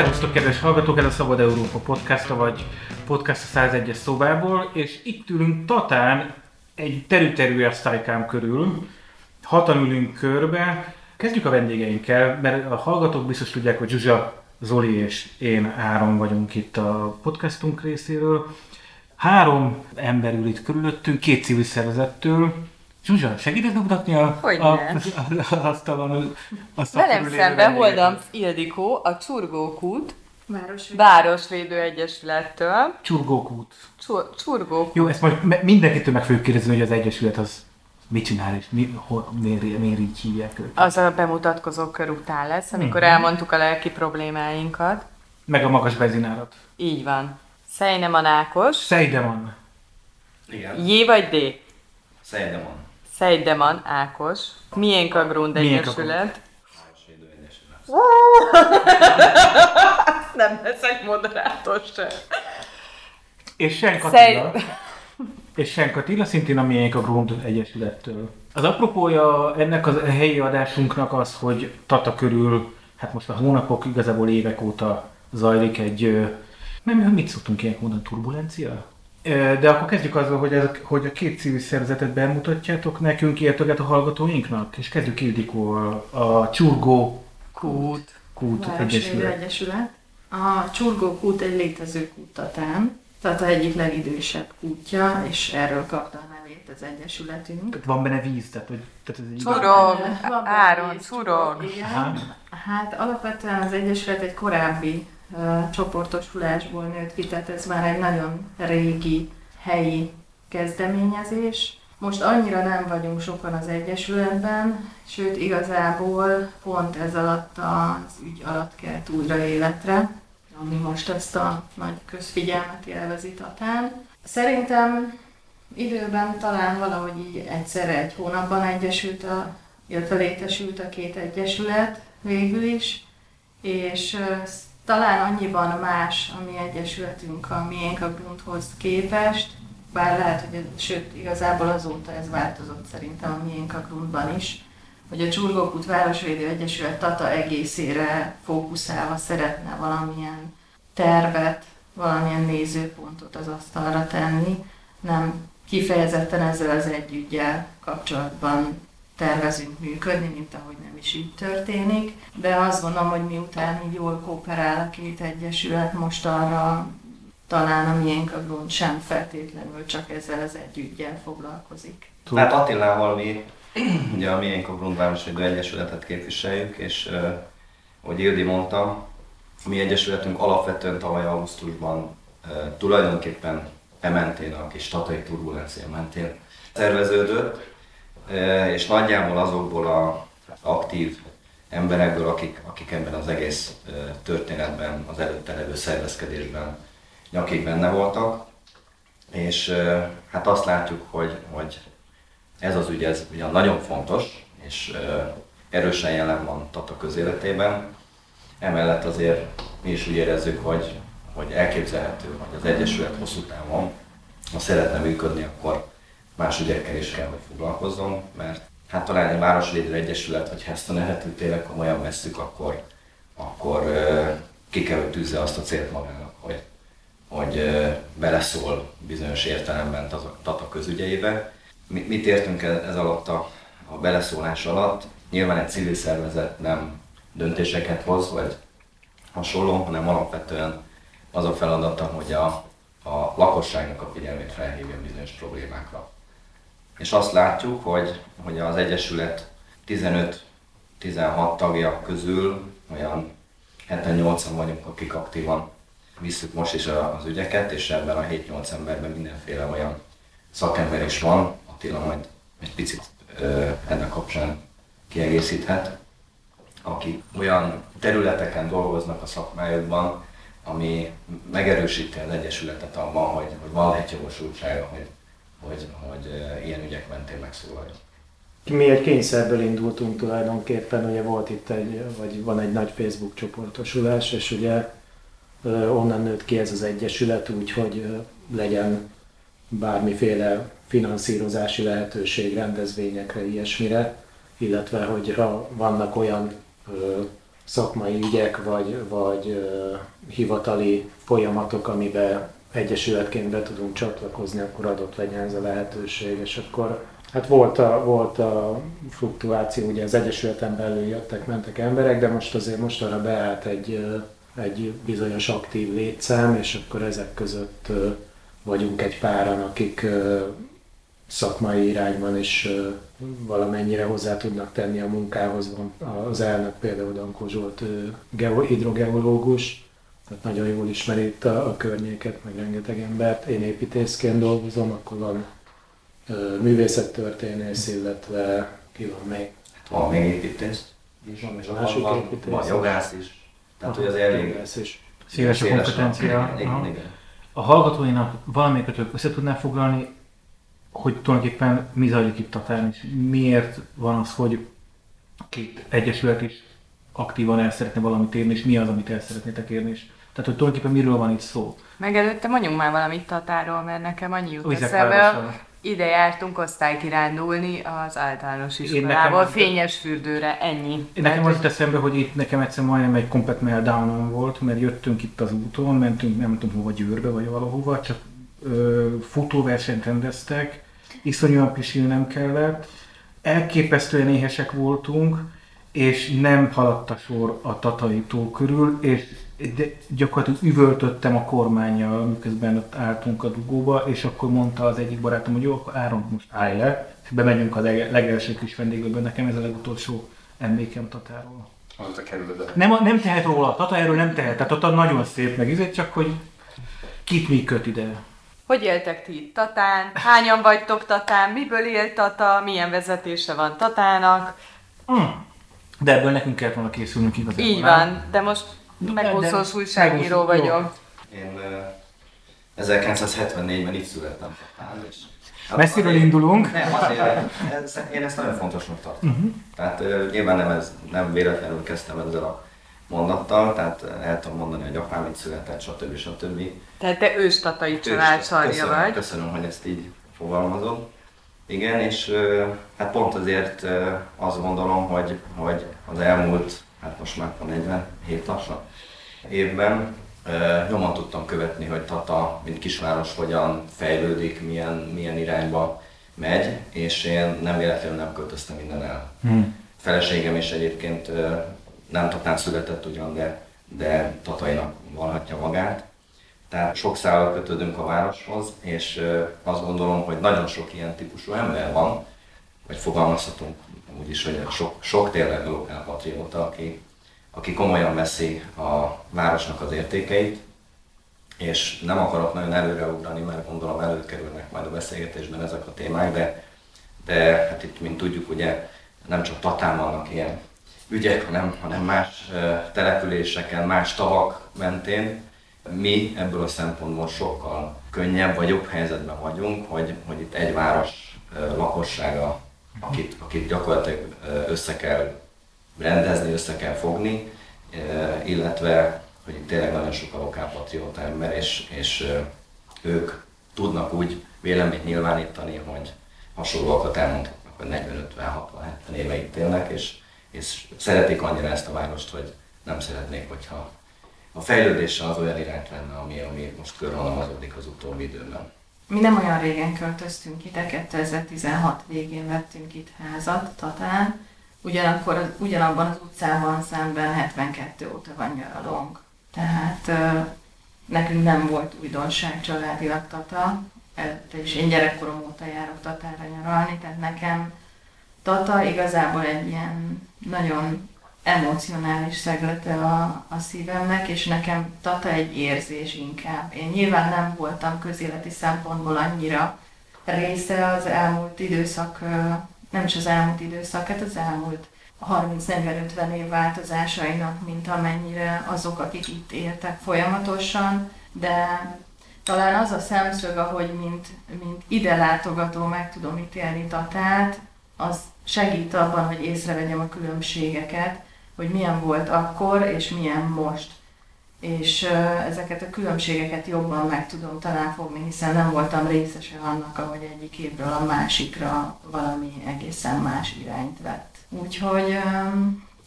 Szervusztok, kedves hallgatók! Ez a Szabad Európa podcasta, vagy podcast a 101-es szobából, és itt ülünk Tatán egy terű-terű asztalykám körül. Hatan ülünk körbe. Kezdjük a vendégeinkkel, mert a hallgatók biztos tudják, hogy Zsuzsa, Zoli és én Áron vagyunk itt a podcastunk részéről. Három ember ül itt körülöttünk, két civil szervezettől, Zsuzsa, segítesz bemutatni a, Hogy a, a, a, asztalon, a Velem szemben Holdam Ildikó, a Csurgókút Városvédő. Városvédő Egyesülettől. Csurgókút. Csur- Csurgókút. Jó, ezt majd me- mindenkitől meg fogjuk kérdezni, hogy az Egyesület az mit csinál, és mi, hol, miért, miért így hívják őket. Az a bemutatkozó kör után lesz, amikor Mhm. elmondtuk a lelki problémáinkat. Meg a magas benzinárat. Így van. Szejneman Ákos. Szejdeman. Igen, J vagy D? szerintem van. Szejdeman Ákos. Miénk a Grund Egyesület. Nem leszek moderátor se. És Senk Szej- Attila. És Senk Attila, szintén a miénk a Grund Egyesülettől. Az apropója ennek a helyi adásunknak az, hogy Tata körül, hát most a hónapok, igazából évek óta zajlik egy, nem, mit szoktunk ilyenkor mondani, turbulencia? De akkor kezdjük azzal, hogy, ez, hogy a két civil szervezetet bemutatjátok nekünk, illetve a hallgatóinknak, és kezdjük Ildikóval, a Csurgó Kút. Kút Egyesület. Egyesület. A Csurgó kút egy létező kút Tatán, tehát a egyik legidősebb kútja, és erről kapta a nevét az Egyesületünk. Tehát van benne víz, tehát, hogy, tehát ez egy benne Áron. Igen. Aha. Hát alapvetően az Egyesület egy korábbi csoportosulásból nőtt ki, tehát ez már egy nagyon régi helyi kezdeményezés. Most annyira nem vagyunk sokan az Egyesületben, sőt igazából pont ez alatt az ügy alatt kelt újra életre, ami most ezt a nagy közfigyelmet élvezi Tatán. Szerintem időben talán valahogy így egyszerre egy hónapban egyesült a, illetve létesült a két egyesület végül is, és talán annyiban más a mi egyesületünk a miénk a Grundhoz képest, bár lehet, hogy sőt, igazából azóta ez változott szerintem a miénk a Grundban is, hogy a Csurgókút Városvédő Egyesület Tata egészére fókuszálva szeretne valamilyen tervet, valamilyen nézőpontot az asztalra tenni, nem kifejezetten ezzel az együgyel kapcsolatban tervezünk működni, mint ahogy nem is így történik, de azt gondolom, hogy miután így jól kooperál a két egyesület, most arra talán a miénk a grund sem feltétlenül csak ezzel az együgyel foglalkozik. Hát Attilával mi ugye a miénk a Grund Városvédő Egyesületet képviseljük, és uh, ahogy Ildi mondta, a mi egyesületünk alapvetően tavaly augusztusban uh, tulajdonképpen e mentén, a kis tatai turbulencia mentén szerveződött, és nagyjából azokból a aktív emberekből, akik, akik ebben az egész történetben, az előtte levő szervezkedésben nyakig benne voltak, és hát azt látjuk, hogy, hogy ez az ügy, ez ugyan nagyon fontos, és erősen jelen van Tata közéletében. Emellett azért mi is úgy érezzük, hogy, hogy elképzelhető, hogy az Egyesület hosszú távon, ha szeretne működni, akkor más ügyekkel is kell, hogy foglalkozzon, mert hát talán egy Városvédő Egyesület, vagy ha ezt a nevet tényleg komolyan vesszük, akkor, akkor ki kell, hogy tűzze azt a célt magának, hogy, hogy beleszól bizonyos értelemben Tata közügyeibe, Mi- mit értünk ez alatt a, a beleszólás alatt? Nyilván egy civil szervezet nem döntéseket hoz, vagy hasonló, hanem alapvetően az a feladata, hogy a, a lakosságnak a figyelmét felhívja bizonyos problémákra. És azt látjuk, hogy, hogy az Egyesület 15-16 tagja közül olyan 7-8-an vagyunk, akik aktívan visszük most is az ügyeket, és ebben a 7-8 emberben mindenféle olyan szakember is van, Attila majd egy picit ö, ennek kapcsán kiegészíthet, akik olyan területeken dolgoznak a szakmájukban, ami megerősíti az Egyesületet abban, hogy, hogy van létjogosultsága, hogy, hogy, hogy ilyen ügyek mentén megszólaljon. Mi egy kényszerből indultunk tulajdonképpen, ugye volt itt egy, vagy van egy nagy Facebook csoportosulás, és ugye onnan nőtt ki ez az egyesület, úgyhogy legyen bármiféle finanszírozási lehetőség rendezvényekre, ilyesmire, illetve hogy ha vannak olyan szakmai ügyek, vagy, vagy hivatali folyamatok, amiben egyesületként be tudunk csatlakozni, akkor adott legyen ez a lehetőség, és akkor Hát volt a, volt a fluktuáció, ugye az Egyesületen belül jöttek, mentek emberek, de most azért most arra beállt egy, egy bizonyos aktív létszám, és akkor ezek között vagyunk egy páran, akik szakmai irányban is valamennyire hozzá tudnak tenni a munkához. Az elnök például Dankó Zsolt hidrogeológus, tehát nagyon jól ismeri itt a, a környéket, meg rengeteg embert. Én építészként dolgozom, akkor van művészettörténész, illetve ki van még? Van még építész. És van még másik van, építész. Van jogász is. Tehát, hogy az elég is. Széles a kompetencia. Igen, igen. A hallgatóinak valamelyikötök össze tudná foglalni, hogy tulajdonképpen mi zajlik itt Tatán, és miért van az, hogy két egyesület is aktívan el szeretne valamit érni, és mi az, amit el szeretnétek érni. És tehát, hogy tulajdonképpen miről van itt szó. Meg előtte mondjunk már valamit Tatáról, mert nekem annyi jut eszembe. Ide jártunk osztálykirándulni az általános iskolából, fényes fürdőre, ennyi. Én nekem az eszembe, hogy itt nekem egyszer majdnem egy komplet meltdownom volt, mert jöttünk itt az úton, mentünk nem tudom hova, Győrbe vagy valahova, csak ö, futóversenyt rendeztek, iszonyúan pisilnem kellett, elképesztően éhesek voltunk, és nem haladt a sor a Tatai tó körül, és de gyakorlatilag üvöltöttem a kormányjal, miközben ott álltunk a dugóba, és akkor mondta az egyik barátom, hogy jó, akkor Áron, most állj le, és bemegyünk a legelső kis vendéglőbe, nekem ez a legutolsó emlékem Tatáról. Azóta kerülöd Nem, nem tehet róla, Tata erről nem tehet, tehát Tata nagyon szép meg, izé, csak hogy kit mi köt ide. Hogy éltek ti itt Tatán? Hányan vagytok Tatán? Miből él Tata? Milyen vezetése van Tatának? Hmm. De ebből nekünk kellett volna készülnünk igazából. Így van, de most megúszós újságíró vagyok. Én uh, 1974-ben itt születtem. És hát Messziről indulunk. Nem, azért, én ezt nagyon fontosnak tartom. Uh-huh. Tehát uh, nyilván nem, ez, nem véletlenül kezdtem ezzel a mondattal, tehát el tudom mondani, hogy apám itt született, stb. stb. Tehát te őstatai család sarja vagy. Köszönöm, hogy ezt így fogalmazod. Igen, és hát pont azért azt gondolom, hogy, hogy az elmúlt, hát most már 47 lassan évben nyomon tudtam követni, hogy Tata, mint kisváros hogyan fejlődik, milyen, milyen irányba megy, és én nem véletlenül nem költöztem minden el. Hmm. Feleségem is egyébként nem Tatán született ugyan, de, de Tatainak valhatja magát. Tehát sok szállal kötődünk a városhoz, és azt gondolom, hogy nagyon sok ilyen típusú ember van, vagy fogalmazhatunk úgy is, hogy sok, sok tényleg lokálpatrióta, aki, aki komolyan veszi a városnak az értékeit, és nem akarok nagyon előreugrani, mert gondolom előkerülnek majd a beszélgetésben ezek a témák, de, de hát itt, mint tudjuk, ugye nem csak Tatán vannak ilyen ügyek, hanem, hanem más településeken, más tavak mentén, mi ebből a szempontból sokkal könnyebb vagy jobb helyzetben vagyunk, hogy, hogy itt egy város lakossága, akit, akit gyakorlatilag össze kell rendezni, össze kell fogni, illetve hogy itt tényleg nagyon sok a lokálpatrióta ember, és, és ők tudnak úgy véleményt nyilvánítani, hogy hasonlóakat elmondhatnak, hogy 40-50-60-70 éve itt élnek, és, és szeretik annyira ezt a várost, hogy nem szeretnék, hogyha a fejlődése az olyan irányt venne, ami, ami most körvonalazódik az utóbbi időben. Mi nem olyan régen költöztünk ide, 2016 végén vettünk itt házat Tatán, ugyanakkor ugyanabban az utcában szemben 72 óta van nyaralónk. Tehát nekünk nem volt újdonság családilag Tata, és én gyerekkorom óta járok Tatára nyaralni, tehát nekem Tata igazából egy ilyen nagyon emocionális szeglete a, a szívemnek, és nekem Tata egy érzés inkább. Én nyilván nem voltam közéleti szempontból annyira része az elmúlt időszak, nem is az elmúlt időszak, hát az elmúlt 30-40-50 év változásainak, mint amennyire azok, akik itt éltek folyamatosan, de talán az a szemszög, ahogy mint, mint ide látogató meg tudom ítélni Tatát, az segít abban, hogy észrevegyem a különbségeket, hogy milyen volt akkor, és milyen most. És ezeket a különbségeket jobban meg tudom talán fogni, hiszen nem voltam részese annak, ahogy egyik évről a másikra valami egészen más irányt vett. Úgyhogy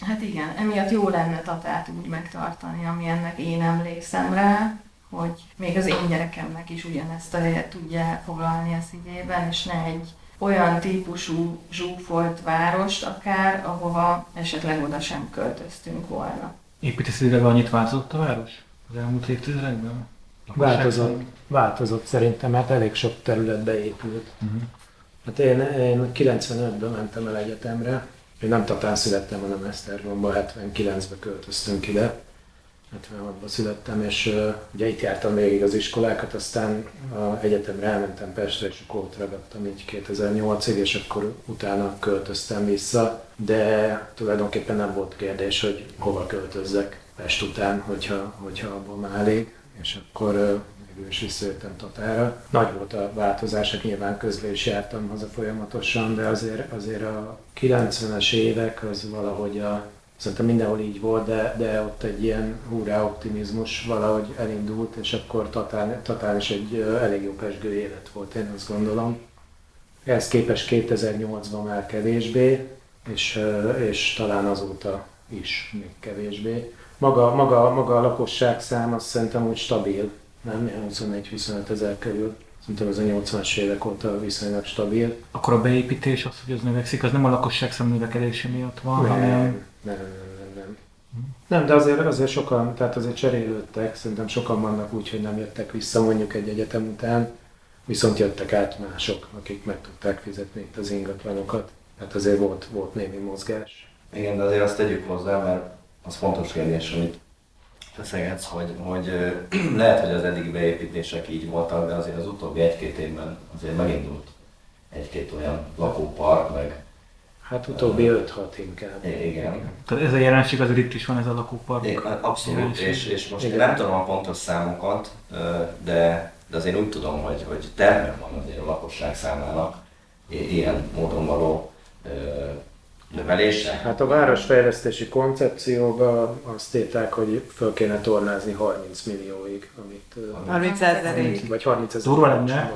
Hát igen, emiatt jó lenne Tatát úgy megtartani, ami ennek én emlékszem rá, hogy még az én gyerekemnek is ugyanezt a helyet tudja elfoglalni a szívében, és ne egy olyan típusú zsúfolt várost akár, ahova esetleg oda sem költöztünk volna. Építészileg annyit változott a város az elmúlt évtizedekben? Változott, változott szerintem, mert elég sok területbe épült. Uh-huh. Hát én, én 95-ben mentem el egyetemre, én nem Tatán születtem, hanem Esztergomba, 79-ben költöztünk ide. 76-ban születtem, és uh, ugye itt jártam végig az iskolákat, aztán a egyetemre elmentem Pestre, és akkor ott ragadtam így 2008-ig, és akkor utána költöztem vissza, de tulajdonképpen nem volt kérdés, hogy hova költözzek Pest után, hogyha, hogyha abból már elég, és akkor uh, végül is visszajöttem Tatára. Nagy volt a változás, hát nyilván közben is jártam haza folyamatosan, de azért, azért a 90-es évek az valahogy a Szerintem mindenhol így volt, de, de ott egy ilyen húrá optimizmus valahogy elindult, és akkor Tatán, Tatán is egy elég jó pesgő élet volt, én azt gondolom. Ehhez képest 2008-ban már kevésbé, és, és talán azóta is még kevésbé. Maga, maga, maga a lakosság szám azt szerintem úgy stabil, nem? 24-25 ezer körül. Szerintem ez a 80-as évek óta viszonylag stabil. Akkor a beépítés, az, hogy az növekszik, az nem a lakosság szám növekedése miatt van, nem, hanem... Nem, nem, nem, nem. Nem, de azért, azért sokan, tehát azért cserélődtek, szerintem sokan vannak úgy, hogy nem jöttek vissza mondjuk egy egyetem után, viszont jöttek át mások, akik meg tudták fizetni itt az ingatlanokat. Tehát azért volt, volt némi mozgás. Igen, de azért azt tegyük hozzá, mert az fontos kérdés, amit feszegetsz, hogy, hogy lehet, hogy az eddigi beépítések így voltak, de azért az utóbbi egy-két évben azért megindult egy-két olyan lakópark, meg Hát utóbbi 5-6 inkább. Igen. Tehát ez a jelenség azért itt is van, ez a lakópark. Abszolút, és, és most Igen. én nem tudom a pontos számokat, de, de azért úgy tudom, hogy, hogy terve van azért a lakosság számának ilyen módon való növelése? Hát a városfejlesztési koncepcióban azt írták, hogy föl kéne tornázni 30 millióig, amit... 30 ezerig. Vagy 30 ezer. Durva lenne,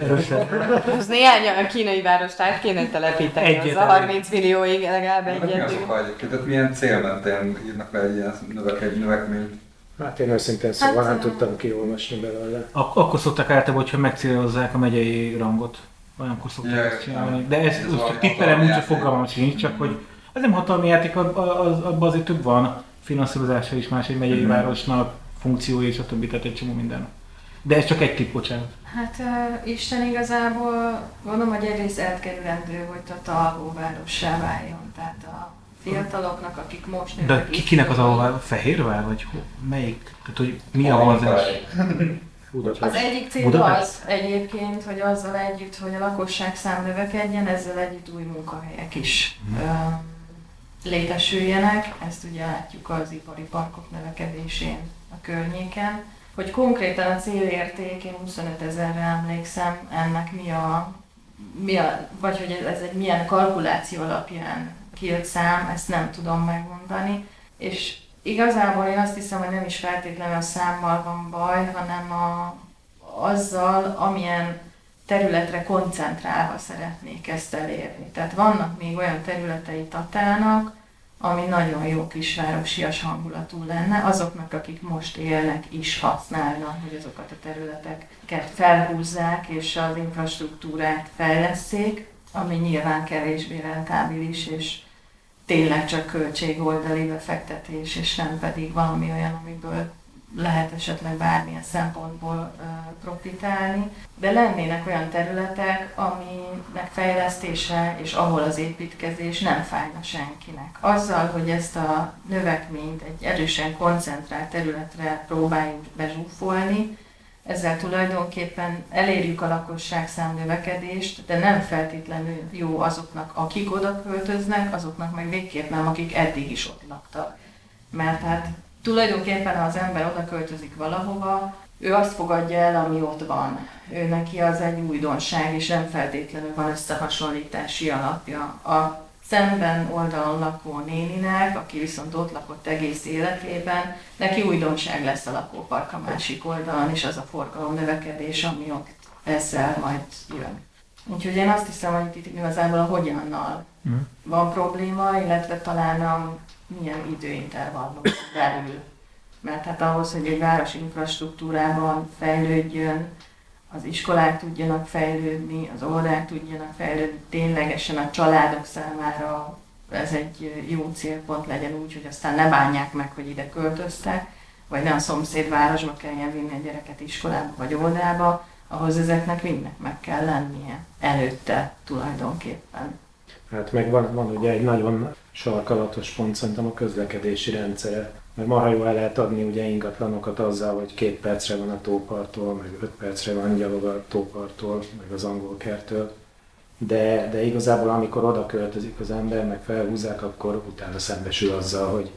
erősen. Az néhány a kínai várost át kéne telepíteni, egyet, az a 30 millióig legalább egyet. Mi egyébként? Tehát milyen célmentén írnak le egy ilyen növekményt? Hát én őszintén szóval hát, nem tudtam kiolvasni belőle. Ak- akkor szokták általában, hogyha megcélozzák a megyei rangot olyankor szokták ja, ezt csinálni. De ez, ez most tippelem, úgy, hogy fogalmam sincs, csak hogy ez nem hatalmi játék, abban azért több van finanszírozása is más egy megyei mm-hmm. városnak, funkciója és a többi, tehát egy csomó minden. De ez csak egy tipp, bocsánat. Hát uh, Isten igazából gondolom, hogy egyrészt elkerülendő, hogy a talgóvárossá váljon. Tehát a fiataloknak, akik most nőnek. De ki, kinek az a Fehérvár, vagy melyik? Tehát, hogy mi a vonzás? Budapest. Az egyik cél Budapest? az egyébként, hogy azzal együtt, hogy a lakosság szám növekedjen, ezzel együtt új munkahelyek is hmm. létesüljenek. Ezt ugye látjuk az ipari parkok növekedésén a környéken. Hogy konkrétan a célérték, én 25 ezerre emlékszem, ennek mi a, mi a, vagy hogy ez egy milyen kalkuláció alapján kijött szám, ezt nem tudom megmondani. És Igazából én azt hiszem, hogy nem is feltétlenül a számmal van baj, hanem a, azzal, amilyen területre koncentrálva szeretnék ezt elérni. Tehát vannak még olyan területei Tatának, ami nagyon jó kisvárosias hangulatú lenne, azoknak, akik most élnek is használnak, hogy azokat a területeket felhúzzák és az infrastruktúrát fejleszék, ami nyilván kevésbé rentábilis és tényleg csak költségoldali befektetés, és nem pedig valami olyan, amiből lehet esetleg bármilyen szempontból uh, profitálni, de lennének olyan területek, aminek fejlesztése és ahol az építkezés nem fájna senkinek. Azzal, hogy ezt a növekményt egy erősen koncentrált területre próbáljuk bezsúfolni, ezzel tulajdonképpen elérjük a lakosság növekedést, de nem feltétlenül jó azoknak, akik oda költöznek, azoknak meg végképp nem, akik eddig is ott laktak. Mert hát tulajdonképpen, ha az ember oda költözik valahova, ő azt fogadja el, ami ott van. Ő neki az egy újdonság, és nem feltétlenül van összehasonlítási alapja. A szemben oldalon lakó néninek, aki viszont ott lakott egész életében, neki újdonság lesz a lakópark a másik oldalon, és az a forgalom növekedés, ami ott ezzel majd jön. Úgyhogy én azt hiszem, hogy itt igazából a hogyannal mm. van probléma, illetve talán a milyen időintervallum belül. Mert hát ahhoz, hogy egy városi infrastruktúrában fejlődjön, az iskolák tudjanak fejlődni, az óvodák tudjanak fejlődni, ténylegesen a családok számára ez egy jó célpont legyen úgy, hogy aztán ne bánják meg, hogy ide költöztek, vagy ne a szomszédvárosba kelljen vinni a gyereket iskolába vagy óvodába, ahhoz ezeknek mindnek meg kell lennie előtte tulajdonképpen. Hát meg van, van ugye egy nagyon sarkalatos pont szerintem a közlekedési rendszere. Mert marha jól el lehet adni ugye ingatlanokat azzal, hogy két percre van a tópartól, meg öt percre van gyalog a tópartól, meg az angol kertől. De, de igazából amikor oda költözik az ember, meg felhúzzák, akkor utána szembesül azzal, hogy,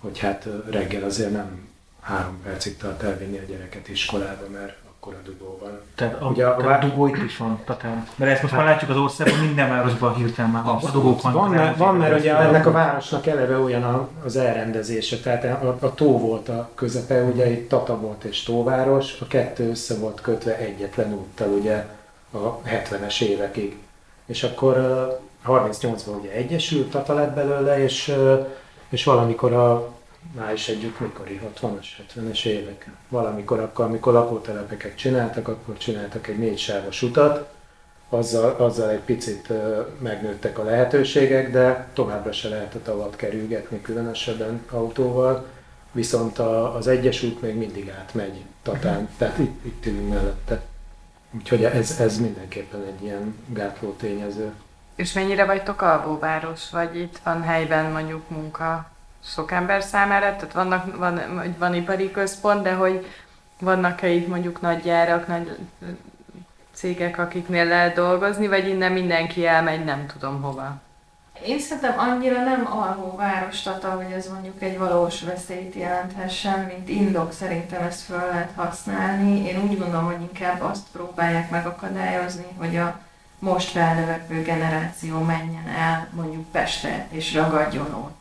hogy hát reggel azért nem három percig tart elvinni a gyereket iskolába, mert akkor a dugó van. Tehát a, Ugye a, tehát a dugó itt is van, Tatán. Mert ezt most hát, már látjuk az országban, minden városban hirtelen már a dugók van. Van, mert, van, mert ugye ennek a városnak eleve olyan az elrendezése, tehát a, a tó volt a közepe, ugye itt Tata volt és tóváros, a kettő össze volt kötve egyetlen úttal ugye a 70-es évekig. És akkor 38-ban ugye egyesült Tata lett belőle, és, és valamikor a már is együtt mikori, 60-as, 70-es évek. Valamikor akkor, amikor lakótelepeket csináltak, akkor csináltak egy négy sávos utat, azzal, azzal egy picit megnőttek a lehetőségek, de továbbra se lehet a tavat kerülgetni, különösebben autóval, viszont a, az Egyesült még mindig átmegy Tatán, tehát itt, itt ülünk mellette. Úgyhogy ez, ez mindenképpen egy ilyen gátló tényező. És mennyire vagytok alvóváros, vagy itt van helyben mondjuk munka sok ember számára, tehát vannak, van, van ipari központ, de hogy vannak-e itt mondjuk nagy gyárak, nagy cégek, akiknél lehet dolgozni, vagy innen mindenki elmegy, nem tudom hova. Én szerintem annyira nem alvó város Tata, hogy ez mondjuk egy valós veszélyt jelenthessen, mint indok szerintem ezt föl lehet használni. Én úgy gondolom, hogy inkább azt próbálják megakadályozni, hogy a most felnövekvő generáció menjen el mondjuk Pestre és ragadjon ott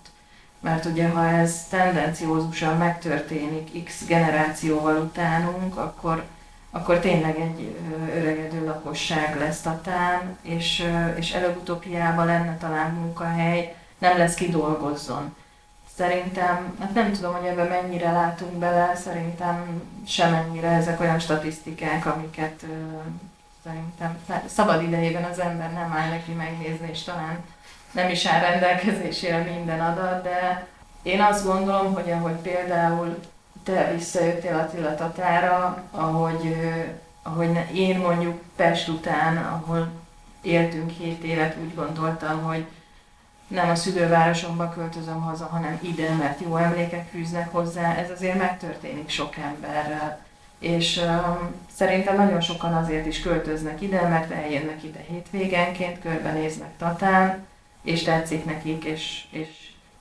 mert ugye ha ez tendenciózusan megtörténik x generációval utánunk, akkor, akkor tényleg egy öregedő lakosság lesz Tatán, és, és előbb-utóbb hiába lenne talán munkahely, nem lesz kidolgozzon. Szerintem, hát nem tudom, hogy ebben mennyire látunk bele, szerintem semennyire ezek olyan statisztikák, amiket szerintem szabad idejében az ember nem áll neki megnézni, és talán nem is áll rendelkezésére minden adat, de én azt gondolom, hogy ahogy például te visszajöttél Attila Tatára, ahogy, ahogy én mondjuk Pest után, ahol éltünk 7 évet, úgy gondoltam, hogy nem a szülővárosomba költözöm haza, hanem ide, mert jó emlékek fűznek hozzá. Ez azért megtörténik sok emberrel. És um, szerintem nagyon sokan azért is költöznek ide, mert eljönnek ide hétvégenként, körbenéznek Tatán, és tetszik nekik, és, és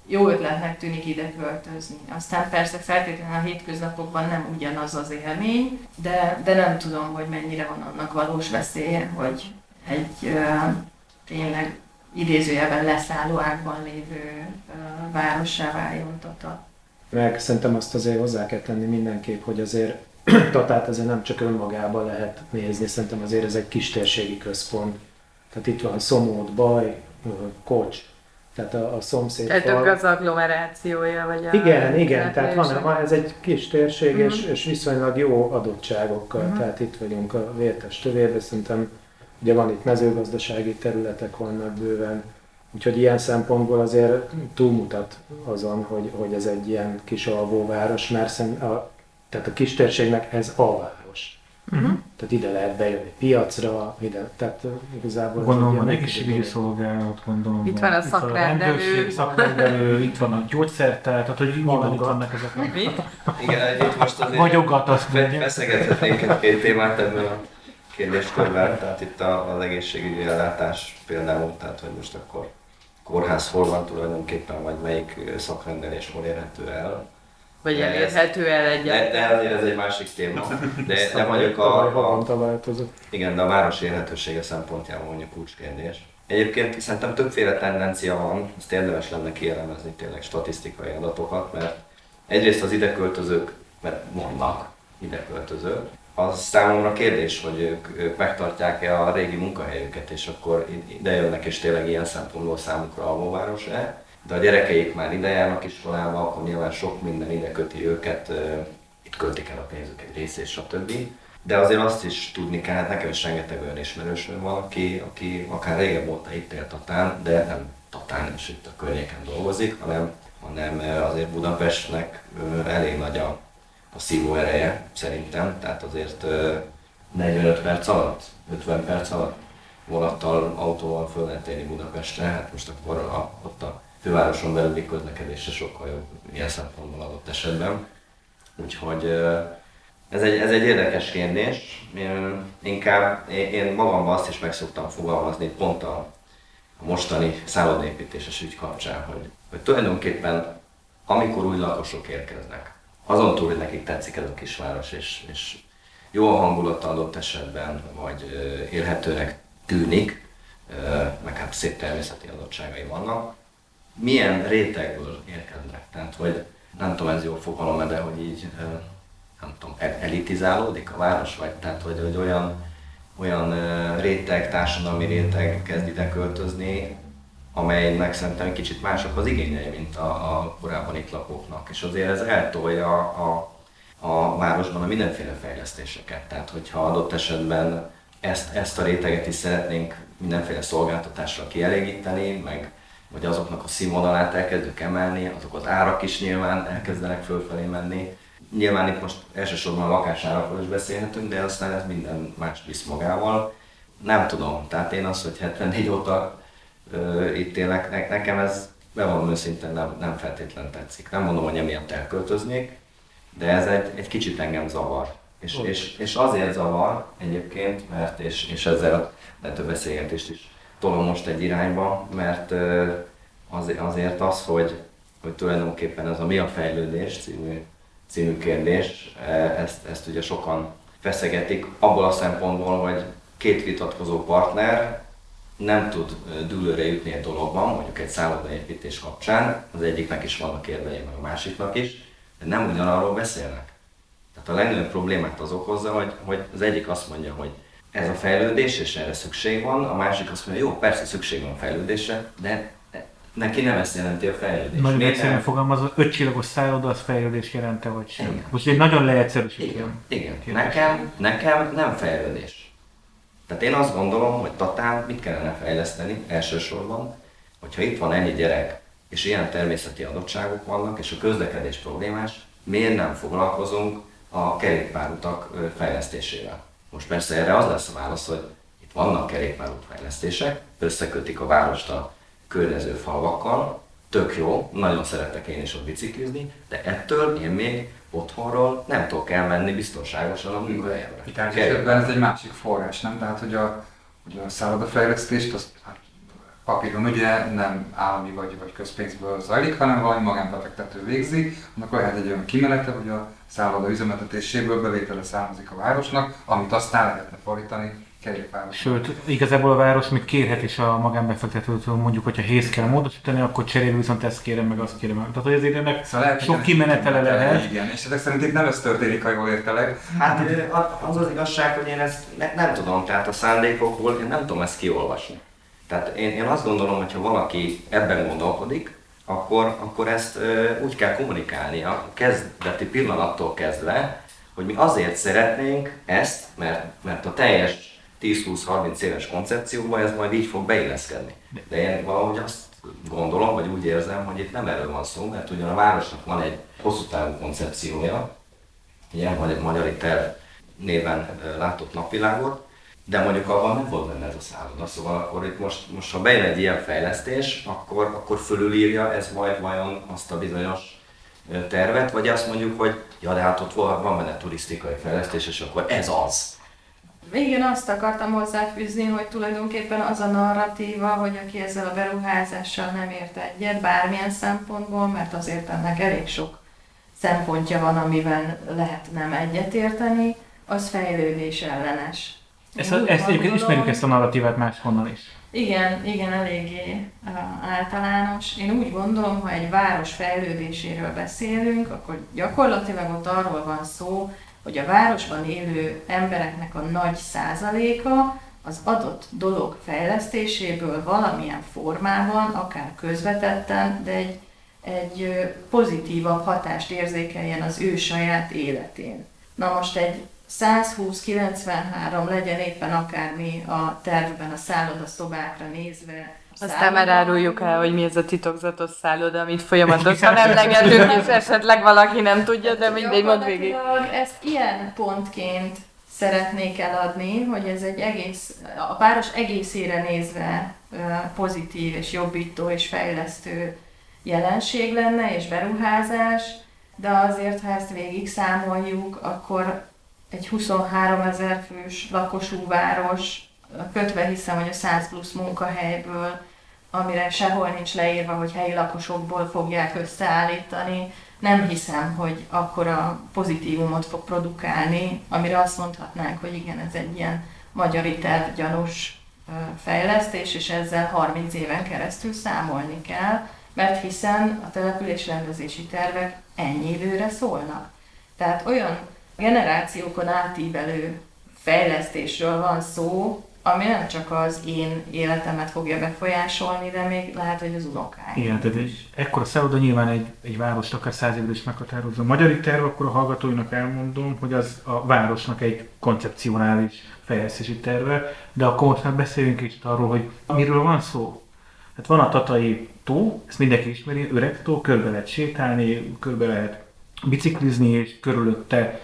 jó ötletnek tűnik ide költözni. Aztán persze feltétlenül a hétköznapokban nem ugyanaz az élmény, de, de nem tudom, hogy mennyire van annak valós veszélye, hogy egy uh, tényleg idézőjelben leszálló ágban lévő uh, várossá váljon Tata. Meg szerintem azt azért hozzá kell tenni mindenképp, hogy azért Tatát azért nem csak önmagában lehet nézni, szerintem azért ez egy kistérségi központ. Tehát itt van Szomód, Baj, Kocs, tehát a, a szomszéd Tehát fal... az agglomerációja, vagy a Igen, igen, tehát van, van, ez egy kis térség, mm-hmm. és, és viszonylag jó adottságokkal, mm-hmm. tehát itt vagyunk a vértes tövérbe, szerintem ugye van itt mezőgazdasági területek vannak bőven, úgyhogy ilyen szempontból azért túlmutat azon, hogy, hogy ez egy ilyen kis alvóváros, mert a, tehát a kistérségnek ez a Uh-huh. Tehát ide lehet bejönni piacra, ide, tehát igazából... Gondolom van egészségügyi szolgálat, gondolom. Itt van a szakrendelő. Itt szakrendelő, itt van a gyógyszertár, tehát hogy nyilván itt vannak ezek a... Mi? Igen, itt most azért Vagyogat azt mondja. Feszegethetnénk egy-két témát ebből a kérdéskörben, tehát itt az egészségügyi ellátás például, tehát hogy most akkor kórház hol van tulajdonképpen, vagy melyik szakrendelés hol érhető el vagy elérhető el egyáltalán. De, de azért ez egy másik téma. De, de mondjuk a, a, igen, de a város érhetősége szempontjából mondjuk kulcskérdés. Egyébként szerintem többféle tendencia van, ezt érdemes lenne kielemezni tényleg statisztikai adatokat, mert egyrészt az ideköltözők, mert vannak ideköltözők, az számomra kérdés, hogy ők, ők megtartják-e a régi munkahelyüket, és akkor ide jönnek, és tényleg ilyen szempontból számukra alvóváros-e. De a gyerekeik már ide járnak iskolába, akkor nyilván sok minden ide köti őket, itt költik el a pénzük egy részét, stb. De azért azt is tudni kell, hát nekem is rengeteg olyan ismerősöm van, aki, aki akár régebb óta itt él Tatán, de nem Tatán és itt a környéken dolgozik, hanem, hanem azért Budapestnek elég nagy a, a szívó ereje szerintem, tehát azért 45 perc alatt, 50 perc alatt vonattal, autóval föl lehet érni Budapestre, hát most akkor a, ott a fővároson belüli közlekedésre sokkal jobb ilyen szempontból adott esetben. Úgyhogy ez egy, ez egy érdekes kérdés. Én, inkább én, magamban azt is meg szoktam fogalmazni, pont a, mostani szállodaépítéses ügy kapcsán, hogy, hogy tulajdonképpen amikor új lakosok érkeznek, azon túl, hogy nekik tetszik ez a kisváros, és, és jó a hangulata adott esetben, vagy élhetőnek tűnik, meg hát szép természeti adottságai vannak, milyen rétegből érkeznek. Tehát, hogy nem tudom, ez jó fogalom de hogy így nem tudom, elitizálódik a város, vagy tehát, hogy, hogy olyan, olyan réteg, társadalmi réteg kezd ide költözni, amelynek szerintem kicsit mások az igényei, mint a, a korábban itt lakóknak. És azért ez eltolja a, a városban a mindenféle fejlesztéseket. Tehát, hogyha adott esetben ezt, ezt a réteget is szeretnénk mindenféle szolgáltatásra kielégíteni, meg vagy azoknak a színvonalát elkezdjük emelni, azok az árak is nyilván elkezdenek fölfelé menni. Nyilván itt most elsősorban a lakásárakról is beszélhetünk, de aztán ez minden más visz magával. Nem tudom, tehát én azt, hogy 74 óta ö, itt élek, ne, nekem ez bevallom őszintén nem, nem feltétlenül tetszik. Nem mondom, hogy emiatt elköltöznék, de ez egy, egy kicsit engem zavar. És, és, és azért zavar egyébként, mert és, és ezzel a több beszélgetést is tolom most egy irányba, mert azért az, hogy, hogy tulajdonképpen ez a mi a fejlődés című, című kérdés, ezt, ezt ugye sokan feszegetik abból a szempontból, hogy két vitatkozó partner nem tud dűlőre jutni egy dologban, mondjuk egy szállodaépítés kapcsán, az egyiknek is vannak érvei, meg a másiknak is, de nem ugyanarról beszélnek. Tehát a legnagyobb problémát az okozza, hogy, hogy az egyik azt mondja, hogy ez a fejlődés, és erre szükség van, a másik azt mondja, jó, persze szükség van fejlődésre, de neki nem ezt jelenti a fejlődés. Nagyon egyszerűen fogalmazva, öt csillagos szálloda az fejlődés jelente, vagy sem. Igen. Most egy nagyon leegyszerűsítem. Igen, Igen. Nekem, nekem nem fejlődés. Tehát én azt gondolom, hogy Tatán mit kellene fejleszteni elsősorban, hogyha itt van ennyi gyerek, és ilyen természeti adottságok vannak, és a közlekedés problémás, miért nem foglalkozunk a kerékpárutak fejlesztésével? Most persze erre az lesz a válasz, hogy itt vannak kerékpárútfejlesztések, összekötik a várost a környező falvakkal, tök jó, nagyon szeretek én is ott biciklizni, de ettől én még otthonról nem tudok elmenni biztonságosan a munkahelyemre. Itt esetben ez egy másik forrás, nem? Tehát, hogy a, hogy a szállodafejlesztést, azt hát, papíron ugye nem állami vagy, vagy közpénzből zajlik, hanem valami magánbefektető végzi, annak lehet egy olyan kimenete, hogy a szálloda üzemeltetéséből bevétele származik a városnak, amit aztán lehetne fordítani kerékpáros. Sőt, igazából a város még kérhet is a magánbefektetőtől, mondjuk, hogyha héz kell módosítani, akkor cserél viszont ezt kérem meg, azt kérem. Tehát, hogy ezért ennek szóval lehet, sok kimenetele lehet. Igen, és ezek szerint itt nem ez történik, ha jól értelek. Hát az az igazság, hogy én ezt ne, nem tudom, tehát a szándékokból én nem tudom ezt kiolvasni. Tehát én, én azt gondolom, hogy ha valaki ebben gondolkodik, akkor, akkor ezt ö, úgy kell kommunikálni a kezdeti pillanattól kezdve, hogy mi azért szeretnénk ezt, mert, mert a teljes 10-20-30 éves koncepcióban ez majd így fog beilleszkedni. De én valahogy azt gondolom, vagy úgy érzem, hogy itt nem erről van szó, mert ugyan a városnak van egy hosszú távú koncepciója, ilyen magyar terv néven látott napvilágot, de mondjuk abban nem volt benne ez a szálloda, szóval akkor itt most, most ha bejön egy ilyen fejlesztés, akkor, akkor fölülírja ez majd vajon azt a bizonyos tervet, vagy azt mondjuk, hogy ja, de hát ott van benne turisztikai fejlesztés, és akkor ez az. Igen, azt akartam hozzáfűzni, hogy tulajdonképpen az a narratíva, hogy aki ezzel a beruházással nem ért egyet bármilyen szempontból, mert azért ennek elég sok szempontja van, amivel lehet nem egyetérteni, az fejlődés ellenes. Ezt, ezt egyébként ismerjük ezt a narratívát máshonnan is. Igen, igen, eléggé általános. Én úgy gondolom, ha egy város fejlődéséről beszélünk, akkor gyakorlatilag ott arról van szó, hogy a városban élő embereknek a nagy százaléka az adott dolog fejlesztéséből valamilyen formában, akár közvetetten, de egy, egy pozitívabb hatást érzékeljen az ő saját életén. Na most egy 120-93 legyen éppen akármi a tervben a szállodaszobákra nézve. Aztán már áruljuk el, hogy mi ez a titokzatos szálloda, amit folyamatosan emlegetünk, és esetleg valaki nem tudja, de mindegy, mond végig. Ezt ilyen pontként szeretnék eladni, hogy ez egy egész, a város egészére nézve pozitív és jobbító és fejlesztő jelenség lenne, és beruházás, de azért, ha ezt végig számoljuk, akkor egy 23 ezer fős lakosú város, kötve hiszem, hogy a 100 plusz munkahelyből, amire sehol nincs leírva, hogy helyi lakosokból fogják összeállítani, nem hiszem, hogy akkora pozitívumot fog produkálni, amire azt mondhatnánk, hogy igen, ez egy ilyen magyari terv gyanús fejlesztés, és ezzel 30 éven keresztül számolni kell, mert hiszen a településrendezési tervek ennyi időre szólnak. Tehát olyan generációkon átívelő fejlesztésről van szó, ami nem csak az én életemet fogja befolyásolni, de még lehet, hogy az unokáim. Igen, tehát egy ekkora szálloda nyilván egy, egy várost akár száz évvel is meghatározza. A magyari terv, akkor a hallgatóinak elmondom, hogy az a városnak egy koncepcionális fejlesztési terve, de akkor most már beszéljünk is arról, hogy miről van szó. Hát van a Tatai tó, ezt mindenki ismeri, öreg tó, körbe lehet sétálni, körbe lehet biciklizni, és körülötte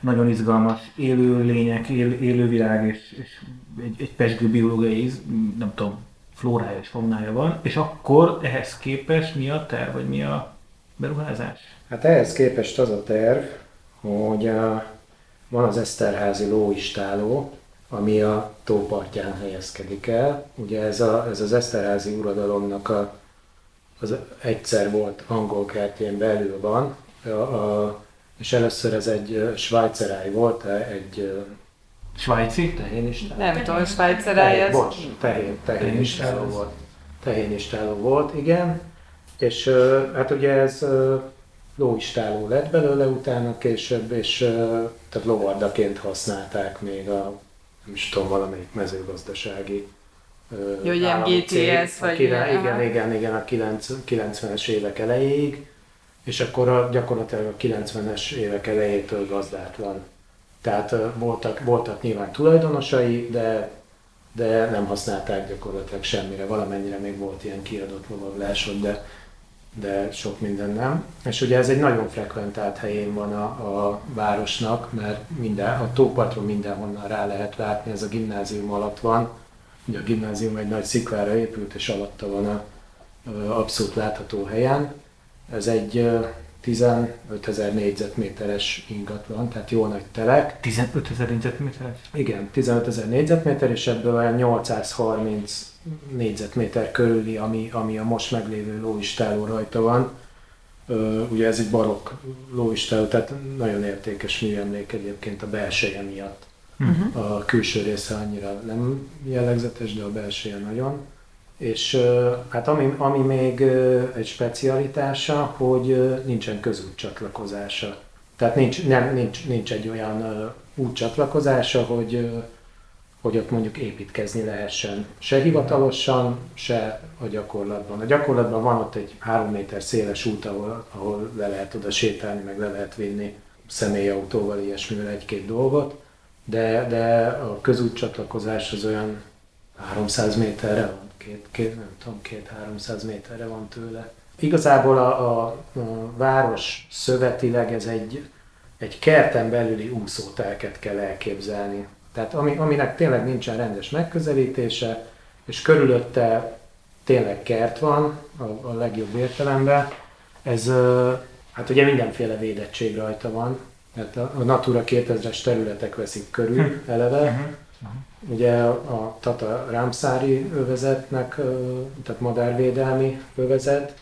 nagyon izgalmas élő lények, él, élővilág és, és egy, egy pesgő biológiai, nem tudom, flórája és faunája van, és akkor ehhez képest mi a terv, vagy mi a beruházás? Hát ehhez képest az a terv, hogy a, van az Eszterházi lóistáló, ami a tópartján helyezkedik el. Ugye ez, a, ez az Eszterházi uradalomnak a, az egyszer volt angol kertjén belül van, a, a, és először ez egy svájceráj volt, egy Svájci? Tehénistáló. Nem tudom, svájceráj az... Bocs, tehén, tehénistáló volt. Tehénistáló volt, igen. És hát ugye ez lóistáló lett belőle utána később, és tehát lovardaként használták még a, nem is tudom, valamelyik mezőgazdasági Jó, hogy MGTS, vagy... Kire, igen, igen, igen, a 90-es évek elejéig, és akkor a, gyakorlatilag a 90-es évek elejétől gazdátlan tehát voltak, voltak nyilván tulajdonosai, de, de nem használták gyakorlatilag semmire. Valamennyire még volt ilyen kiadott lovaglásod, de, de sok minden nem. És ugye ez egy nagyon frekventált helyén van a, a városnak, mert minden, a tópartról mindenhonnan rá lehet látni, ez a gimnázium alatt van. Ugye a gimnázium egy nagy sziklára épült, és alatta van a, a abszolút látható helyen. Ez egy 15 ezer négyzetméteres ingatlan, tehát jó nagy telek. 15 ezer négyzetméteres? Igen, 15 ezer négyzetméter, és ebből olyan 830 négyzetméter körüli, ami, ami a most meglévő lóistáló rajta van. ugye ez egy barokk lóistáló, tehát nagyon értékes műemlék egyébként a belseje miatt. Uh-huh. A külső része annyira nem jellegzetes, de a belseje nagyon. És hát ami, ami még egy specialitása, hogy nincsen közútcsatlakozása. Tehát nincs, nem, nincs, nincs egy olyan útcsatlakozása, hogy, hogy ott mondjuk építkezni lehessen. Se hivatalosan, se a gyakorlatban. A gyakorlatban van ott egy három méter széles út, ahol, ahol le lehet oda sétálni, meg le lehet vinni személyautóval ilyesmivel egy-két dolgot, de, de a közútcsatlakozás az olyan 300 méterre van két, két nem tudom, két-háromszáz méterre van tőle. Igazából a, a, a város szövetileg ez egy, egy kerten belüli úszótelket kell elképzelni. Tehát ami, aminek tényleg nincsen rendes megközelítése, és körülötte tényleg kert van, a, a legjobb értelemben. Ez, hát ugye mindenféle védettség rajta van, mert a, a Natura 2000-es területek veszik körül hm. eleve, uh-huh. Ugye a Tata Rámszári övezetnek, tehát madárvédelmi övezet,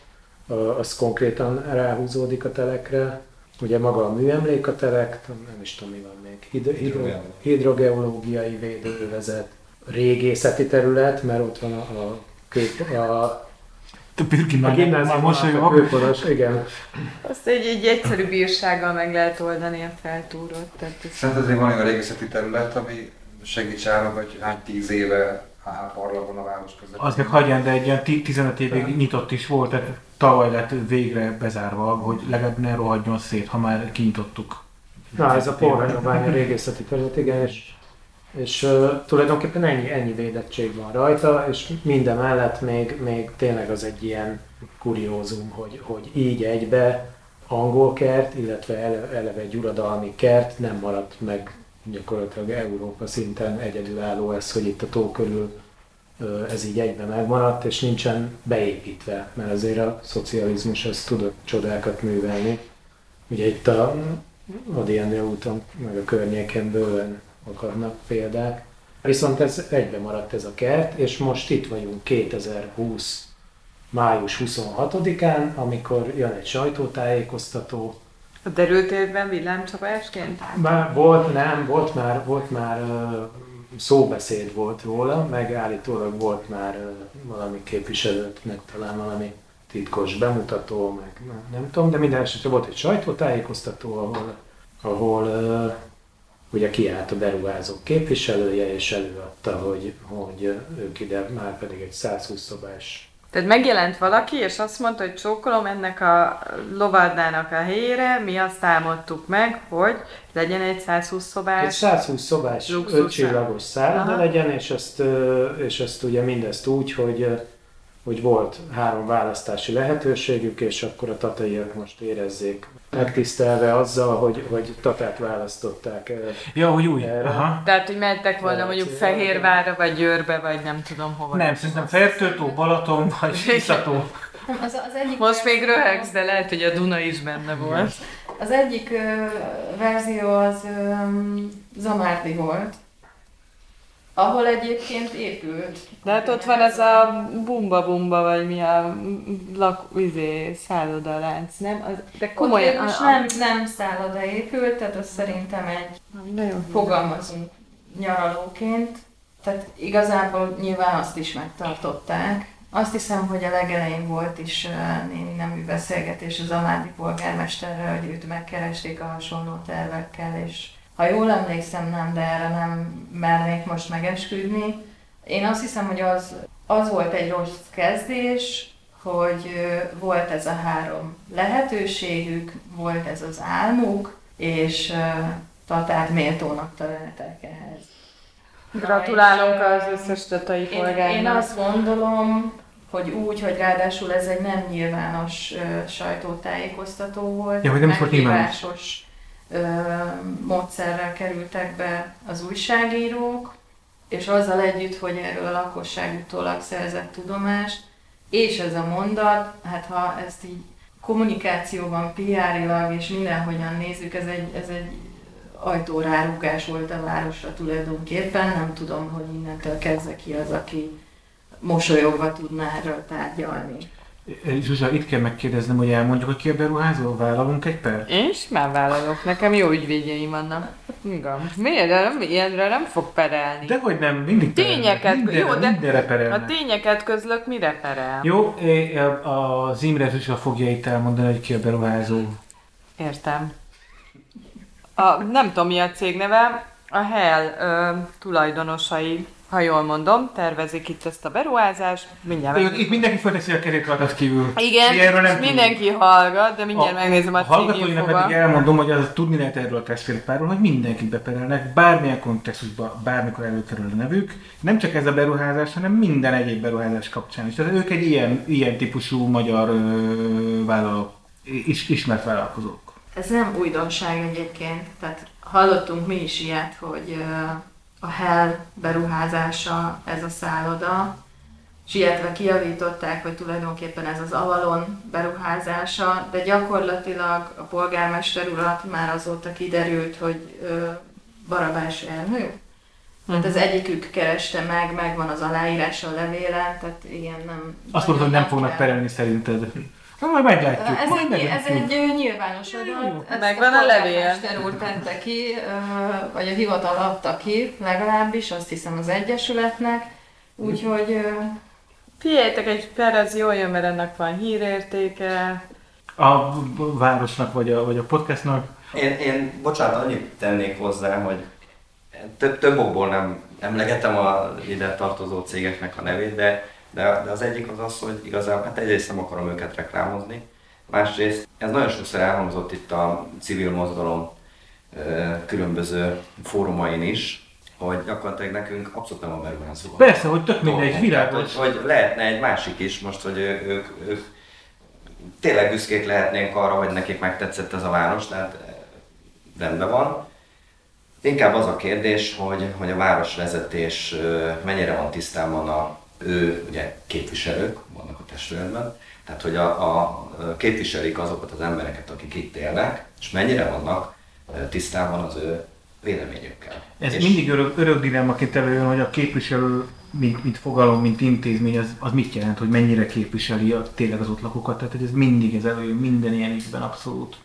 az konkrétan ráhúzódik a telekre. Ugye maga a műemlék a telek, nem is tudom mi van még, Hid- hidro- hidrogeológiai védőövezet, régészeti terület, mert ott van a, a, kép, a A Birki A már, a kőporos, igen. Azt egy, egy egyszerű bírsággal meg lehet oldani a feltúrót. Tehát ez Szerinted van olyan régészeti terület, ami segíts arra, hogy hány tíz éve áll parlagon a város között. Az meg hagyján, de egy ilyen ti- 15 évig nyitott is volt, tehát tavaly lett végre bezárva, hogy legalább ne rohadjon szét, ha már kinyitottuk. Na, ez a porhajnobánya régészeti terület, igen, és, és uh, tulajdonképpen ennyi, ennyi védettség van rajta, és minden mellett még, még tényleg az egy ilyen kuriózum, hogy, hogy így egybe angol kert, illetve ele, eleve egy uradalmi kert nem maradt meg gyakorlatilag Európa szinten egyedülálló ez, hogy itt a tó körül ez így egyben megmaradt, és nincsen beépítve, mert azért a szocializmus ez tudott csodákat művelni. Ugye itt a a DND úton, meg a környéken bőven akarnak példák. Viszont ez egybe maradt ez a kert, és most itt vagyunk 2020 május 26-án, amikor jön egy sajtótájékoztató. A derültérben villámcsapásként? Már volt, nem, volt már, volt már szóbeszéd volt róla, meg állítólag volt már valami képviselőknek talán valami titkos bemutató, meg nem, tudom, de minden esetre volt egy sajtótájékoztató, ahol, ahol ugye kiállt a beruházók képviselője, és előadta, hogy, hogy ők ide már pedig egy 120 szobás Tehát megjelent valaki, és azt mondta, hogy csókolom ennek a lovadnának a helyére, mi azt álmodtuk meg, hogy legyen egy 120 Egy szobás. 120 szobás, ötcsillagos szálloda legyen, és ezt, és ezt ugye mindezt úgy, hogy, hogy volt három választási lehetőségük, és akkor a tataiak most érezzék megtisztelve azzal, hogy, hogy tatát választották. ö, Ja, hogy új. Erre. Aha. Tehát, hogy mehettek volna Lehet, mondjuk hogy- Fehérvárra, vagy Győrbe, vagy nem tudom hova. Nem, szerintem Fertőtó, Balaton vagy Tiszató. Nem, az, az egyik Most még röhögsz, de lehet, hogy a Duna is benne volt. Az egyik ö, verzió az ö, Zamárdi volt, ahol egyébként épült. De hát ott van ez a bumba bumba, vagy mi a lak, izé, szállodalánc, nem? Az, de Ott komolyan. végül is nem, nem szálloda épült, tehát az szerintem egy Na jó. fogalmazunk nyaralóként. Tehát igazából nyilván azt is megtartották. Azt hiszem, hogy a legelején volt is uh, némi nemű beszélgetés az Amádi polgármesterrel, hogy őt megkeresték a hasonló tervekkel, és ha jól emlékszem, nem, de erre nem mernék most megesküdni. Én azt hiszem, hogy az, az volt egy rossz kezdés, hogy volt ez a három lehetőségük, volt ez az álmuk, és Tatát méltónak találták ehhez. Gratulálunk Na, az összes tatai én, én polgárnak. azt gondolom, hogy úgy, hogy ráadásul ez egy nem nyilvános sajtótájékoztató volt, Ja, hogy nem volt nyilvános. Módszerrel kerültek be az újságírók, és azzal együtt, hogy erről a lakosság utólag szerzett tudomást, és ez a mondat, hát ha ezt így kommunikációban, PR-ilag és mindenhogyan nézzük, ez egy, ez egy ajtórárugás volt a városra tulajdonképpen. Nem tudom, hogy innentől kezdve ki az, aki mosolyogva tudná erről tárgyalni. Zsuzsa, itt kell megkérdeznem, hogy elmondjuk, hogy ki a beruházó? Vállalunk egy perc? Én simán vállalok, nekem jó ügyvédjeim vannak. Igen. Miért? Nem, ilyenre nem fog perelni. De hogy nem, mindig perelnek. Tényeket, mindenre, jó, de mindenre a perelnek. tényeket közlök mire perel? Jó, é, az Imre Zsuzsa fogja itt elmondani, hogy ki a beruházó. Értem. A, nem tudom mi a cég neve, a Hell ö, tulajdonosai, ha jól mondom, tervezik itt ezt a beruházást. Mindjárt Itt megnézem. mindenki fölteszi a rajtad kívül. Igen, Ilyenről nem és tudunk. mindenki hallgat, de mindjárt megnézem a, a hallgatóinak pedig elmondom, hogy az tudni lehet erről a testvérpárról, hogy mindenkit beperelnek, bármilyen kontextusban, bármikor előkerül a nevük. Nem csak ez a beruházás, hanem minden egyéb beruházás kapcsán is. Tehát ők egy ilyen, ilyen típusú magyar ö, vállaló, is, ismert vállalkozók. Ez nem újdonság egyébként, tehát hallottunk mi is ilyet, hogy ö, a Hell beruházása ez a szálloda, és illetve kijavították, hogy tulajdonképpen ez az Avalon beruházása, de gyakorlatilag a polgármester urat már azóta kiderült, hogy ö, Barabás Ernő. Tehát az egyikük kereste meg, megvan az aláírása a levélen, tehát igen, nem... Azt mondod, hogy nem fognak perelni szerinted. Na, majd meglátjuk. Ez majd egy, ez meglátjuk. egy ö, nyilvános adat. Ezt Megvan a levél. polgármester úr tette ki, vagy a hivatal adta ki, legalábbis, azt hiszem az Egyesületnek. Úgyhogy ö, Figyeljetek, egy per az jól jön, mert ennek van hírértéke. A városnak vagy a, vagy a podcastnak? Én, én, bocsánat, annyit tennék hozzá, hogy több, több okból nem emlegetem a ide tartozó cégeknek a nevét, de, de, de az egyik az az, hogy igazából, hát egyrészt nem akarom őket reklámozni, másrészt ez nagyon sokszor elhangzott itt a civil mozgalom különböző fórumain is, hogy gyakorlatilag nekünk abszolút nem a beruházó. Persze, hogy tök mindegy, világos. Hogy, hogy lehetne egy másik is most, hogy ők, ők, ők tényleg büszkék lehetnénk arra, hogy nekik megtetszett ez a város, tehát rendben van. Inkább az a kérdés, hogy, hogy a városvezetés mennyire van tisztában a ő ugye, képviselők, vannak a testületben, tehát hogy a, a képviselik azokat az embereket, akik itt élnek, és mennyire vannak tisztában az ő véleményükkel. Ez és mindig örök, örök dilemmaként előjön, hogy a képviselő, mint, mint fogalom, mint intézmény, az, az mit jelent, hogy mennyire képviseli a, tényleg az ott lakókat. Tehát hogy ez mindig ez előjön, minden ilyen ügyben abszolút.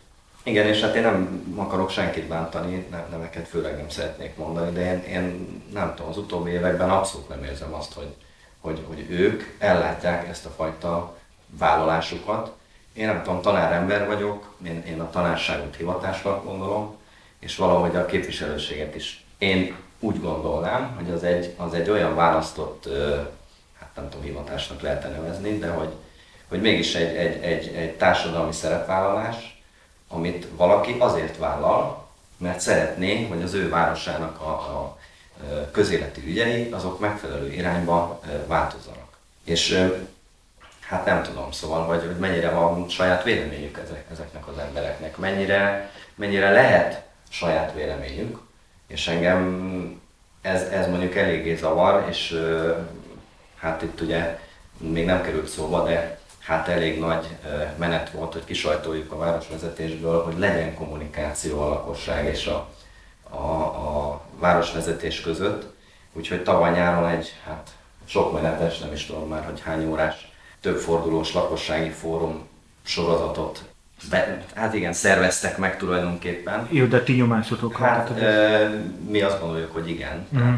Igen, és hát én nem akarok senkit bántani, nem, neveket főleg nem szeretnék mondani, de én, én nem tudom, az utóbbi években abszolút nem érzem azt, hogy, hogy, hogy ők ellátják ezt a fajta vállalásukat. Én nem tudom, tanárember vagyok, én, én a tanárságot hivatásnak gondolom, és valahogy a képviselőséget is. Én úgy gondolnám, hogy az egy, az egy olyan választott, hát nem tudom, hivatásnak lehet nevezni, de hogy, hogy mégis egy, egy, egy, egy társadalmi szerepvállalás, amit valaki azért vállal, mert szeretné, hogy az ő városának a, a közéleti ügyei azok megfelelő irányba változzanak. És hát nem tudom, szóval, hogy, hogy mennyire van saját véleményük ezek, ezeknek az embereknek, mennyire, mennyire lehet saját véleményük, és engem ez, ez mondjuk eléggé zavar, és hát itt ugye még nem került szóba, de hát elég nagy menet volt, hogy kisajtoljuk a városvezetésből, hogy legyen kommunikáció a lakosság és a, a, a városvezetés között. Úgyhogy tavaly nyáron egy, hát sok menetes, nem is tudom már, hogy hány órás, több fordulós lakossági fórum sorozatot be, hát igen, szerveztek meg tulajdonképpen. Jó, de ti nyomásotok Hát e, mi azt gondoljuk, hogy igen. Mm.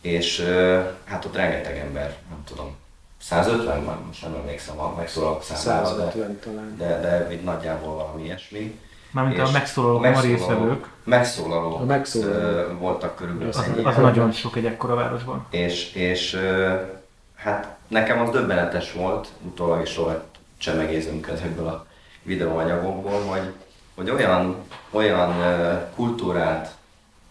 És e, hát ott rengeteg ember, nem tudom, 150 van, most nem emlékszem a megszólalók számára, 150 de, talán. De, de így nagyjából valami ilyesmi. Mármint a megszólalók, a részvevők. Megszólalók, a megszólalók voltak körülbelül az, az nagyon sok egy ekkora városban. És, és hát nekem az döbbenetes volt, utólag is soha csemegézünk ezekből a videóanyagokból, hogy, hogy olyan, olyan kultúrált,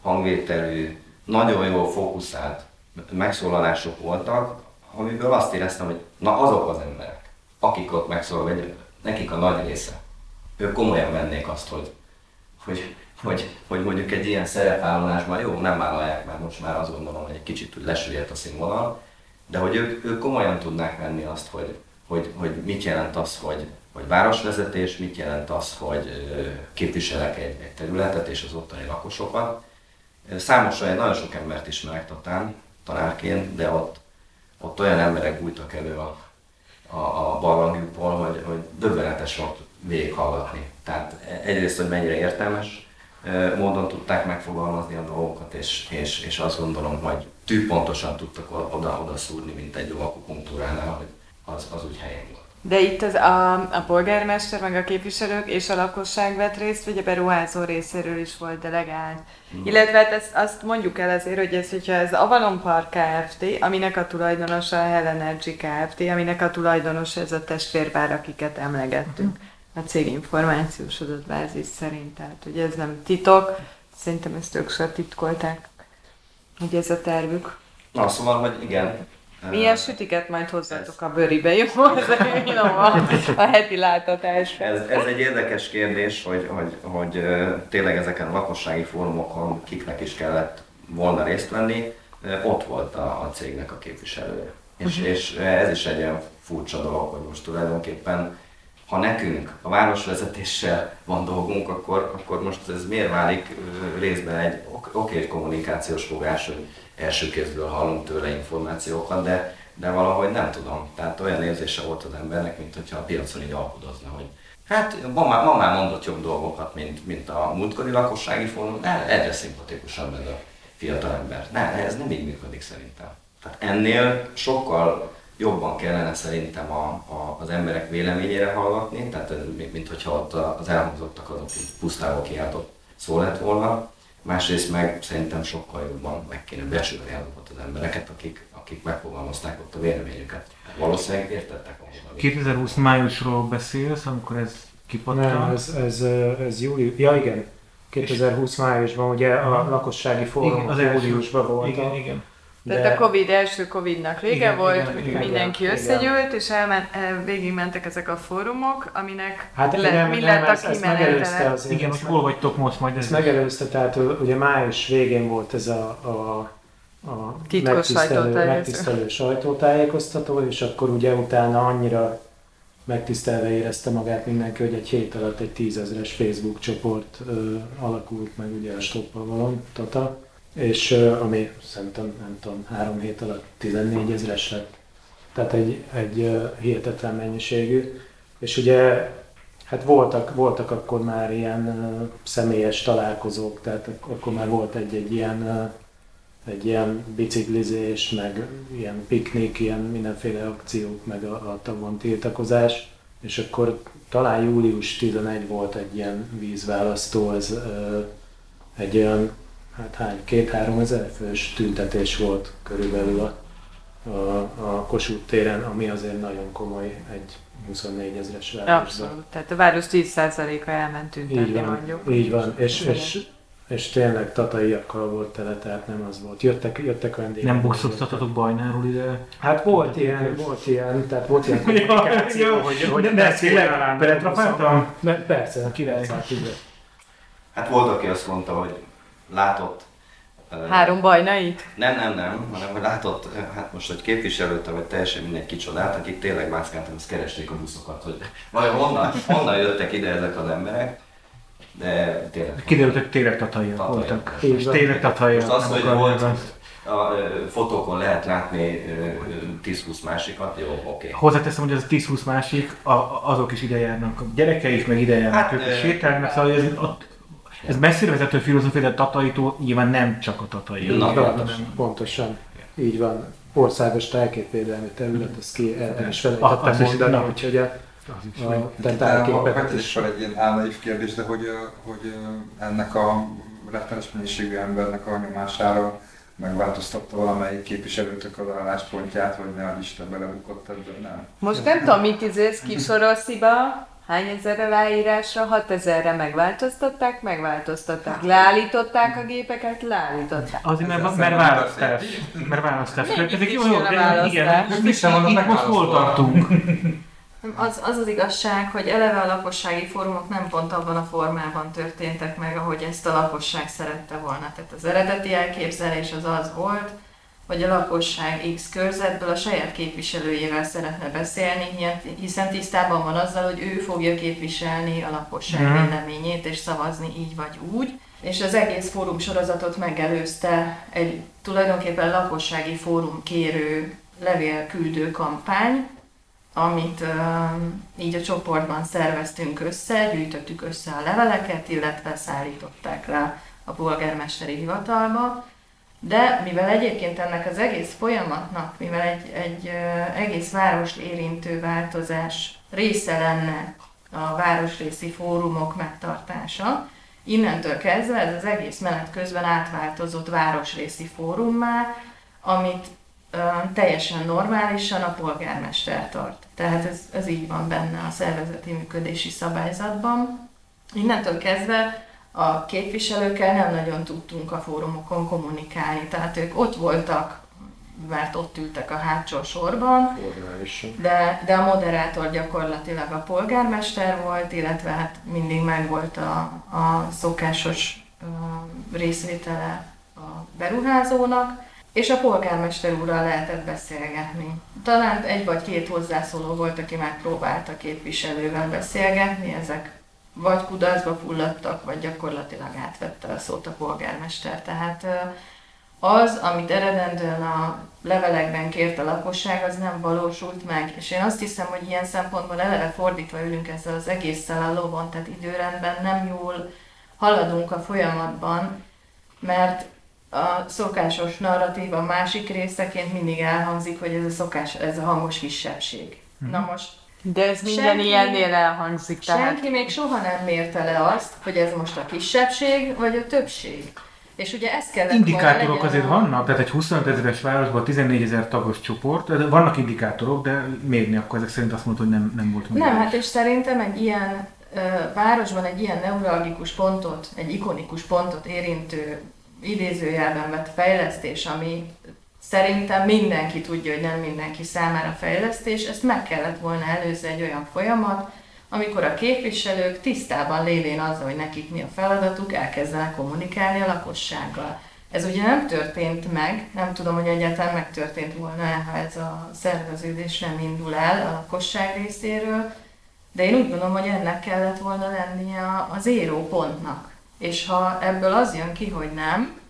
hangvételű, nagyon jól fókuszált megszólalások voltak, amiből azt éreztem, hogy na azok az emberek, akik ott megszólal, vagy nekik a nagy része, ők komolyan vennék azt, hogy, hogy, hogy, hogy mondjuk egy ilyen szerepvállalásban, jó, nem vállalják, mert most már azt gondolom, hogy egy kicsit lesüllyedt a színvonal, de hogy ők, ők komolyan tudnák venni azt, hogy, hogy, hogy mit jelent az, hogy, hogy városvezetés, mit jelent az, hogy képviselek egy, egy területet és az ottani lakosokat. Számos olyan, nagyon sok embert ismerek tatán, tanárként, de ott, ott olyan emberek bújtak elő a, a, a barlangjukból, hogy, hogy döbbenetes volt végighallgatni. Tehát egyrészt, hogy mennyire értelmes módon tudták megfogalmazni a dolgokat, és, és, és azt gondolom, hogy tűpontosan tudtak oda-oda szúrni, mint egy akupunktúránál, hogy az, az úgy helyén volt. De itt az a, a polgármester, meg a képviselők és a lakosság vett részt, vagy a beruházó részéről is volt delegált. Mm. Illetve hát ezt, azt mondjuk el azért, hogy ez, hogyha ez Avalon Park Kft., aminek a tulajdonosa a Hell Energy Kft., aminek a tulajdonosa ez a testvérvár, akiket emlegettünk. A cég információs adatbázis szerint, tehát hogy ez nem titok, szerintem ezt ők se titkolták, hogy ez a tervük. Na, szóval, hogy igen, milyen sütiket majd hozzátok a bőribe, jó? Ez a, a heti látatás. Ez, ez egy érdekes kérdés, hogy, hogy, hogy tényleg ezeken a lakossági fórumokon kiknek is kellett volna részt venni. Ott volt a, a cégnek a képviselője. És, uh-huh. és ez is egy ilyen furcsa dolog, hogy most tulajdonképpen ha nekünk a városvezetéssel van dolgunk, akkor, akkor most ez miért válik részben egy oké okay, kommunikációs fogás, hogy első kézből hallunk tőle információkat, de, de valahogy nem tudom. Tehát olyan érzése volt az embernek, mint hogyha a piacon így alkudozna, hogy hát ma már, ma már mondott jobb dolgokat, mint, mint a múltkori lakossági fórum, de egyre szimpatikusabb ez a fiatal ember. Ne, ez nem így működik szerintem. Tehát ennél sokkal jobban kellene szerintem a, a, az emberek véleményére hallgatni, tehát mint, mint hogyha ott az elhangzottak azok pusztával kiáltott szó lett volna. Másrészt meg szerintem sokkal jobban meg kéne becsülni azokat az embereket, akik, akik megfogalmazták ott a véleményüket. Valószínűleg értettek ahhoz. 2020 májusról beszélsz, amikor ez kipattant? Nem, ez, ez, ez július, ja igen, 2020 májusban ugye a lakossági fórumok az első- júliusban voltak. Igen, igen. Tehát a Covid első Covidnak vége Igen, volt, igen, hogy igen, mindenki igen. összegyűlt, és elment, el, végigmentek ezek a fórumok, aminek Hát le, nem, mi nem, lett a ezt, megelőzte kimenetele. azért. Igen, most hol vagytok most majd ez? Ezt megelőzte, tehát ugye május végén volt ez a, a, a Titkos megtisztelő, sajtótájékoztató. megtisztelő sajtótájékoztató, és akkor ugye utána annyira megtisztelve érezte magát mindenki, hogy egy hét alatt egy tízezres Facebook csoport ö, alakult meg ugye a Stoppavalon, Tata, és ami szerintem nem tudom, három hét alatt 14 ezres lett. Tehát egy, egy hihetetlen mennyiségű. És ugye Hát voltak, voltak akkor már ilyen személyes találkozók, tehát ak- akkor már volt egy-egy ilyen, egy ilyen biciklizés, meg ilyen piknik, ilyen mindenféle akciók, meg a, a tavon tiltakozás, és akkor talán július 11 volt egy ilyen vízválasztó, ez egy olyan, hát hány, két-három ezer fős tüntetés volt körülbelül a, a, a Kossuth téren, ami azért nagyon komoly egy 24 ezres városban. Abszolút. Tehát a város 10%-a elment Így tüntetni van, mondjuk. így van. És, és, és tényleg tataiakkal volt tele, tehát nem az volt. Jöttek, jöttek vendégek. Nem boxoztatotok Bajnáról ide? Hát volt ilyen, volt ilyen, tehát volt ilyen kommunikáció, ja, hogy, hogy de beszél tényleg rám, beletrafáltam? Persze, Király. persze, igen. Hát volt, aki azt mondta, hogy látott Három bajnait? Nem, nem, nem, hanem hogy látott, hát most, hogy képviselőte, vagy teljesen mindegy kicsodát, akik tényleg mászkáltak, azt keresték a buszokat, hogy vajon honnan, honnan jöttek ide ezek az emberek, de tényleg. Kiderült, hogy tényleg tataiak voltak. És tényleg tataiak. Most az, hogy volt-. A fotókon lehet látni ö, ö, 10-20 másikat, jó, oké. Hozzáteszem, hogy az a 10-20 másik, a, azok is ide járnak, a gyerekei is meg ide járnak, Hát, ők is sétálnak, szóval ez, ott, ez messzire vezető filozófia, de a tataitól nyilván nem csak a tatai. Na, pontosan. pontosan. Így van. Országos tájképvédelmi terület, azt ki el, el is Ah, felejtettem is, mondani, na. úgyhogy a, a te Vett tájképeket is fel egy ilyen álnaív kérdés, de hogy, hogy ennek a rettenes mennyiségű embernek a nyomására megváltoztatta valamelyik képviselőtök az álláspontját, vagy ne Isten belebukott ebben, nem? Most nem tudom, mit izélsz Kisorosziba, hány ezer aláírásra, 6 ezerre megváltoztatták, megváltoztatták. Leállították a gépeket, leállították. Azért, mert, mert szemben választás. Mert választás. Is Jó, jó, igen, Most most hol tartunk? Az, az az igazság, hogy eleve a lakossági fórumok nem pont abban a formában történtek meg, ahogy ezt a lakosság szerette volna. Tehát az eredeti elképzelés az az volt, hogy a lakosság X körzetből a saját képviselőjével szeretne beszélni, hiszen tisztában van azzal, hogy ő fogja képviselni a lakosság Mhm. véleményét és szavazni így vagy úgy. És az egész fórum sorozatot megelőzte egy tulajdonképpen lakossági fórum kérő levélküldő kampány, amit um, így a csoportban szerveztünk össze, gyűjtöttük össze a leveleket, illetve szállították le a polgármesteri hivatalba. De mivel egyébként ennek az egész folyamatnak, mivel egy, egy egész várost érintő változás része lenne a városrészi fórumok megtartása, innentől kezdve ez az egész menet közben átváltozott városrészi fórummá, amit teljesen normálisan a polgármester tart. Tehát ez, ez így van benne a szervezeti működési szabályzatban. Innentől kezdve a képviselőkkel nem nagyon tudtunk a fórumokon kommunikálni, tehát ők ott voltak, mert ott ültek a hátsó sorban, de, de a moderátor gyakorlatilag a polgármester volt, illetve hát mindig megvolt a, a szokásos részvétele a beruházónak, és a polgármester úrral lehetett beszélgetni. Talán egy vagy két hozzászóló volt, aki megpróbált a képviselővel beszélgetni, ezek vagy kudarcba fulladtak, vagy gyakorlatilag átvette a szót a polgármester. Tehát az, amit eredendően a levelekben kért a lakosság, az nem valósult meg. És én azt hiszem, hogy ilyen szempontból eleve fordítva ülünk ezzel az egésszel a lovon, tehát időrendben nem jól haladunk a folyamatban, mert a szokásos narratív a másik részeként mindig elhangzik, hogy ez a szokás, ez a hangos kisebbség. Mhm. Na most De ez minden Senki- ilyennél elhangzik, tehát senki még soha nem mérte le azt, hogy ez most a kisebbség vagy a többség. És ugye ez kellett Indikátorok azért a- vannak, tehát egy 25 ezeres városban 14 ezer tagos csoport, vannak indikátorok, de mérni akkor ezek szerint azt mondta, hogy nem, nem volt Nem, hát és szerintem egy ilyen ö, városban egy ilyen neuralgikus pontot, egy ikonikus pontot érintő idézőjelben vett fejlesztés, ami szerintem mindenki tudja, hogy nem mindenki számára fejlesztés, ezt meg kellett volna előzni egy olyan folyamat, amikor a képviselők tisztában lévén azzal, hogy nekik mi a feladatuk, elkezdenek kommunikálni a lakossággal. Ez ugye nem történt meg, nem tudom, hogy egyáltalán megtörtént volna, ha ez a szerveződés nem indul el a lakosság részéről, de én úgy gondolom, hogy ennek kellett volna lennie az éró pontnak. És ha ebből az jön ki, hogy nem,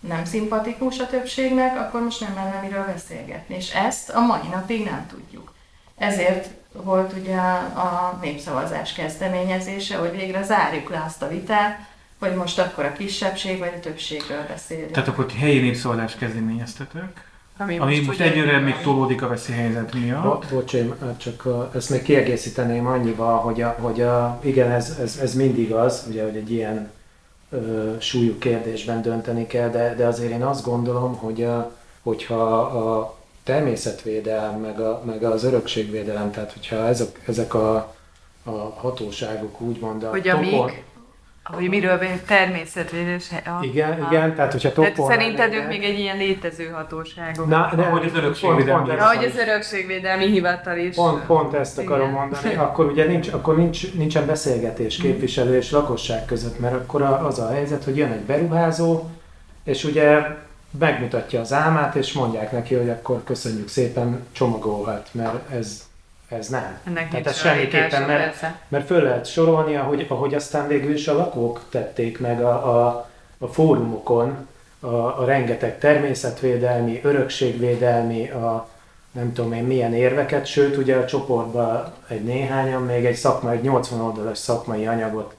nem szimpatikus a többségnek, akkor most nem lenne miről beszélgetni. És ezt a mai napig nem tudjuk. Ezért volt ugye a népszavazás kezdeményezése, hogy végre zárjuk le azt a vitát, hogy most akkor a kisebbség vagy a többségről beszélünk. Tehát akkor helyi népszavazást kezdeményeztetek, ami, ami most, most van. még tolódik a veszélyhelyzet miatt. Bo- bocs, én hát csak ezt még kiegészíteném annyival, hogy, a, hogy a, igen, ez, ez, ez mindig az, ugye, hogy egy ilyen súlyú kérdésben dönteni kell, de, de azért én azt gondolom, hogy a, hogyha a természetvédelem, meg, a, meg az örökségvédelem, tehát hogyha ezek, ezek a, a hatóságok úgymond a Hogy a topon- hogy miről beszél, természetvédés. Igen, ah. igen, tehát hogyha Tehát topon szerinted ők még egy ilyen létező hatóságok? Na, de Ahogy az örökségvédelmi pont, Ahogy az örökségvédelmi hivatal is. Pont, pont ezt akarom Igen. mondani, akkor ugye nincs, akkor nincs, nincsen beszélgetés képviselő és lakosság között, mert akkor a- az a helyzet, hogy jön egy beruházó, és ugye megmutatja az álmát, és mondják neki, hogy akkor köszönjük szépen, csomagolhat, mert ez, ez nem. Ennek Tehát ez semmiképpen, mert, persze. mert föl lehet sorolni, ahogy, ahogy aztán végül is a lakók tették meg a, a, a fórumokon, a, a rengeteg természetvédelmi, örökségvédelmi, a nem tudom én milyen érveket, sőt ugye a csoportban egy néhányan még egy szakmai, egy 80 oldalas szakmai anyagot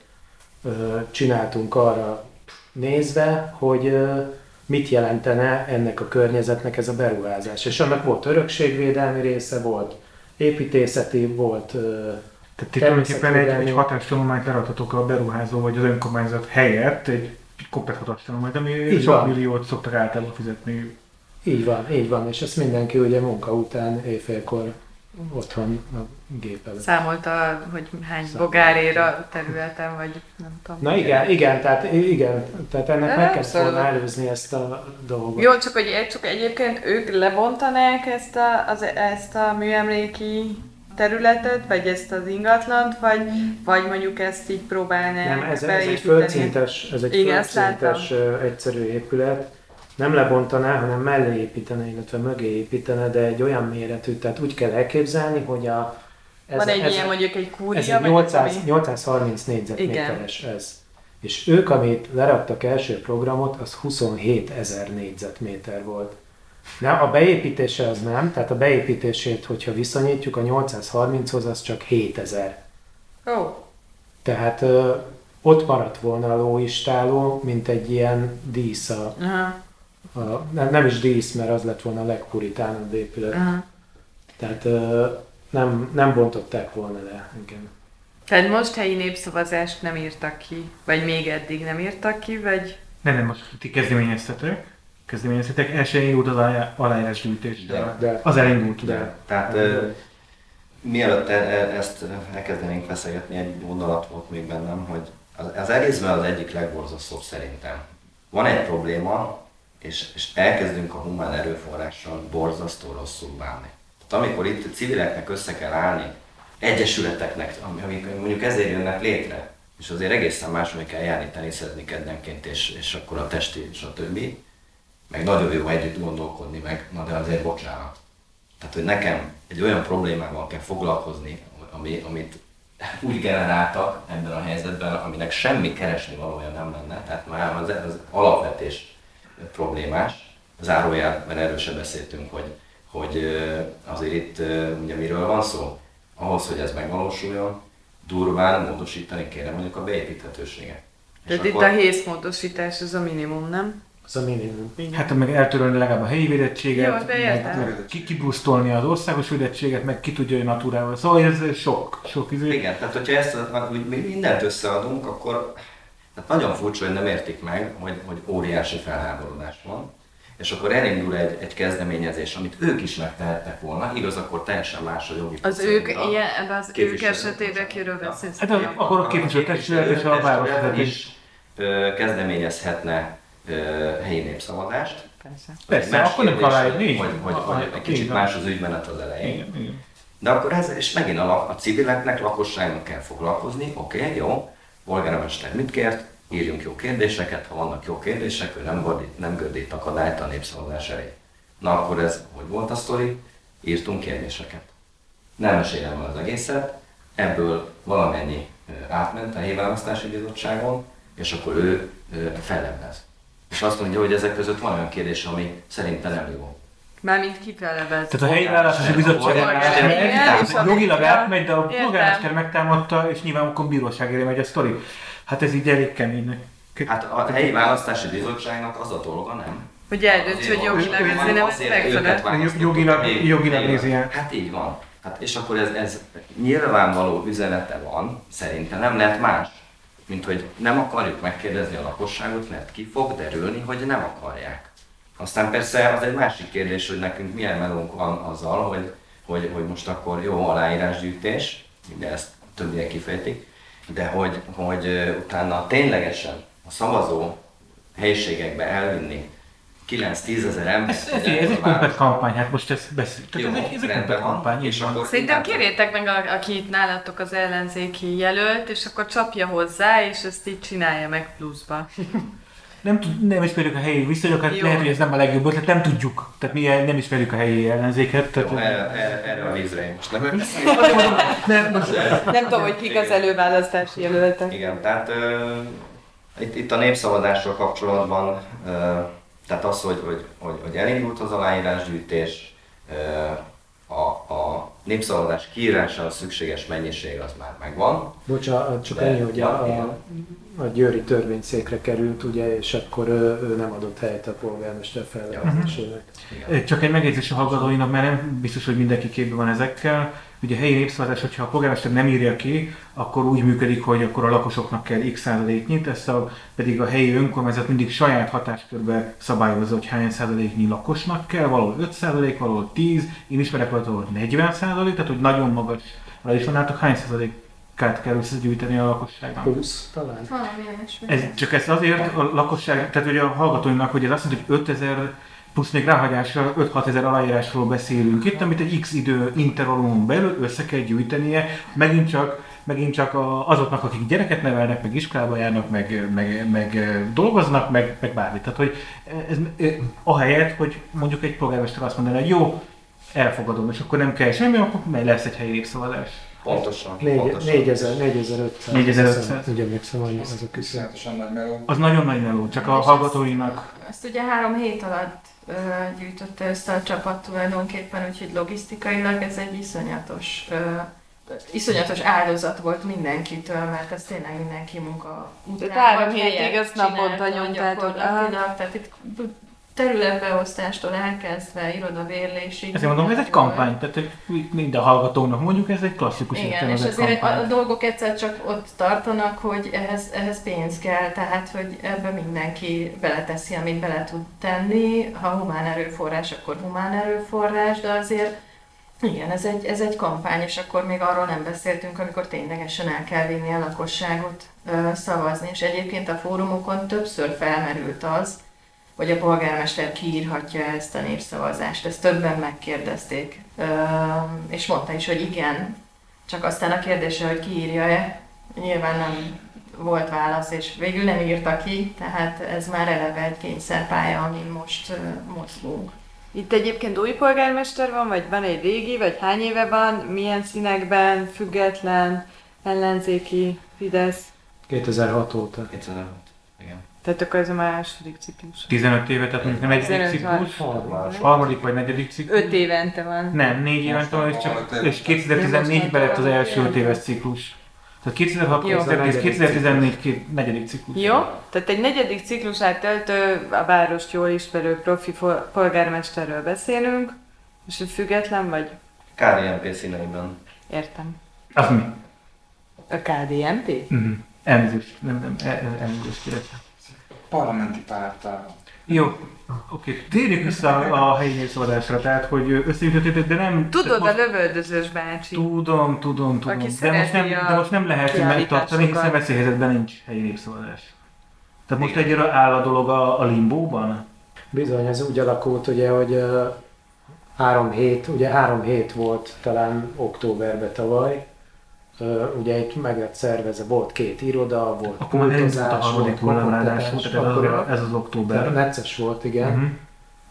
ö, csináltunk arra nézve, hogy ö, mit jelentene ennek a környezetnek ez a beruházás. És annak volt örökségvédelmi része, volt építészeti, volt Tehát tulajdonképpen egy, egy hatástanulmányt leadhatok a beruházó vagy az önkormányzat helyett, egy komplet hatástanulmányt, ami sok milliót szoktak általában fizetni. Így van, így van, és ezt mindenki ugye munka után éjfélkor otthon a gép előtt. Számolta, hogy hány Számolta. bogáréra területen, vagy nem tudom. Na igen, igen, tehát igen, tehát ennek De meg kellett abszolút. volna előzni ezt a dolgot. Jó, csak hogy csak egyébként ők lebontanák ezt a, az, ezt a műemléki területet, vagy ezt az ingatlant, vagy, vagy mondjuk ezt így próbálnák Nem, ez, ez egy földszintes, ez egy Igen, földszintes egyszerű épület. Nem lebontaná, hanem mellé építene, illetve mögé építene, de egy olyan méretű, tehát úgy kell elképzelni, hogy a ez, Van egy ez, ilyen mondjuk egy kúria, ez egy vagy 800, ami- 830 négyzetméteres ez. És ők, amit leraktak első programot, az 27 ezer négyzetméter volt. Nem, a beépítése az nem, tehát a beépítését, hogyha viszonyítjuk a 830-hoz, az csak 7000. Ó, Tehát ö, ott maradt volna a lóistáló, mint egy ilyen dísz. A, aha, a, nem, nem is dísz, mert az lett volna a legpuritánabb épület. aha. Tehát ö, nem, nem bontották volna le. Igen. Tehát most helyi népszavazást nem írtak ki, vagy még eddig nem írtak ki, vagy... Nem, nem, most ti kezdeményeztetek, kezdeményeztetek, el sem indult az aláírásgyűjtés. De. De, Az elindult, de, de. Tehát ö, mielőtt e- e- ezt elkezdenénk beszélgetni, egy gondolat volt még bennem, hogy az, az egészben az egyik legborzasztóbb szerintem. Van egy probléma, és, és elkezdünk a humán erőforrással borzasztó rosszul bánni. Tehát amikor itt civileknek össze kell állni, egyesületeknek, ami- amik mondjuk ezért jönnek létre, és azért egészen máshogy kell járni teniszezni keddenként, és, és akkor a testi, és a többi, meg nagyon jó együtt gondolkodni, meg na de azért bocsánat. Tehát, hogy nekem egy olyan problémával kell foglalkozni, ami, amit úgy generáltak ebben a helyzetben, aminek semmi keresni valója nem lenne, tehát már az, az alapvetés problémás, zárójelben erről sem beszéltünk, hogy, hogy azért itt ugye miről van szó? Ahhoz, hogy ez megvalósuljon, durván módosítani kéne mondjuk a beépíthetőséget. Tehát itt a hészmódosítás az a minimum, nem? Az a minimum. Hát meg eltörölni legalább a helyi védettséget, Jó, meg kibrusztolni az országos védettséget, meg ki tudja, hogy naturával. Szóval ez sok, sok izé. Igen, tehát hogyha ezt mindent összeadunk, akkor tehát nagyon furcsa, hogy nem értik meg, hogy, hogy óriási felháborodás van. És akkor elindul egy, egy kezdeményezés, amit ők is megtehettek volna, igaz, akkor teljesen más a jogi Az ők, ilyen, ebben az ők esetében kiről beszélsz? Hát az, akkor a képviselőtestület és a városvezetés. is kezdeményezhetne helyi népszavazást. Persze. Persze, akkor nem kérdés, találjuk, hogy, hogy, van. hogy, Ah, egy kicsit más az ügymenet az elején. Igen, igen. De akkor ez, és megint a, lak- a civileknek, lakosságnak kell foglalkozni, oké, okay, jó, polgármester mit kért, írjunk jó kérdéseket, ha vannak jó kérdések, ő nem, gördít, nem gördít akadályt a népszavazás elé. Na akkor ez, hogy volt a sztori, írtunk kérdéseket. Nem mesélem el az egészet, ebből valamennyi átment a helyi választási bizottságon, és akkor ő fellebbez. És azt mondja, hogy ezek között van olyan kérdés, ami szerintem nem jó. Mármint kifelebez. Tehát a helyi választási bizottság a- jogilag átmegy, de a polgármester megtámadta, és nyilván akkor bíróság elé megy a sztori. Hát ez így elég kemény. Hát a helyi választási bizottságnak az a dolga, nem? Hogy eldönts, hogy jogilag ez nem megfelel. Jogilag- jogilag nézi el. Hát így van. Hát és akkor ez, ez nyilvánvaló üzenete van, szerintem nem lehet más, mint hogy nem akarjuk megkérdezni a lakosságot, mert ki fog derülni, hogy nem akarják. Aztán persze az egy másik kérdés, hogy nekünk milyen melónk van azzal, hogy, hogy, hogy most akkor jó aláírásgyűjtés, ugye ezt többiek kifejtik, de hogy, hogy utána ténylegesen a szavazó helyiségekbe elvinni 9-10 ezer ember. Ez, ez, ez egy komplet kampány, hát most ezt beszél. Tehát ez egy, ez egy komplet kampány, és van. akkor Szerintem kérjétek meg, a, aki itt nálatok az ellenzéki jelölt, és akkor csapja hozzá, és ezt így csinálja meg pluszba. Nem, tud, nem ismerjük a helyi viszonyokat, Jó. lehet, hogy ez nem a legjobb ötlet, nem tudjuk. Tehát mi nem ismerjük a helyi ellenzéket. Tehát, Jó, erre, erre, a vízre én most nem nem, most, Nem tudom, hogy kik az előválasztási jelöltek. Igen, tehát ö, itt, itt a népszavazással kapcsolatban, ö, tehát az, hogy, hogy, hogy, hogy elindult az aláírásgyűjtés, ö, a, a népszavazás kiírásához szükséges mennyiség az már megvan. Bocsánat, csak De- ennyi, hogy a, a, a győri törvényszékre került, ugye, és akkor ő, ő nem adott helyet a polgármester felválasztásének. Igen. Csak egy megjegyzés a hallgatóinak, mert nem biztos, hogy mindenki képben van ezekkel. Ugye a helyi népszavazás, hogyha a polgármester nem írja ki, akkor úgy működik, hogy akkor a lakosoknak kell x százaléknyit, ezt a, pedig a helyi önkormányzat mindig saját hatáskörbe szabályozza, hogy hány százaléknyi lakosnak kell, valahol 5 százalék, valahol 10, én ismerek valahol ahol 40 százalék, tehát hogy nagyon magas. is van nálatok hány százalékát kell összegyűjteni a lakosságnak? 20 talán? Valami. Ez csak ez azért a lakosság, tehát hogy a hallgatóinknak, hogy ez azt jelenti, hogy 5000 plusz még ráhagyásra 5-6 ezer aláírásról beszélünk itt, amit egy x idő intervallumon belül össze kell gyűjtenie, megint csak, megint csak azoknak, akik gyereket nevelnek, meg iskolába járnak, meg, meg, meg dolgoznak, meg, meg bármi. Tehát, hogy ez, ahelyett, hogy mondjuk egy polgármester azt mondaná, hogy jó, elfogadom, és akkor nem kell semmi, akkor lesz egy helyi népszavazás. Pontosan. Négy- pontosan. 4000, 4500. 4500. Úgy emlékszem, hogy az a küszöb. Iszonyatosan nagy meló. Az nagyon nagy meló, csak a hallgatóinak Ezt ugye három hét alatt ö, gyűjtötte össze a csapat tulajdonképpen, úgyhogy logisztikailag ez egy iszonyatos, ö, iszonyatos áldozat volt mindenkitől, mert ez tényleg mindenki munka után. Tehát három hétig ezt naponta nyomtátok. Tehát itt területbeosztástól elkezdve irodavérlésig. Ezért mondom, ez egy kampány, tehát minden hallgatónak mondjuk ez egy klasszikus Igen, és azért a, a kampány. dolgok egyszer csak ott tartanak, hogy ehhez, ehhez pénz kell, tehát hogy ebbe mindenki beleteszi, amit bele tud tenni. Ha humán erőforrás, akkor humán erőforrás, de azért igen, ez egy, ez egy kampány, és akkor még arról nem beszéltünk, amikor ténylegesen el kell vinni a lakosságot ö, szavazni. És egyébként a fórumokon többször felmerült az, hogy a polgármester kiírhatja ezt a népszavazást. Ezt többen megkérdezték. És mondta is, hogy igen. Csak aztán a kérdése, hogy kiírja-e, nyilván nem volt válasz, és végül nem írta ki, tehát ez már eleve egy kényszerpálya, amin most mozgunk. Itt egyébként új polgármester van, vagy van egy régi, vagy hány éve van, milyen színekben, független, ellenzéki, Fidesz. 2006 óta. 2005. Igen. Tehát akkor ez a második ciklus. 15 éve, tehát mondjuk nem egy 15 van. ciklus, harmadik vagy negyedik ciklus. Öt évente van. Nem, négy évente van, és, csak, és 2014-ben lett az első öt éves ciklus. Tehát 2006, Jó. 2010, 2014 két negyedik ciklus. Jó, tehát egy negyedik ciklusát töltő, a várost jól ismerő profi polgármesterről beszélünk, és hogy független vagy? KDNP színeiben. Értem. Az mi? A KDNP? Uh-huh. Elnézést, nem, nem, el- el- elnézést kérek. Parlamenti pártál. Jó, oké. Térjünk vissza a helyi népszavazásra, tehát hogy összeütöttétek, de nem... Tudod, a lövöldözős bácsi. Tudom, tudom, tudom. Aki De most, nem, de most nem lehet megtartani, hiszen veszélyhelyzetben nincs helyi népszavazás. Tehát most egyre áll a dolog a, a limbóban? Bizony, ez úgy alakult ugye, hogy ö, három hét, ugye három hét volt talán októberben tavaly, ugye itt meg lett szervezve, volt két iroda, volt Akkor már elindult a harmadik volt hullám ráadásul, tehát ez, akkor az, ez az október. necces volt, igen. Uh-huh.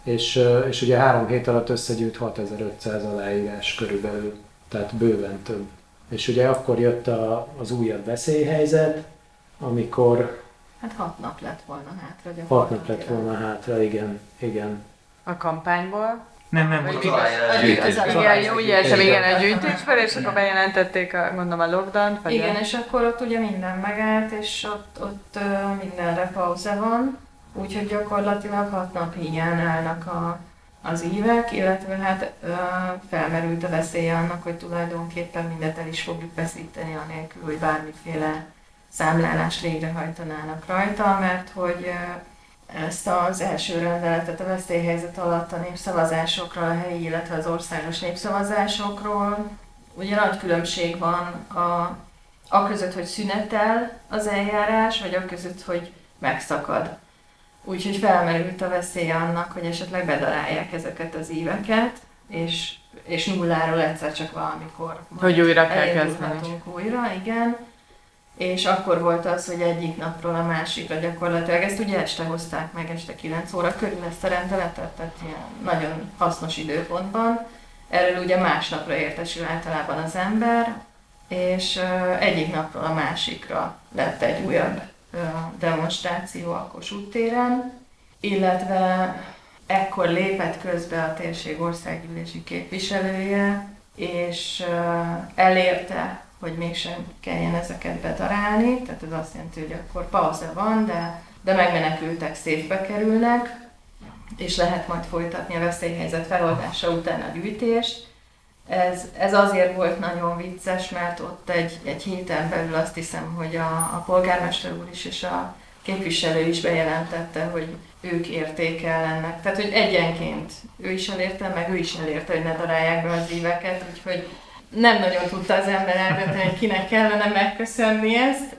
És, és ugye három hét alatt összegyűjt 6500 aláírás körülbelül, tehát bőven több. És ugye akkor jött a, az újabb veszélyhelyzet, amikor Hát hat nap lett volna hátra hat nap lett volna hátra, igen, igen. A kampányból. Nem, nem, gyűjtésben. az- Igen, úgy értem, igen, a gyűjtésből, és akkor bejelentették, a, gondolom, a lockdown vagy Igen, és akkor ott ugye minden megállt, és ott, ott mindenre pauza van, úgyhogy gyakorlatilag hat nap hiány állnak a, az évek, illetve hát ö, felmerült a veszélye annak, hogy tulajdonképpen mindet el is fogjuk veszíteni, anélkül, hogy bármiféle számlálás végrehajtanának rajta, mert hogy ezt az első rendeletet a veszélyhelyzet alatt a népszavazásokról, a helyi, illetve az országos népszavazásokról, ugye nagy különbség van a, a között, hogy szünetel az eljárás, vagy a között, hogy megszakad. Úgyhogy felmerült a veszély annak, hogy esetleg bedarálják ezeket az éveket, és, és nulláról egyszer csak valamikor Hogy újra kell kezdeni. újra, igen. És akkor volt az, hogy egyik napról a másikra gyakorlatilag, ezt ugye este hozták meg, este 9 óra körül ezt a rendeletet, tehát ilyen nagyon hasznos időpontban. Erről ugye másnapra értesül általában az ember, és egyik napról a másikra lett egy újabb demonstráció a Kossuth téren, illetve ekkor lépett közbe a térség országgyűlési képviselője, és elérte, hogy mégsem kelljen ezeket bedarálni, tehát ez azt jelenti, hogy akkor pauza van, de, de megmenekültek szétbe kerülnek, és lehet majd folytatni a veszélyhelyzet feloldása után a gyűjtést. Ez, ez azért volt nagyon vicces, mert ott egy, egy héten belül azt hiszem, hogy a, a polgármester úr is és a képviselő is bejelentette, hogy ők érték el ennek. Tehát, hogy egyenként ő is elérte, meg ő is elérte, hogy ne darálják be az éveket, úgyhogy nem nagyon tudta az ember eldönteni, hogy kinek kellene megköszönni ezt.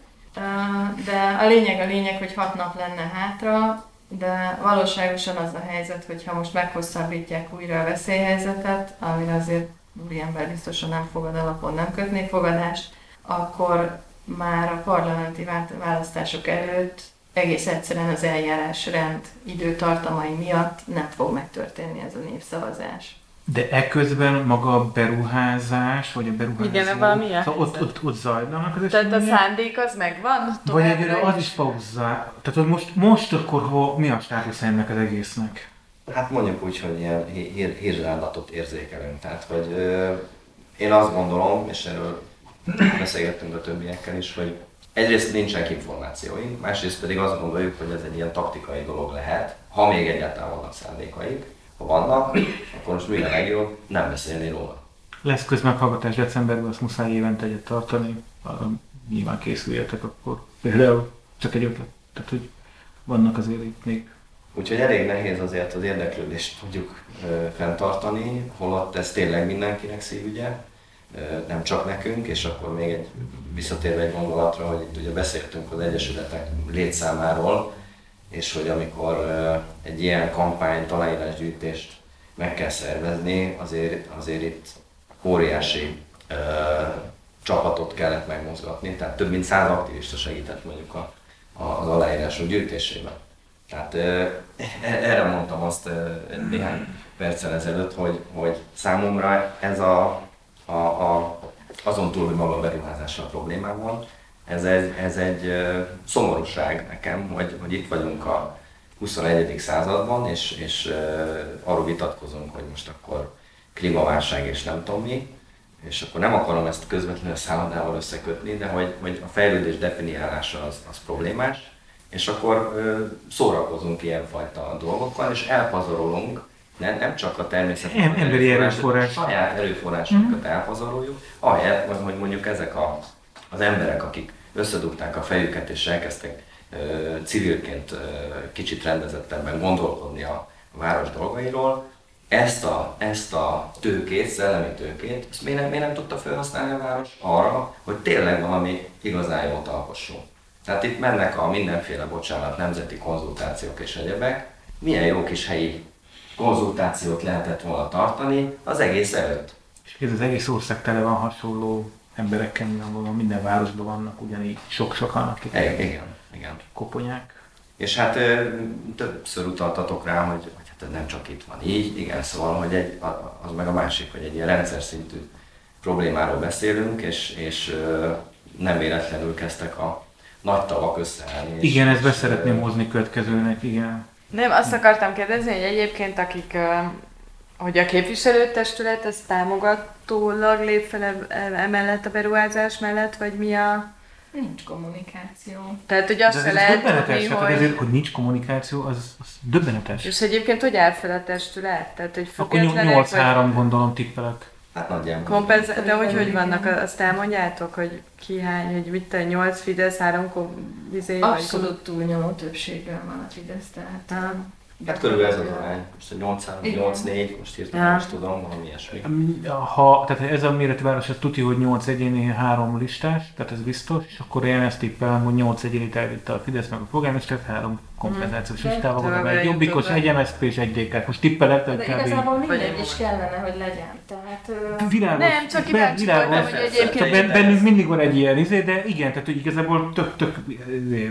De a lényeg a lényeg, hogy hat nap lenne hátra, de valóságosan az a helyzet, hogy ha most meghosszabbítják újra a veszélyhelyzetet, amire azért úriember biztosan nem fogad alapon, nem kötné fogadást, akkor már a parlamenti választások előtt egész egyszerűen az eljárásrend időtartamai miatt nem fog megtörténni ez a népszavazás. De ekközben maga a beruházás, vagy a beruházás... Igen, valami szóval ott, ott, ott zajlanak az Tehát a szándék az megvan? Vagy egyre az is pauzá. Tehát hogy most, most akkor hol, mi a státusz ennek az egésznek? Hát mondjuk úgy, hogy ilyen hí- hír, hírzsállatot érzékelünk. Tehát, hogy ö, én azt gondolom, és erről beszélgettünk a többiekkel is, hogy egyrészt nincsenek információink, másrészt pedig azt gondoljuk, hogy ez egy ilyen taktikai dolog lehet, ha még egyáltalán vannak szándékaik. Ha vannak, akkor most mi a legjobb nem beszélni róla. Lesz közmeghallgatás decemberben, azt muszáj évente egyet tartani. Arra nyilván készüljetek akkor. Például csak egy ötlet. Tehát, hogy vannak azért itt még Úgyhogy elég nehéz azért az érdeklődést tudjuk ö, fenntartani, holott ez tényleg mindenkinek szívügye, ö, nem csak nekünk, és akkor még egy visszatérve egy gondolatra, hogy itt ugye beszéltünk az Egyesületek létszámáról, és hogy amikor egy ilyen kampányt, aláírásgyűjtést meg kell szervezni, azért, azért itt óriási ö, csapatot kellett megmozgatni, tehát több mint száz aktivista segített mondjuk a, a, az aláírások gyűjtésében. Tehát ö, e- erre mondtam azt ö, néhány perccel ezelőtt, hogy, hogy számomra ez a, a, a azon túl, hogy maga a beruházással problémám van, ez egy, ez egy szomorúság nekem, hogy, hogy itt vagyunk a 21. században, és, és arról vitatkozunk, hogy most akkor klímaválság és nem tudom mi. és akkor nem akarom ezt közvetlenül a szállodával összekötni, de hogy, hogy a fejlődés definiálása az, az problémás, és akkor ö, szórakozunk ilyenfajta dolgokkal, és elpazarolunk, nem, nem csak a természet Em- emberi erőforrás. saját erőforrásokat uh-huh. elpazaroljuk, ahelyett, hogy mondjuk ezek a, az emberek, akik összedugták a fejüket és elkezdtek civilként kicsit rendezettebben gondolkodni a város dolgairól, ezt a, ezt a tőkét, szellemi tőkét, ezt miért nem, miért nem tudta felhasználni a város arra, hogy tényleg valami igazán jót alkosson. Tehát itt mennek a mindenféle, bocsánat, nemzeti konzultációk és egyebek. Milyen jó kis helyi konzultációt lehetett volna tartani az egész előtt. És az egész ország tele van hasonló emberekkel, nyilvánvalóan minden városban vannak ugyanígy sok-sokan, akik Igen, igen. igen. koponyák. És hát többször utaltatok rá, hogy, hogy hát nem csak itt van így, igen, szóval, hogy egy, az meg a másik, hogy egy ilyen rendszer szintű problémáról beszélünk, és, és nem véletlenül kezdtek a nagy tavak összeállni. Igen, ezt és, beszeretném hozni következőnek, igen. Nem, azt akartam kérdezni, hogy egyébként akik, hogy a képviselőtestület, ez támogatólag lép fel e- e- emellett a beruházás mellett, vagy mi a... Nincs kommunikáció. Tehát, hogy azt se ez lehet döbbenetes, tudni, tehát hogy... ezért, hogy nincs kommunikáció, az, az döbbenetes. És egyébként hogy áll fel a testület? Tehát, hogy Akkor függetlenek, 8-3 gondolom tippelek. Hát nagyjából. Kompenzá- de hogy hogy vannak, azt elmondjátok, hogy ki hány, hogy mit te, 8 Fidesz, 3 kom- vagy- Abszolút túlnyomó többséggel van a Fidesz, tehát... Ah. Hát körülbelül ez az arány. Most a 8 Igen. 8 4 most hirtelen Ja. most tudom, valami ilyesmi. Ha, tehát ez a méretű város, az tuti, hogy 8 egyéni, 3 listás, tehát ez biztos, és akkor én ezt tippelem, hogy 8 egyénit elvitte a Fidesz meg a polgármester, 3 kompenzációs listával van, Többre egy jobbikos, egy MSZP és egy DK. Most tippelek, De hogy igazából kb. mindegy Vagy- is kellene, hogy legyen. Tehát... Világos. Nem, csak kíváncsi világos. voltam, hogy egyébként- bennünk mindig van egy ilyen izé, de igen, tehát hogy igazából tök, tök,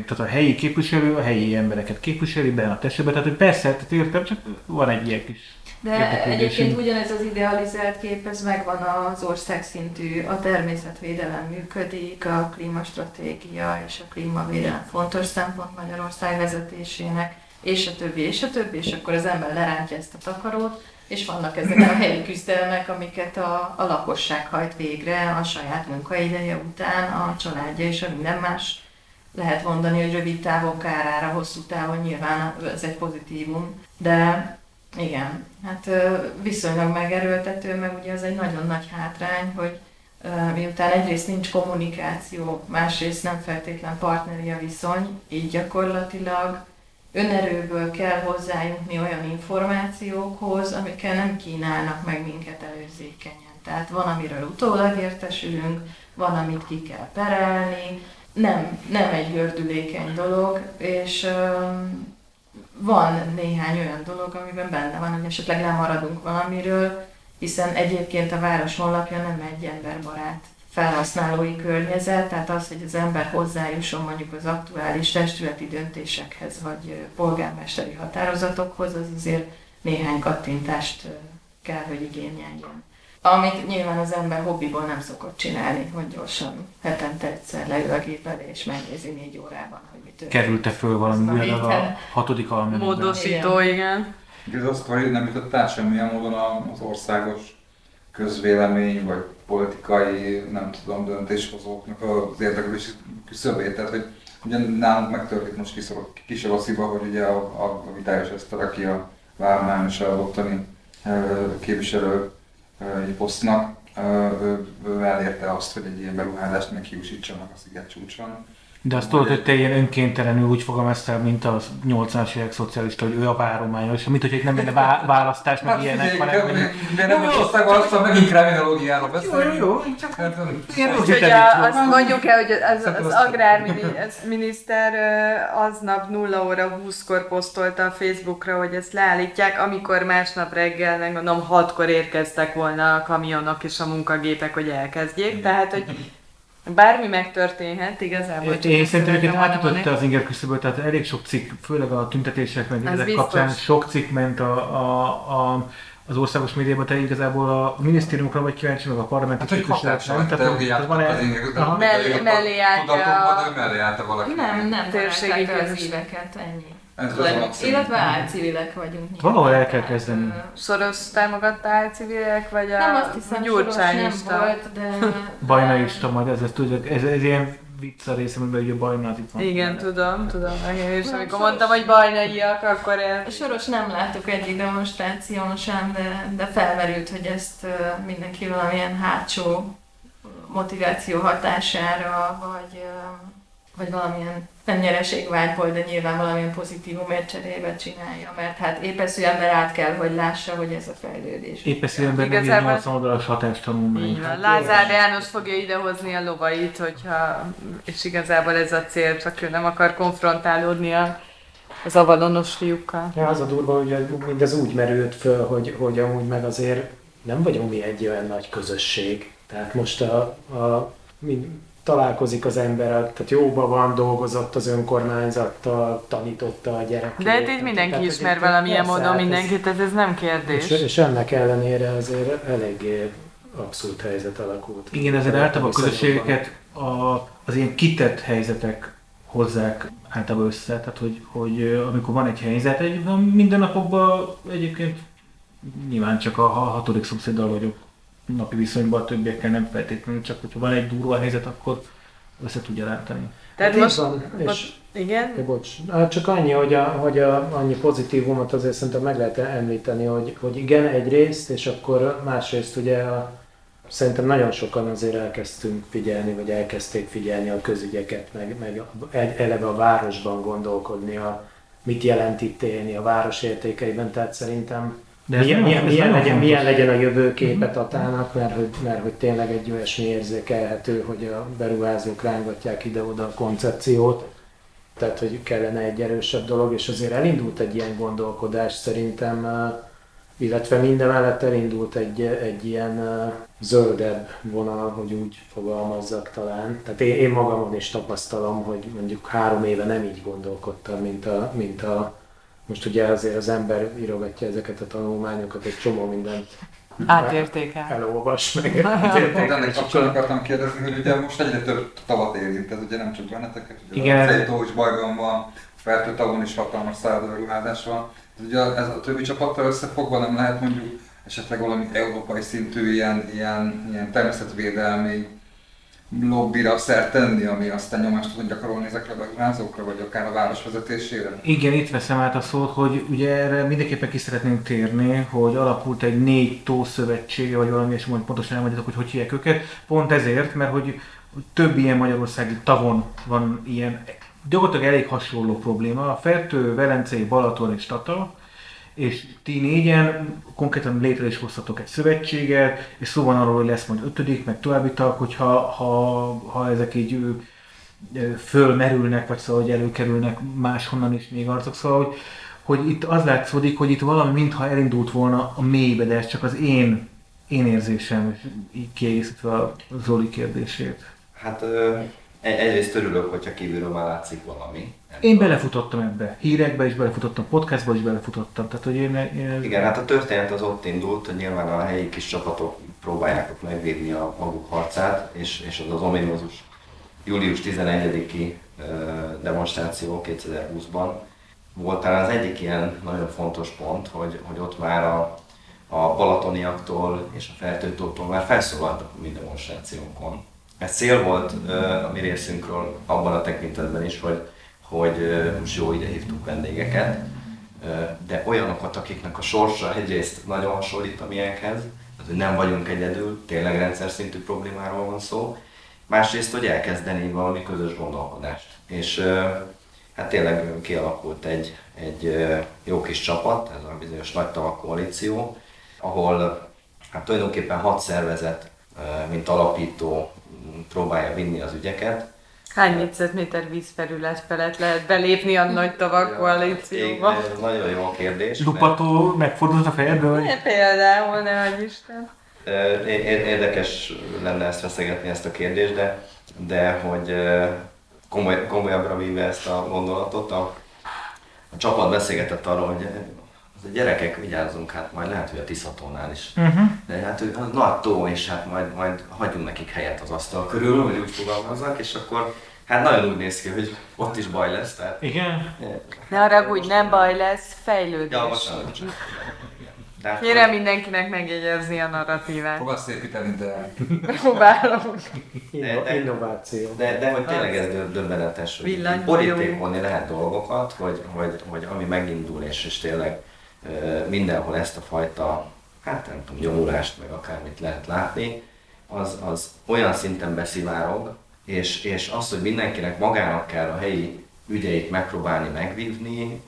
tehát a helyi képviselő a helyi embereket képviseli, benne a testebe, tehát hogy persze, tehát értem, csak van egy ilyen kis De érdeklődésünk. egyébként ugyanez az idealizált kép, ez megvan az ország szintű, a természetvédelem működik, a klímastratégia és a klímavédelem fontos szempont Magyarország vezetésének, és a többi, és a többi, és akkor az ember lerántja ezt a takarót, és vannak ezek a helyi küzdelmek, amiket a, a lakosság hajt végre a saját munkaideje után, a családja és a minden más lehet mondani, hogy rövid távon kárára, hosszú távon nyilván ez egy pozitívum, de igen, hát viszonylag megerőltető, meg ugye az egy nagyon nagy hátrány, hogy miután egyrészt nincs kommunikáció, másrészt nem feltétlen partneri a viszony, így gyakorlatilag önerőből kell hozzájutni olyan információkhoz, amikkel nem kínálnak meg minket előzékenyen. Tehát van, amiről utólag értesülünk, van, amit ki kell perelni, nem, nem egy gördülékeny dolog, és öm, van néhány olyan dolog, amiben benne van, hogy esetleg lemaradunk valamiről, hiszen egyébként a város honlapja nem egy emberbarát felhasználói környezet, tehát az, hogy az ember hozzájusson mondjuk az aktuális testületi döntésekhez, vagy polgármesteri határozatokhoz, az azért néhány kattintást kell, hogy igényeljen. Amit nyilván az ember hobbiból nem szokott csinálni, hogy gyorsan hetente egyszer leül a gép elé és megnézi négy órában, hogy mi történik. Került-e föl valami újra a igen. hatodik almenetben? Módosító, igen. Ez a sztori nem jutott át semmilyen módon az országos közvélemény, vagy politikai, nem tudom, döntéshozóknak az érdeklődési küszöbét. Tehát, hogy ugye nálunk megtörtént most Kisorosziba, hogy ugye a, a, a Vitályos Eszter, aki a Várnán és a ottani képviselő egy posztnak, elérte azt, hogy egy ilyen beruházást meghiúsítsanak a sziget csúcson. De azt tudod, hogy te ilyen önkéntelenül úgy fogalmaztál, mint a 80-as évek szocialista, hogy ő a várományos, mint hogy itt nem lenne vá- választás, meg ilyenek, Hát figyelj, hanem... de- de nem az országválasztás, megint kriminologiáról beszélünk. Jó, jó, csak... Hát, a, volt. azt mondjuk el, hogy az, az azt- agrárminiszter aznap 0 óra 20-kor posztolta a Facebookra, hogy ezt leállítják, amikor másnap reggel, meg mondom, 6-kor érkeztek volna a kamionok és a munkagépek, hogy elkezdjék. Tehát, hogy bármi megtörténhet, igazából. Én ezt szerintem őket mondani. az inger küszöböt, tehát elég sok cikk, főleg a tüntetések, meg ezek biztos. kapcsán sok cikk ment a, a, a az országos médiában, te igazából a minisztériumokra vagy kíváncsi, meg a parlamenti Hát, hogy képviselőkre. Tehát, ugye tehát van az egy-. Mellé- mellé állja a- mellé állta valaki. Nem, nem Térségi az éveket, ennyi. Ez alapszín. illetve álcivilek vagyunk. Valahol el kell kezdeni. Soros támogatta civilek, vagy a Nem azt hiszem, Soros nem gyurcsányista? volt, de... Bajnaista majd, ez, ez, tudod, ez, ez ilyen vicc a részemben, hogy a bajnát itt van. Igen, tudom, tudom. Nem, amikor Soros- mondtam, hogy bajnaiak, akkor én... Soros nem láttuk egyik demonstráción sem, de, de felmerült, hogy ezt mindenki valamilyen hátsó motiváció hatására, vagy, vagy valamilyen nem nyereségvágyból, de nyilván valamilyen pozitívumért cserébe csinálja, mert hát épeszű ember át kell, hogy lássa, hogy ez a fejlődés. Épp eszélyemben nem Igazából- 80 oldalas hatástanulmány. Így van. Lázár János fogja idehozni a lovait, hogyha, és igazából ez a cél, csak ő nem akar konfrontálódni a, az avalonos fiúkkal. Ja, az a durva, hogy mindez úgy merült föl, hogy, hogy amúgy meg azért nem vagyunk mi egy olyan nagy közösség. Tehát most a, a mind, találkozik az ember, tehát jóban van, dolgozott az önkormányzattal, tanította a gyerekét. De hát így mindenki Tehát, hogy ismer itt- valamilyen módon hát ez- mindenkit, tehát ez nem kérdés. És, és ennek ellenére azért eléggé abszolút helyzet alakult. Igen, ezért általában a közösségeket a, az ilyen kitett helyzetek hozzák általában össze. Tehát, hogy, hogy amikor van egy helyzet, egy, van mindennapokban egyébként nyilván csak a ha- hatodik szomszéddal vagyok napi viszonyban, a többiekkel nem feltétlenül, csak hogyha van egy durva helyzet, akkor össze tudja rántani. Tehát Így most, van, és igen, Ja, bocs. Hát csak annyi, hogy, a, hogy a, annyi pozitívumot azért szerintem meg lehet említeni, hogy, hogy igen, egyrészt, és akkor másrészt ugye a, szerintem nagyon sokan azért elkezdtünk figyelni, vagy elkezdték figyelni a közügyeket, meg, meg el- eleve a városban gondolkodni, a, mit jelent itt élni a város értékeiben, tehát szerintem De ez milyen, milyen, milyen, legyen, fontos. milyen legyen a jövőképe Tatának, mert hogy, mert hogy tényleg egy olyasmi érzékelhető, hogy a beruházók rángatják ide-oda a koncepciót, tehát hogy kellene egy erősebb dolog, és azért elindult egy ilyen gondolkodás szerintem, eh, illetve mindemellett elindult egy, egy ilyen eh, zöldebb vonal, hogy úgy fogalmazzak talán. Tehát én, én magamon is tapasztalom, hogy mondjuk három éve nem így gondolkodtam, mint a, mint a most ugye azért az ember írogatja ezeket a tanulmányokat, egy csomó mindent átértékel. elolvas meg. Pont ennek kapcsán akartam kérdezni, hogy ugye most egyre több tavat érint, ez ugye nem csak benneteket, ugye Igen. az Ejtó is bajban van, Fertő tavon is hatalmas szállodalruházás van. Ez ugye ez a többi csapattal összefogva nem lehet mondjuk esetleg valami európai szintű ilyen, ilyen, ilyen természetvédelmi lobbira szert tenni, ami aztán nyomást tud gyakorolni ezekre a beruházókra, vagy akár a város vezetésére? Igen, itt veszem át a szót, hogy ugye erre mindenképpen ki szeretnénk térni, hogy alapult egy négy tó szövetsége, vagy valami, és majd pontosan elmondjátok, hogy hogy hívják őket. Pont ezért, mert hogy több ilyen magyarországi tavon van ilyen, gyakorlatilag elég hasonló probléma. A Fertő, Velencei, Balaton és Tata, és ti négyen konkrétan létre is hoztatok egy szövetséget, és szó van arról, hogy lesz majd ötödik, meg további tag, hogyha ha, ha ezek így ő, fölmerülnek, vagy szóval, hogy előkerülnek máshonnan is még arcok, szóval, hogy, hogy itt az látszódik, hogy itt valami mintha elindult volna a mélybe, de ez csak az én, én érzésem, és így kiegészítve a Zoli kérdését. Hát ö, egyrészt örülök, hogyha kívülről már látszik valami. Én belefutottam ebbe, hírekbe is belefutottam, podcastba is belefutottam, tehát hogy én, én Igen, hát a történet az ott indult, hogy nyilván a helyi kis csapatok próbálják ott megvédni a maguk harcát, és, és az az ominózus július 11-i ö, demonstráció 2020-ban volt talán az egyik ilyen nagyon fontos pont, hogy, hogy ott már a, a balatoniaktól és a fertőtótól már felszólaltak a mi demonstrációnkon. Ez cél volt a mi részünkről abban a tekintetben is, hogy, hogy most jó ide hívtuk vendégeket, de olyanokat, akiknek a sorsa egyrészt nagyon hasonlít a miénkhez, tehát hogy nem vagyunk egyedül, tényleg rendszer szintű problémáról van szó, másrészt, hogy elkezdeni valami közös gondolkodást. És hát tényleg kialakult egy, egy jó kis csapat, ez a bizonyos nagy tavak koalíció, ahol hát tulajdonképpen hat szervezet, mint alapító próbálja vinni az ügyeket, Hány négyzetméter vízfelület felett lehet belépni a nagy tavak koalícióba? Ez nagyon jó kérdés. mert- Lupató megfordult a fejedből, hogy Például, ne adj Isten. Érdekes lenne ezt feszegetni, ezt a kérdést, de, de hogy komoly, komolyabbra véve ezt a gondolatot, a, a csapat beszélgetett arról, hogy a gyerekek vigyázzunk, hát majd lehet, hogy a Tiszatónál is. uh-huh. De hát ő az nagy tó, és hát majd, majd hagyjunk nekik helyet az asztal körül, hogy úgy fogalmazzak, és akkor Hát nagyon úgy néz ki, hogy ott is baj lesz, tehát... Igen? Ne haragudj, nem baj lesz, fejlődés. Ja, bocsánat. Tehát, Kérem mindenkinek megjegyezni a narratívát. Fogsz építeni, de Próbálom. Inno- de- innováció. De, de hogy tényleg ez dö- döbbenetes, hogy borítékolni lehet dolgokat, hogy, hogy, hogy ami megindul, és, és tényleg mindenhol ezt a fajta, hát nem tudom, nyomulást, meg akármit lehet látni, az, az olyan szinten beszivárog, és, és az, hogy mindenkinek magának kell a helyi ügyeit megpróbálni megvívni,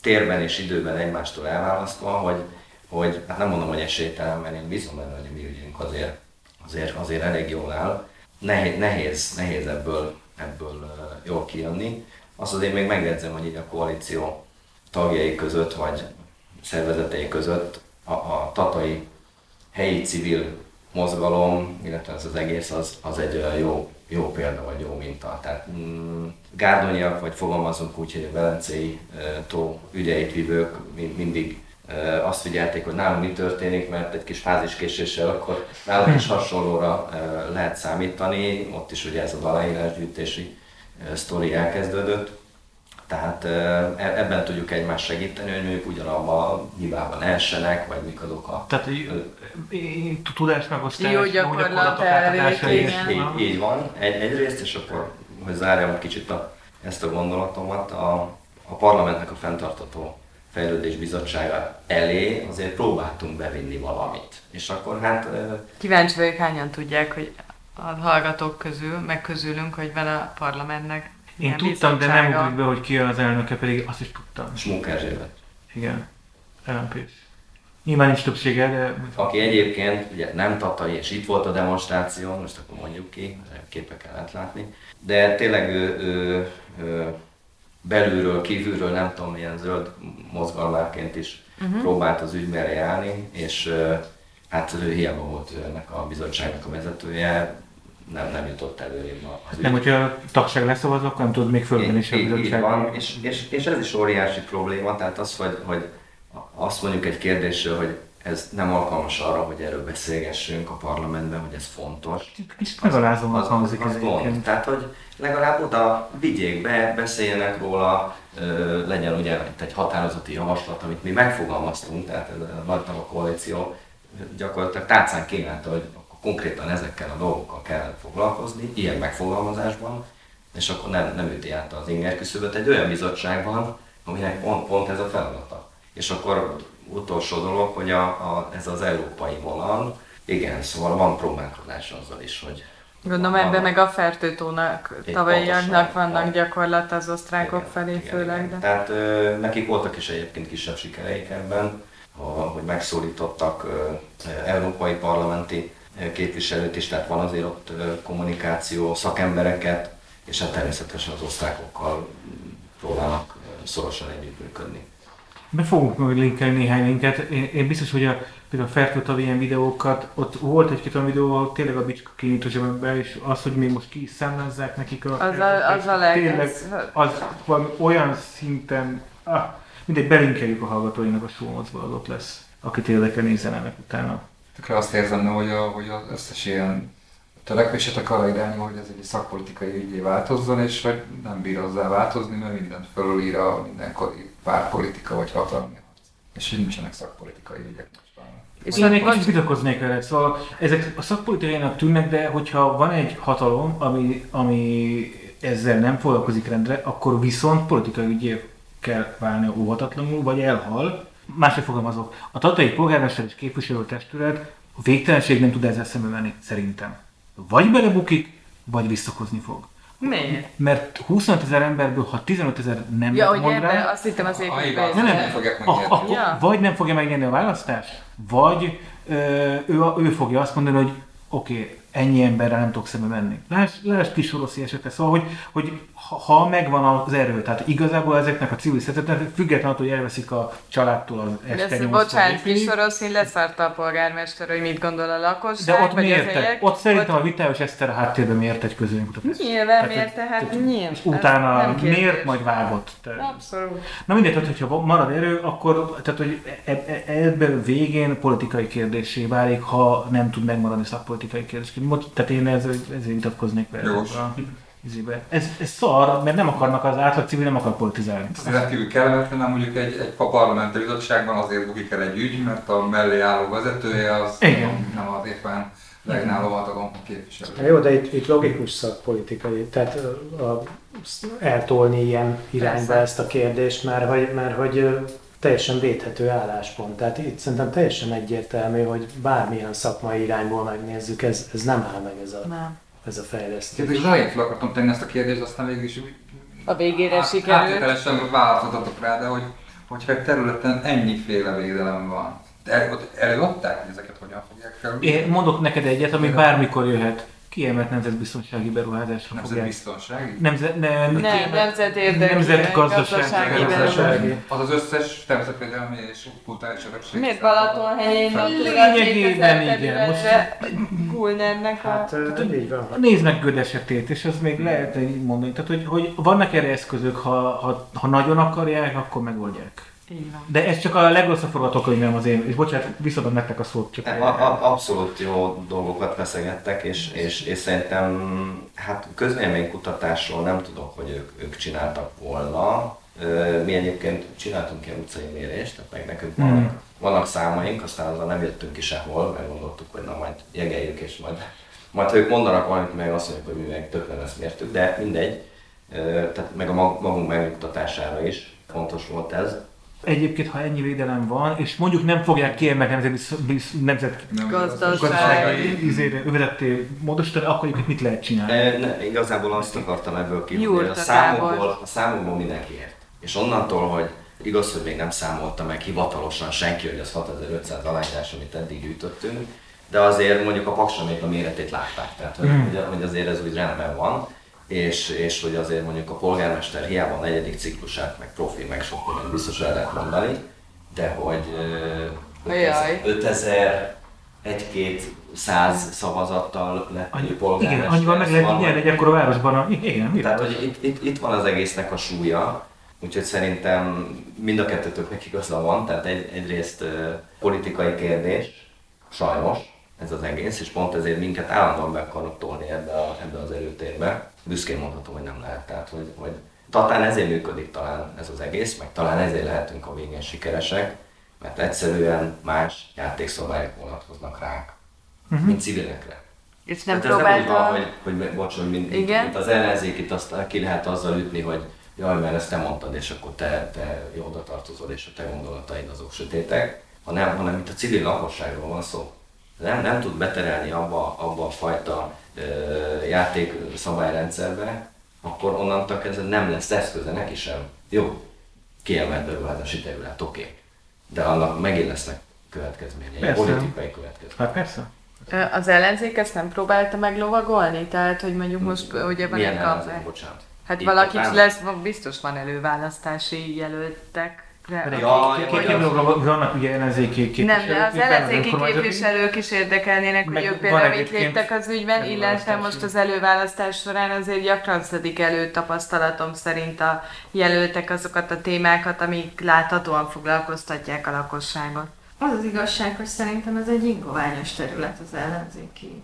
térben és időben egymástól elválasztva, hogy, hogy hát nem mondom, hogy esélytelen, mert én bízom benne, hogy a mi ügyünk azért, azért, azért elég jól áll. Nehéz, nehéz, nehéz ebből, ebből jól kijönni. Azt azért még megjegyzem, hogy így a koalíció tagjai között, vagy szervezetei között a, a tatai helyi civil mozgalom, illetve ez az egész, az, az egy jó, jó példa, vagy jó minta. Tehát mm, vagy fogalmazunk úgy, hogy a Velencei tó ügyeit vívők mind, mindig azt figyelték, hogy nálunk mi történik, mert egy kis fáziskéséssel akkor nálunk is hasonlóra lehet számítani. Ott is ugye ez az aláírásgyűjtési sztori elkezdődött. Tehát e- ebben tudjuk egymást segíteni, hogy mondjuk ugyanabban a hibában essenek, vagy mik azok a Tehát eh, tudás megosztás, Jó gyakorlat így, így, van, egy, egyrészt, és akkor, hogy zárjam egy kicsit a, ezt a gondolatomat, a, a parlamentnek a fenntartató fejlődés bizottsága elé azért próbáltunk bevinni valamit. És akkor hát Kíváncsi vagyok, hányan tudják, hogy a hallgatók közül, meg közülünk, hogy van a parlamentnek Én tudtam, de nem ugrik be, hogy ki az elnöke, pedig azt is tudtam. Smuk Erzsébet, Igen. lmp Nyilván nincs többsége, de... aki egyébként ugye nem tatai, és itt volt a demonstráción, most akkor mondjuk ki, képeken lehet látni, de tényleg ő, ő, ő belülről, kívülről, nem tudom, milyen zöld mozgalmáként is uh-huh. próbált az ügy mellé állni, és hát ő hiába volt ő ennek a bizottságnak a vezetője, nem, nem jutott előrébb az ügy. Nem, hogyha tagság leszavaz, akkor nem tudod még fölvenni se a bizottságban. van, és, és, és ez is óriási probléma, tehát az, hogy, hogy azt mondjuk egy kérdésről, hogy ez nem alkalmas arra, hogy erről beszélgessünk a parlamentben, hogy ez fontos. Kicsit megalázóan az, hangzik az ez gond. Tehát, hogy legalább oda vigyék be, beszéljenek róla, ö, legyen ugye itt egy határozati javaslat, amit mi megfogalmaztunk, tehát ez a nagy koalíció gyakorlatilag tárcán kínálta, hogy konkrétan ezekkel a dolgokkal kell foglalkozni, ilyen megfogalmazásban, és akkor nem, nem üti át az inger küszöböt egy olyan bizottságban, aminek pont, pont ez a feladata. És akkor utolsó dolog, hogy a, a, ez az európai vonal, igen, szóval van próbálkozás azzal is, hogy Gondolom ebben meg a fertőtónak, tavalyiaknak vannak van. gyakorlat az osztrákok Igen, felé igen, főleg, igen. de... Tehát ö, nekik voltak is egyébként kisebb sikereik ebben, hogy megszólítottak ö, európai parlamenti képviselőt is, tehát van azért ott kommunikáció, szakembereket, és hát természetesen az osztrákokkal próbálnak szorosan együttműködni. Be fogunk majd linkelni néhány linket. Én, én biztos, hogy a, például a Fertőtav ilyen videókat, ott volt egy-két olyan videó, ahol tényleg a bicska kinyit a zsebembe, és az, hogy még most ki számlázzák nekik a... Az a, az a leg... Tényleg, az valami olyan szinten... Ah, mindegy, belinkeljük a hallgatóinak a show ott lesz. Akit érdekel, nézzen ennek utána. Tökre azt érzem, hogy, a, hogy az összes ilyen törekvésetek arra irányul, hogy ez egy szakpolitikai ügyé változzon, és hogy nem bír hozzá változni, mert mindent fölülír a mindenkori pártpolitika vagy hatalmi harc. És hogy nincsenek szakpolitikai ügyek most. És Én kicsit most, vitatkoznék vele, szóval ezek a szakpolitikának tűnnek, de hogyha van egy hatalom, ami, ami ezzel nem foglalkozik rendre, akkor viszont politikai ügyé kell válni óvatatlanul, vagy elhal. Máshogy fogalmazok, a tatai polgármester és képviselőtestület a végtelenség nem tud ezzel szembe menni, szerintem. Vagy belebukik, vagy visszakozni fog. miért? Mert 25 ezer emberből, ha 15 ezer nem Ja, hogy mond rá, azt hittem az A épületben. hibát nem, nem fogják megnyerni. akkor Ja. vagy nem fogja megnyerni a választást, vagy ö, ő, ő fogja azt mondani, hogy oké, okay, ennyi emberrel nem tudok szembe menni. Lásd, lásd kis oroszi esete. Szóval, hogy, hogy ha, ha megvan az erő, tehát igazából ezeknek a civil szervezeteknek, függetlenül attól, hogy elveszik a családtól az De este ez, 8 bocsánat, kis oroszín leszarta a polgármester, hogy mit gondol a lakosság, De ott vagy miért? egyek. Ott szerintem a Vitályos Eszter a háttérben miért egy közönkutatás. Nyilván Tehát, miért, tehát tehát- nyilván. Utána Nem kérdés. miért majd vágott? Tehát- Abszolút. Na mindegy, tehát, hogyha marad erő, akkor tehát, hogy e- e- ebben végén politikai kérdésé válik, ha nem tud megmaradni szakpolitikai kérdés. Tehát én ezzel, ezzel vitatkoznék vele. Izébe. Ez, ez szar, mert nem akarnak az átlag civil, nem akar politizálni. Ez rendkívül kellemetlen, nem mondjuk egy, egy parlamenti bizottságban azért bukik el egy ügy, mert a mellé álló vezetője az Igen. nem, nem az éppen legnál lovatagon képviselő. Hát jó, de itt, itt logikus szakpolitikai, tehát a, eltolni ilyen irányba Persze. ezt a kérdést, mert hogy, mert hogy teljesen védhető álláspont. Tehát itt szerintem teljesen egyértelmű, hogy bármilyen szakmai irányból megnézzük, ez, ez nem áll meg ez a, Nem. Ez a fejlesztés. Kérdés, az elején fel akartam tenni ezt a kérdést, aztán végül is úgy A végére át- sikerült. Áttételesen választhatok rá, de hogy, hogyha egy területen ennyiféle védelem van, de ott előadták, hogy ezeket hogyan fogják felülni? Én mondok neked egyet, ami bármikor jöhet. Kiemelt nemzetbiztonsági beruházásra fogják. Nemzetbiztonsági? Nemzet, ne, Nem, kiemelt- nemzetérdekű, Nemzetgazdasági gazdasági beruházás. Az az összes természetvédelmi és kulturális örökség. Miért Balatonhelyén Lényegében 2000 igen, most- Gulnernek a... Hát így van. Nézd meg Göd esetét, és az még lehet így mondani. Tehát, hogy, hogy vannak erre eszközök, ha, ha, ha nagyon akarják, akkor megoldják. Így van. De ez csak a legrosszabb forgatókönyvem az én, és bocsánat, visszadom nektek a szót. Csak A, a, abszolút jó dolgokat feszegettek, és, és, és szerintem hát közvéleménykutatásról nem tudok, hogy ők, ők csináltak volna. Mi egyébként csináltunk ilyen utcai mérést, tehát meg nekünk vannak, Hmm. vannak számaink, aztán azzal nem jöttünk ki sehol, mert gondoltuk, hogy na majd jegeljük, és majd, majd ha ők mondanak valamit, meg azt mondjuk, hogy mi meg többen ezt mértük, de mindegy. Tehát meg a mag- magunk megnyugtatására is fontos volt ez. Egyébként, ha ennyi védelem van, és mondjuk nem fogják kiemelni nemzet, nemzet Gazdaság. gazdasági izére, övezetté módosítani, akkor egyébként mit lehet csinálni? E, ne, igazából azt akartam ebből hogy a számokból, a számokból mindenki ért. És onnantól, hogy igaz, hogy még nem számolta meg hivatalosan senki, hogy az 6500 alányzás, amit eddig gyűjtöttünk, de azért mondjuk a paksa még a méretét látták, tehát hogy, Mm. hogy azért ez úgy rendben van, és, és hogy azért mondjuk a polgármester hiába a negyedik ciklusát, meg profi, meg sok mindent biztos el lehet mondani, de hogy ö, Ajaj. 5000 egy-két száz szavazattal lett Annyi, polgármester. igen, annyival meg lehet nyerni egy ekkora városban. A, igen, tehát, világos. hogy itt, itt, itt van az egésznek a súlya, úgyhogy szerintem mind a kettőtöknek igaza van, tehát egy, egyrészt politikai kérdés, sajnos ez az egész, és pont ezért minket állandóan be akarnak tolni ebbe, a, ebbe az előtérbe. Büszkén mondhatom, hogy nem lehet, tehát hogy, hogy talán ezért működik talán ez az egész, meg talán ezért lehetünk a végén sikeresek, mert egyszerűen más játékszabályok vonatkoznak ránk, Mhm. mint civilekre. És nem Tehát ez nem úgy van, hogy, hogy bocs, hogy mint, Igen? mint az ellenzékit, azt ki lehet azzal ütni, hogy jaj, mert ezt te mondtad, és akkor te, te oda tartozol, és a te gondolataid azok sötétek, hanem, hanem itt a civil lakosságról van szó. Nem, nem tud beterelni abba, abba a fajta ö, játékszabályrendszerbe, akkor onnantól kezdve nem lesz eszköze neki sem. Jó, kiemelt beruházási terület, oké. Okay. De annak megint lesznek következményei, Persze. politikai következményei. Hát persze. Az ellenzék ezt nem próbálta meglovagolni? Tehát, hogy mondjuk most ugye van Milyen egy ellenzék, kampány. bocsánat. Hát Itt valaki lesz, biztos van előválasztási jelöltek. Két- vannak ugye ellenzéki képviselők. Nem, de az ellenzéki képviselők is érdekelnének, hogy ők például mit léptek az ügyben, illetve most az előválasztás során azért gyakran szedik elő tapasztalatom szerint a jelöltek azokat a témákat, amik láthatóan foglalkoztatják a lakosságot. Az az igazság, hogy szerintem ez egy ingoványos terület az ellenzéki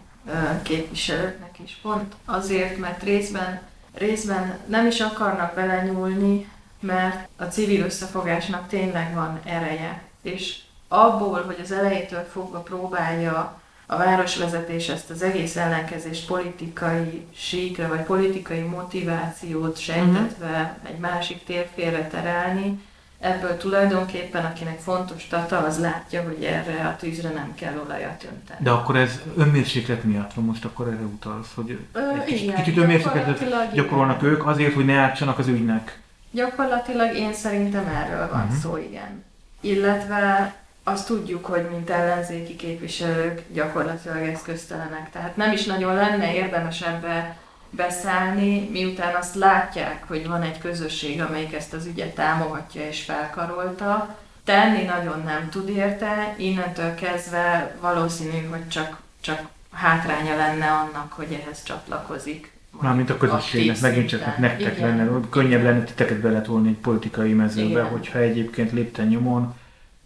képviselőknek is. Pont azért, mert részben, részben nem is akarnak belenyúlni, mert a civil összefogásnak tényleg van ereje. És abból, hogy az elejétől fogva próbálja a városvezetés ezt az egész ellenkezést politikai síkra, vagy politikai motivációt sejtetve egy másik térfélre terelni, ebből tulajdonképpen, akinek fontos Tata, az látja, hogy erre a tűzre nem kell olajat önteni. De akkor ez önmérséklet miatt van, most akkor erre utalsz, hogy Ö, egy kicsit, igen, kicsit önmérsékletet gyakorolnak igen. ők azért, hogy ne átsanak az ügynek. Gyakorlatilag én szerintem erről van Mhm. szó, igen. Illetve azt tudjuk, hogy mint ellenzéki képviselők gyakorlatilag eszköztelenek. Tehát nem is nagyon lenne érdemes ebbe beszállni, miután azt látják, hogy van egy közösség, amelyik ezt az ügyet támogatja és felkarolta. Tenni nagyon nem tud érte, innentől kezdve valószínű, hogy csak, csak hátránya lenne annak, hogy ehhez csatlakozik. Mármint a közösségnek, megint csak nektek Igen. lenne, könnyebb lenne titeket beletolni egy politikai mezőbe, Igen. hogyha egyébként lépten nyomon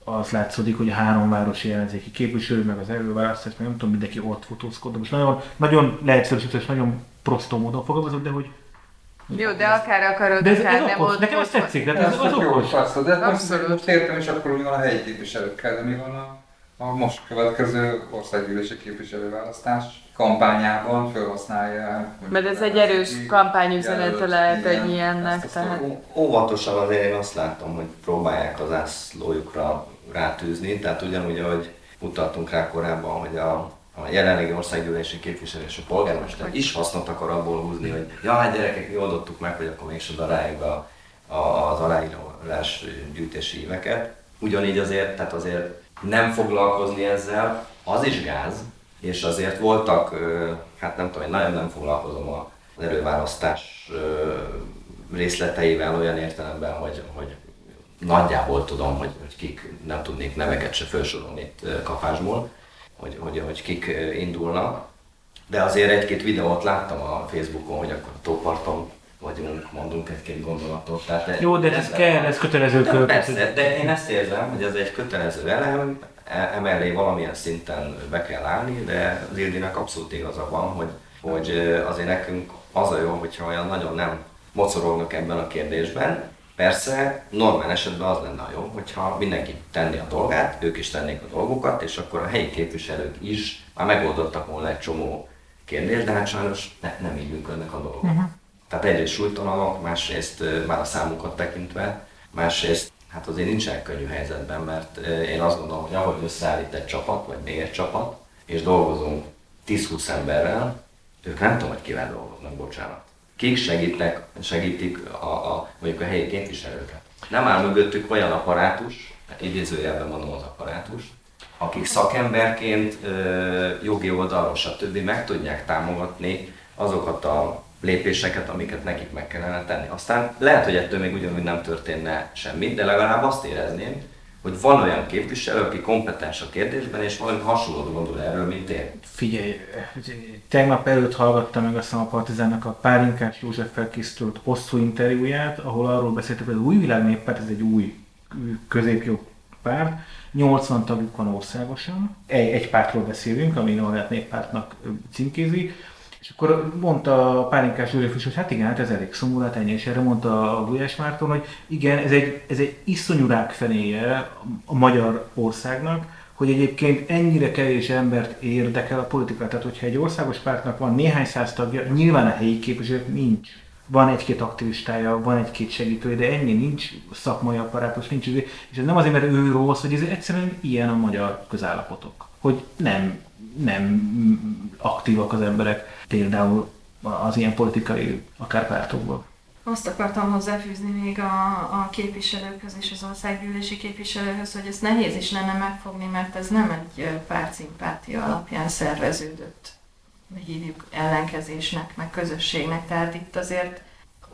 az látszódik, hogy a három városi ellenzéki képviselő, meg az előválasztás, meg nem tudom, mindenki ott fotózkodott. Most nagyon, nagyon leegyszerűsítő és nagyon prostó módon fogalmazok, de hogy Jó, de akár akarod, De ez, akár ez nem okos, ott nekem ez tetszik, de De ez, ez az okos. persze, de most, Abszolút. értem is akkor, mi van a helyi képviselőkkel, de mi van a, a most következő országgyűlési képviselőválasztás kampányában felhasználja. Mert ez egy erős kampányüzenete lehet egy ilyennek, tehát... Ó- Óvatosan azért én azt látom, hogy próbálják az ászlójukra rátűzni, tehát ugyanúgy, ahogy utaltunk rá korábban, hogy a, a jelenlegi országgyűlési képviselő és a polgármester is hasznot akar abból húzni, hogy ja, hát gyerekek, mi oldottuk meg, hogy akkor mégsem daráljuk a, a, az aláírás gyűjtési éveket. Ugyanígy azért, tehát azért nem foglalkozni ezzel, az is gáz, és azért voltak, hát nem tudom, én nagyon nem foglalkozom az előválasztás részleteivel olyan értelemben, hogy, hogy nagyjából tudom, hogy, hogy kik, nem tudnék neveket se felsorolni itt kapásból, hogy, hogy, hogy kik indulnak. De azért egy-két videót láttam a Facebookon, hogy akkor a tóparton vagyunk, mondunk egy-két gondolatot. Tehát de- Jó, de ez kell, ez kötelező de kör. persze, de én ezt érzem, hogy ez egy kötelező elem, e- emellé valamilyen szinten be kell állni, de az Ildinek abszolút igaza van, hogy, hogy azért nekünk az a jó, hogyha olyan nagyon nem mocorognak ebben a kérdésben. Persze, normál esetben az lenne a jó, hogyha mindenki tenni a dolgát, ők is tennék a dolgukat, és akkor a helyi képviselők is már megoldottak volna egy csomó kérdést, de hát sajnos ne, nem így működnek a dolgok. Uh-huh. Tehát egyrészt súlytalanok, másrészt már a számukat tekintve, másrészt hát azért nincsenek könnyű helyzetben, mert én azt gondolom, hogy ahogy összeállít egy csapat, vagy még egy csapat, és dolgozunk 10-20 emberrel, ők nem tudom, hogy kivel dolgoznak, bocsánat. Kik segítek, segítik a, a, mondjuk a helyi képviselőket. Nem áll mögöttük olyan apparátus, hát idézőjelben mondom az apparátus, akik szakemberként, jogi oldalról, stb. meg tudják támogatni azokat a lépéseket, amiket nekik meg kellene tenni. Aztán lehet, hogy ettől még ugyanúgy nem történne semmi, de legalább azt érezném, hogy van olyan képviselő, aki kompetens a kérdésben, és valami hasonlót gondol erről, mint én. Figyelj, tegnap előtt hallgattam meg azt a Partizánnak a Pálinkás Józseffel készült hosszú interjúját, ahol arról beszéltek, hogy az új világ néppárt, ez egy új középjobb párt, 80 tagjuk van országosan, egy, egy pártról beszélünk, ami Norbert néppártnak címkézi, és akkor mondta a Pálinkás József is, hogy hát igen, hát ez elég szomorú, ennyi, és erre mondta a Gulyás Márton, hogy igen, ez egy, ez egy iszonyú rákfenéje a magyar országnak, hogy egyébként ennyire kevés embert érdekel a politika. Tehát, hogyha egy országos pártnak van néhány száz tagja, nyilván a helyi képviselők nincs. Van egy-két aktivistája, van egy-két segítője, de ennyi nincs szakmai apparátus, nincs. És ez nem azért, mert ő rossz, hogy ez egyszerűen ilyen a magyar közállapotok. Hogy nem, nem aktívak az emberek például az ilyen politikai akár pártokban. Azt akartam hozzáfűzni még a, a képviselőkhöz és az országgyűlési képviselőhöz, hogy ezt nehéz is lenne megfogni, mert ez nem egy pártszimpátia alapján szerveződött, hívjuk ellenkezésnek, meg közösségnek. Tehát itt azért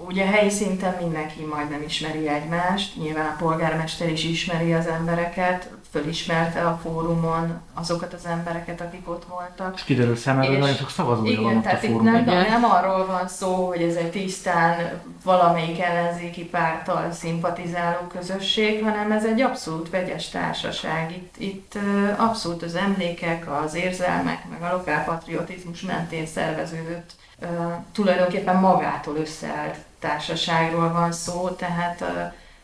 ugye helyi szinten mindenki majdnem ismeri egymást, nyilván a polgármester is ismeri az embereket, fölismerte a fórumon azokat az embereket, akik ott voltak. És kiderül számára, hogy nagyon sok szavazója van ott a tehát itt fórumon. nem, Igen. nem arról van szó, hogy ez egy tisztán valamelyik ellenzéki párttal szimpatizáló közösség, hanem ez egy abszolút vegyes társaság. Itt, itt abszolút az emlékek, az érzelmek, meg a lokálpatriotizmus mentén szerveződött, tulajdonképpen magától összeállt társaságról van szó, tehát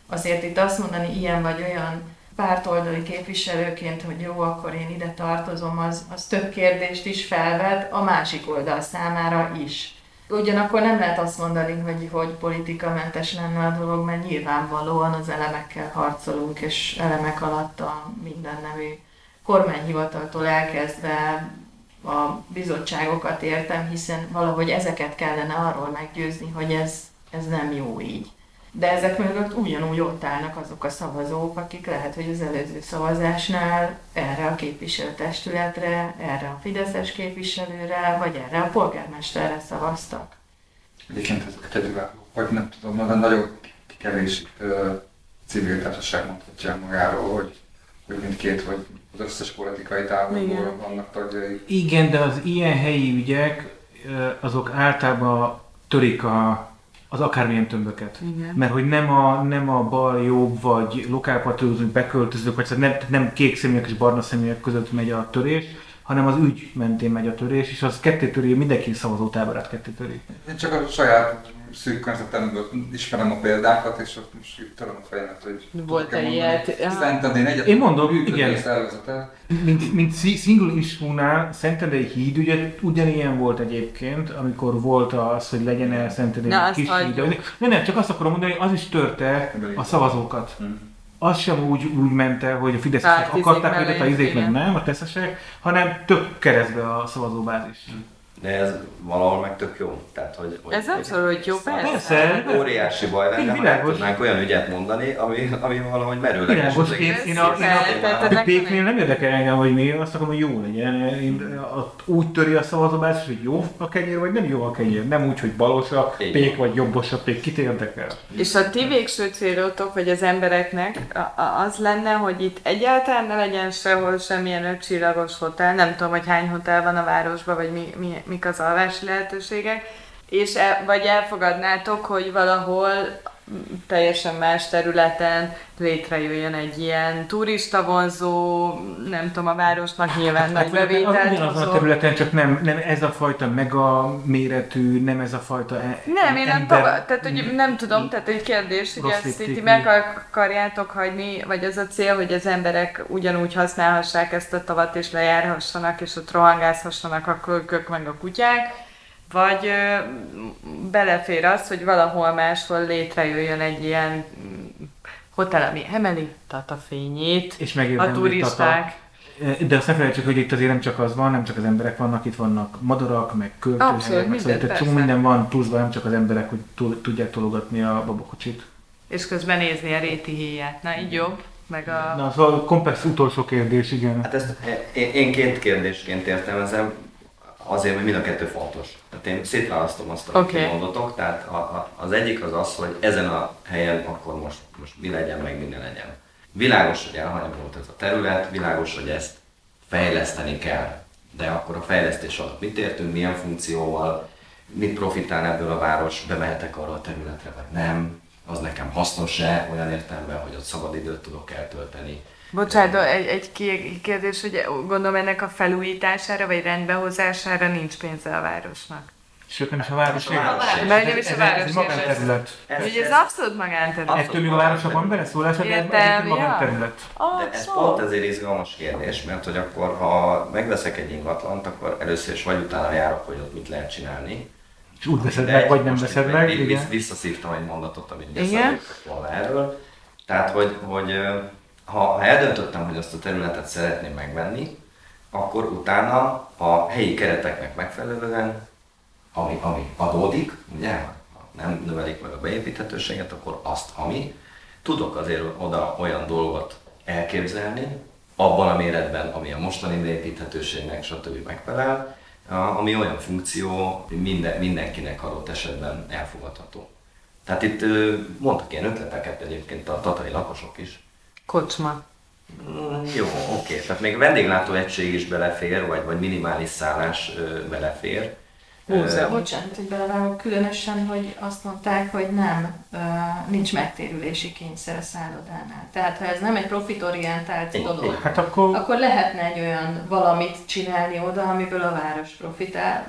azért itt azt mondani ilyen vagy olyan pártoldali képviselőként, hogy jó, akkor én ide tartozom, az, az több kérdést is felvet a másik oldal számára is. Ugyanakkor nem lehet azt mondani, hogy, hogy politikamentes lenne a dolog, mert nyilvánvalóan az elemekkel harcolunk, és elemek alatt a minden nevű kormányhivataltól elkezdve a bizottságokat értem, hiszen valahogy ezeket kellene arról meggyőzni, hogy ez, ez nem jó így. De ezek mögött ugyanúgy ott állnak azok a szavazók, akik lehet, hogy az előző szavazásnál erre a képviselőtestületre, erre a Fideszes képviselőre, vagy erre a polgármesterre szavaztak. Egyébként ezeket egyedülálló, vagy nem tudom, de nagyon kevés ö, civil társaság mondhatja magáról, hogy, hogy mindkét, vagy az összes politikai táborból Igen. vannak tagjai. Igen, de az ilyen helyi ügyek, azok általában törik a, az akármilyen tömböket. Igen. Mert hogy nem a, nem a bal, jobb, vagy lokálpatriózunk beköltözők, vagy szóval nem, nem kék személyek és barna személyek között megy a törés, hanem az ügy mentén megy a törés, és az ketté töri, mindenki szavazótáborát ketté töri. Én csak a saját szűk környezetemből ismerem a példákat, és ott most így töröm a fejemet, hogy Volt egy ilyet? Aha. Szerinted én egyet Én mondom, igen. Mint, mint single issue-nál Szentendrei híd ugye ugyanilyen volt egyébként, amikor volt az, hogy legyen el Szentendrei Na, kis híd. Nem, nem, csak azt akarom mondani, hogy az is törte a szavazókat. Mm. Az sem úgy, úgy ment el, hogy a fideszesek akarták őket, a izék meg nem, a teszesek, hanem tök keresztbe a szavazóbázis. De ez valahol meg tök jó. Tehát, hogy, hogy Ez abszolút jó, persze. Persze. Óriási baj lenne, ha meg tudnánk olyan ügyet mondani, ami, ami valahogy merőleges. Világos, én, én a, én a, péknél nem érdekel engem, hogy mi, azt akarom, hogy jó legyen. Én, úgy töri a szavazóbázis, hogy jó a kenyér, vagy nem jó a kenyér. Nem úgy, hogy balos a pék, vagy jobbos a pék. Kit érdekel? És a ti végső célotok, vagy az embereknek az lenne, hogy itt egyáltalán ne legyen sehol semmilyen ötcsillagos hotel, nem tudom, hogy hány hotel van a városban, vagy mi, mi, mik az alvási lehetőségek, és el, vagy elfogadnátok, hogy valahol teljesen más területen létrejöjjön egy ilyen turista vonzó, nem tudom, a városnak nyilván nagy Hát, vagy bevételt ugyanazon a területen, csak nem, nem ez a fajta mega méretű, nem ez a fajta e- Nem, én nem, ember- tovább, tehát, hogy nem tudom, tehát egy kérdés, hogy ezt itt meg akarjátok hagyni, vagy az a cél, hogy az emberek ugyanúgy használhassák ezt a tavat, és lejárhassanak, és ott rohangázhassanak a kölkök, meg a kutyák, vagy belefér az, hogy valahol máshol létrejöjjön egy ilyen mm, hotel, ami emeli tatafényét, és a megérdemli turisták. Tata. De azt ne felejtsük, hogy itt azért nem csak az van, nem csak az emberek vannak, itt vannak madarak, meg költőhelyek, meg minden, szóval csomó minden van pluszban, nem csak az emberek, hogy tul- tudják tologatni a babakocsit. És közben nézni a réti héját. Na, így jobb. Meg a... Na, szóval komplex utolsó kérdés, igen. Hát ezt én, én két kérdésként értelmezem, azért, mert mind a kettő fontos. Tehát én szétválasztom azt, amit okay. mondotok. Tehát a, a, az egyik az az, hogy ezen a helyen akkor most, most mi legyen, meg mi ne legyen. Világos, hogy elhanyagolt ez a terület, világos, hogy ezt fejleszteni kell. De akkor a fejlesztés alatt mit értünk, milyen funkcióval, mit profitál ebből a város, bemehetek arra a területre, vagy nem, az nekem hasznos-e, olyan értelemben, hogy ott szabadidőt tudok eltölteni. Bocsánat, de egy, egy kérdés, hogy gondolom ennek a felújítására vagy rendbehozására nincs pénze a városnak. Sőt, nem is a város. Mert nem is a Ez- város Ez egy magánterület. Ugye ez abszolút magánterület. Ettől még a városnak van beleszólása, de ez ez egy magánterület. De ez pont ezért izgalmas kérdés, mert hogy akkor, ha megveszek egy ingatlant, akkor először is vagy utána járok, hogy ott mit lehet csinálni. És úgy veszed meg, vagy nem veszed meg. visszaszívtam egy mondatot, amit Igen. beszéltünk volna erről. Tehát, hogy, hogy ha, ha eldöntöttem, hogy azt a területet szeretném megvenni, akkor utána a helyi kereteknek megfelelően, ami, ami adódik, ugye, ha nem növelik meg a beépíthetőséget, akkor azt, ami, tudok azért oda olyan dolgot elképzelni, abban a méretben, ami a mostani beépíthetőségnek, stb. megfelel, ami olyan funkció, minden, mindenkinek adott esetben elfogadható. Tehát itt mondtak ilyen ötleteket egyébként a tatai lakosok is. Kocsma. Mm, Jó, oké, tehát még vendéglátó egység is belefér, vagy, vagy minimális szállás ö, belefér. Múzeum. Bocsánat, hogy belevágok, különösen, hogy azt mondták, hogy nem, nincs megtérülési kényszer a szállodánál. Tehát ha ez nem egy profitorientált Igen. dolog, Hát akkor akkor lehetne egy olyan valamit csinálni oda, amiből a város profitál.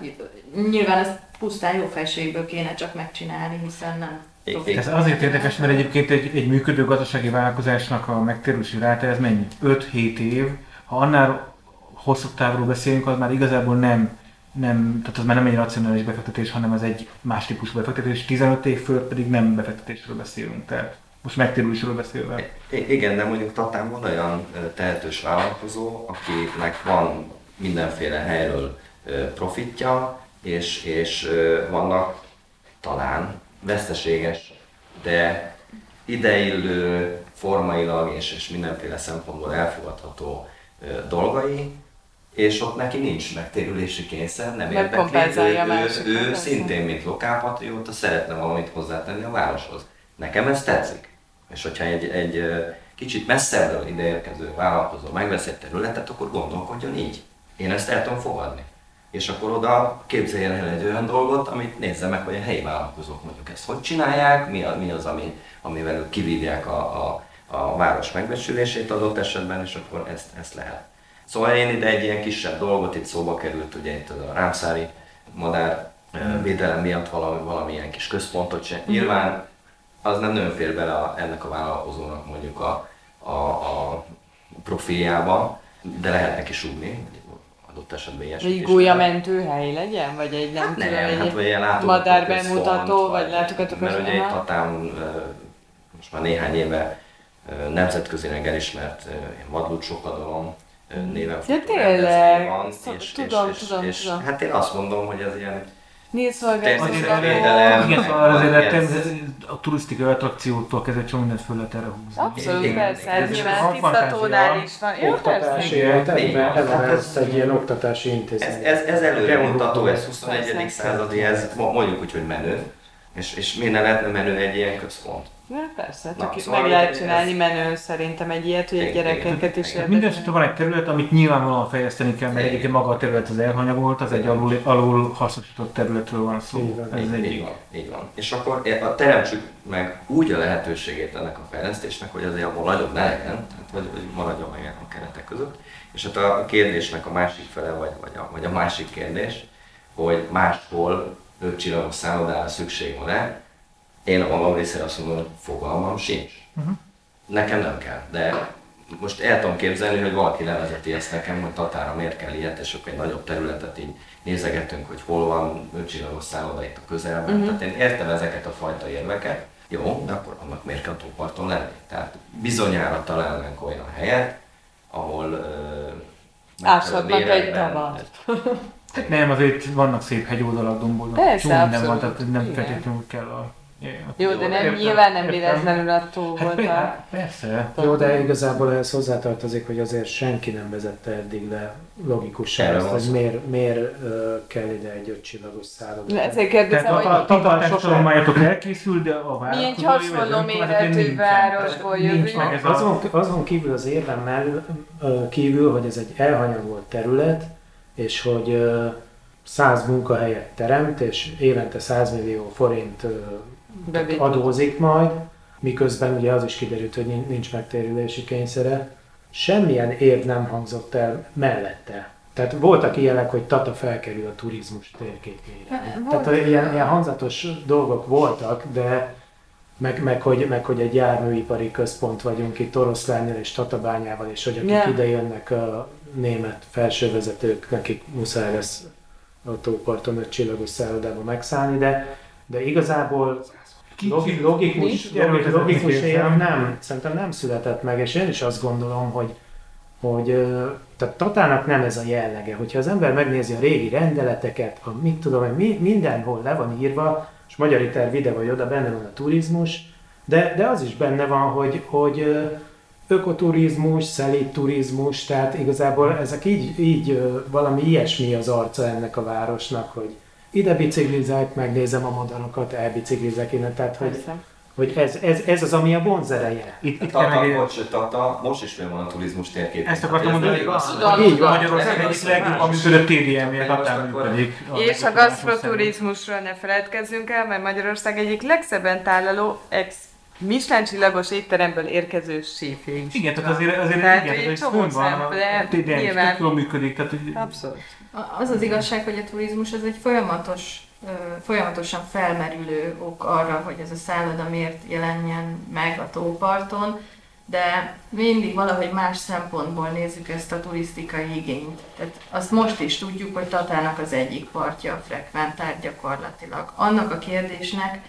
Nyilván ezt pusztán jó felségből kéne csak megcsinálni, hiszen nem Profit. Ez azért érdekes, mert egyébként egy, egy működő gazdasági vállalkozásnak a megtérülési ráta ez mennyi? 5-7 év. Ha annál hosszabb távról beszélünk, az már igazából nem, nem, tehát az már nem egy racionális befektetés, hanem ez egy más típusú befektetés. 15 év föl pedig nem befektetésről beszélünk. Tehát most megtérülésről beszélve. I- Igen, de mondjuk Tatán van olyan tehetős vállalkozó, akinek van mindenféle helyről profitja, és, és vannak talán veszteséges, de ideillő, formailag és, és mindenféle szempontból elfogadható dolgai, és ott neki nincs megtérülési kényszer, nem Meg érdekli, ő, ő, ő szintén, mint lokálpatrióta szeretne valamit hozzátenni a városhoz. Nekem ez tetszik. És hogyha egy, egy kicsit messzebbről ideérkező vállalkozó megvesz egy területet, akkor gondolkodjon így. Én ezt el tudom fogadni. És akkor oda képzeljen el egy olyan dolgot, amit nézze meg, hogy a helyi vállalkozók mondjuk ezt hogy csinálják, mi, a, mi az, ami, amivel ők kivívják a, a, a város megbecsülését adott esetben, és akkor ezt, ezt lehet. Szóval én ide egy ilyen kisebb dolgot itt szóba került, ugye itt a rámszári madár mm. védelem miatt valami, valamilyen kis központot sem. Mm. Nyilván az nem nagyon fér bele a, ennek a vállalkozónak mondjuk a, a, a profiljába, de lehet neki súgni, adott esetben ilyesmi. Egy gólyamentőhely legyen? Vagy egy nem hát tudom, nem, egy hát vagy ilyen madár bemutató, vagy látogatók Mert ugye itt Tatán most már néhány éve nemzetközileg elismert vadlút sokadalom néven ja, tényleg. van. És, tudom, és, tudom, és, tudom. Hát én azt mondom, hogy ez ilyen Holgersson Védelem, Igen, azért a, turisztikai attrakciótól kezdve csomó mindent föl lehet erre húzni. Abszolút, Igen, persze, ez nyilván tisztatónál is van. Jó, Oktatási, hát Hát ez- egy ilyen oktatási Ez, intézmény. ez, ez előremutató, ez Persze. 21. Persze. századi, ez mo- mondjuk úgy, hogy menő. És, és miért ne lehetne menő egy ilyen központ? Ja, persze, Na, csak szóval meg lehet ez- csinálni menőn szerintem egy ilyet, hogy Igen, gyerekeket is. Minden érdekel. esetre van egy terület, amit nyilvánvalóan fejleszteni kell, mert egyébként maga a terület az elhanyagolt, az egy alul, alul hasznosított területről van szó. van. Ez így, egy így van, így van. És akkor e- a- teremtsük meg úgy a lehetőségét ennek a fejlesztésnek, hogy azért abból nagyobb ne legyen, tehát vagy, vagy maradjon meg a keretek között. És hát a kérdésnek a másik fele, vagy, vagy, a, vagy a másik kérdés, hogy máshol ötcsillagos szállodára szükség van-e, én a magam részéről azt mondom, hogy fogalmam sincs. Mhm. Nekem nem kell, de most el tudom képzelni, hogy valaki levezeti ezt nekem, hogy Tatára miért kell ilyet, és akkor egy nagyobb területet így nézegetünk, hogy hol van ötcsillagos szálloda itt a közelben. Mhm. Tehát én értem ezeket a fajta érveket, jó, de akkor annak miért kell tóparton lenni? Tehát bizonyára találnánk olyan helyet, ahol ö, Áshatnak egy tavat. Nem, azért vannak szép hegyoldalak, domboldalak, Persze, csomó minden van, tehát nem feltétlenül kell a... a- Jó, de nem, Értem, nyilván nem véletlenül a tó Hát volt a... pe- persze. Jó, de igazából ehhez hozzátartozik, hogy azért senki nem vezette eddig le logikusan azt, hogy miért, miért ö, kell ide egy ötcsillagos szálloda. Na, Ezért Tehát kérdezem, a, a hogy tatatás sosem- tanulmányotok elkészül, de a mi egy vállalkozói vagy hasonló önkormányzati méretű városból jövünk. a... Azon, azon kívül az érvem mellett, ö, kívül, hogy ez egy elhanyagolt terület, és hogy ö, 100 munkahelyet teremt, és évente 100 millió forint Bevétel. adózik majd, miközben ugye az is kiderült, hogy nin- nincs megtérülési kényszere. Semmilyen év nem hangzott el mellette. Tehát voltak ilyenek, hogy Tata felkerül a turizmus térképére. Volt. Tehát ilyen, ilyen hangzatos dolgok voltak, de meg, meg, hogy, meg hogy egy járműipari központ vagyunk itt Oroszlánnyal és Tatabányával, és hogy akik Ja. ide jönnek a német felsővezetők, nekik muszáj lesz a tóparton öt csillagos szállodába megszállni, de, de igazából logi, logikus, logikus, logikus érv nem. szerintem nem született meg, és én is azt gondolom, hogy, hogy tehát Tatának nem ez a jellege. Hogyha az ember megnézi a régi rendeleteket, a, mit tudom, mi, mindenhol le van írva, és magyar terv ide vagy oda, benne van a turizmus, de, de az is benne van, hogy, hogy ökoturizmus, szelíd turizmus, tehát igazából ezek így, így valami ilyesmi az arca ennek a városnak, hogy ide biciklizek, megnézem a madarakat, elbiciklizek innen, tehát hogy, Persze. hogy ez, ez, ez az, ami a vonzereje. Itt, itt Tata, meg... bocs, Tata, most is van a turizmus térkép. Ezt akartam mondani, hogy Tudom, Így van. Magyarország egyik az más. működött TDM-je, határ működik. És a legjobb gasztroturizmusról ne feledkezzünk el, mert Magyarország egyik legszebben tálaló ex Michelin csillagos étteremből érkező séfje is. Igen, tehát azért, azért Tehát, igen, egy csomó fönn van, a is nyilván- jól működik, tehát hogy Abszolút. A- Az az igazság, hogy a turizmus az egy folyamatos, folyamatosan felmerülő ok arra, hogy ez a szálloda miért jelenjen meg a tóparton, de mindig valahogy más szempontból nézzük ezt a turisztikai igényt. Tehát azt most is tudjuk, hogy Tatának az egyik partja frekventált gyakorlatilag. Annak a kérdésnek,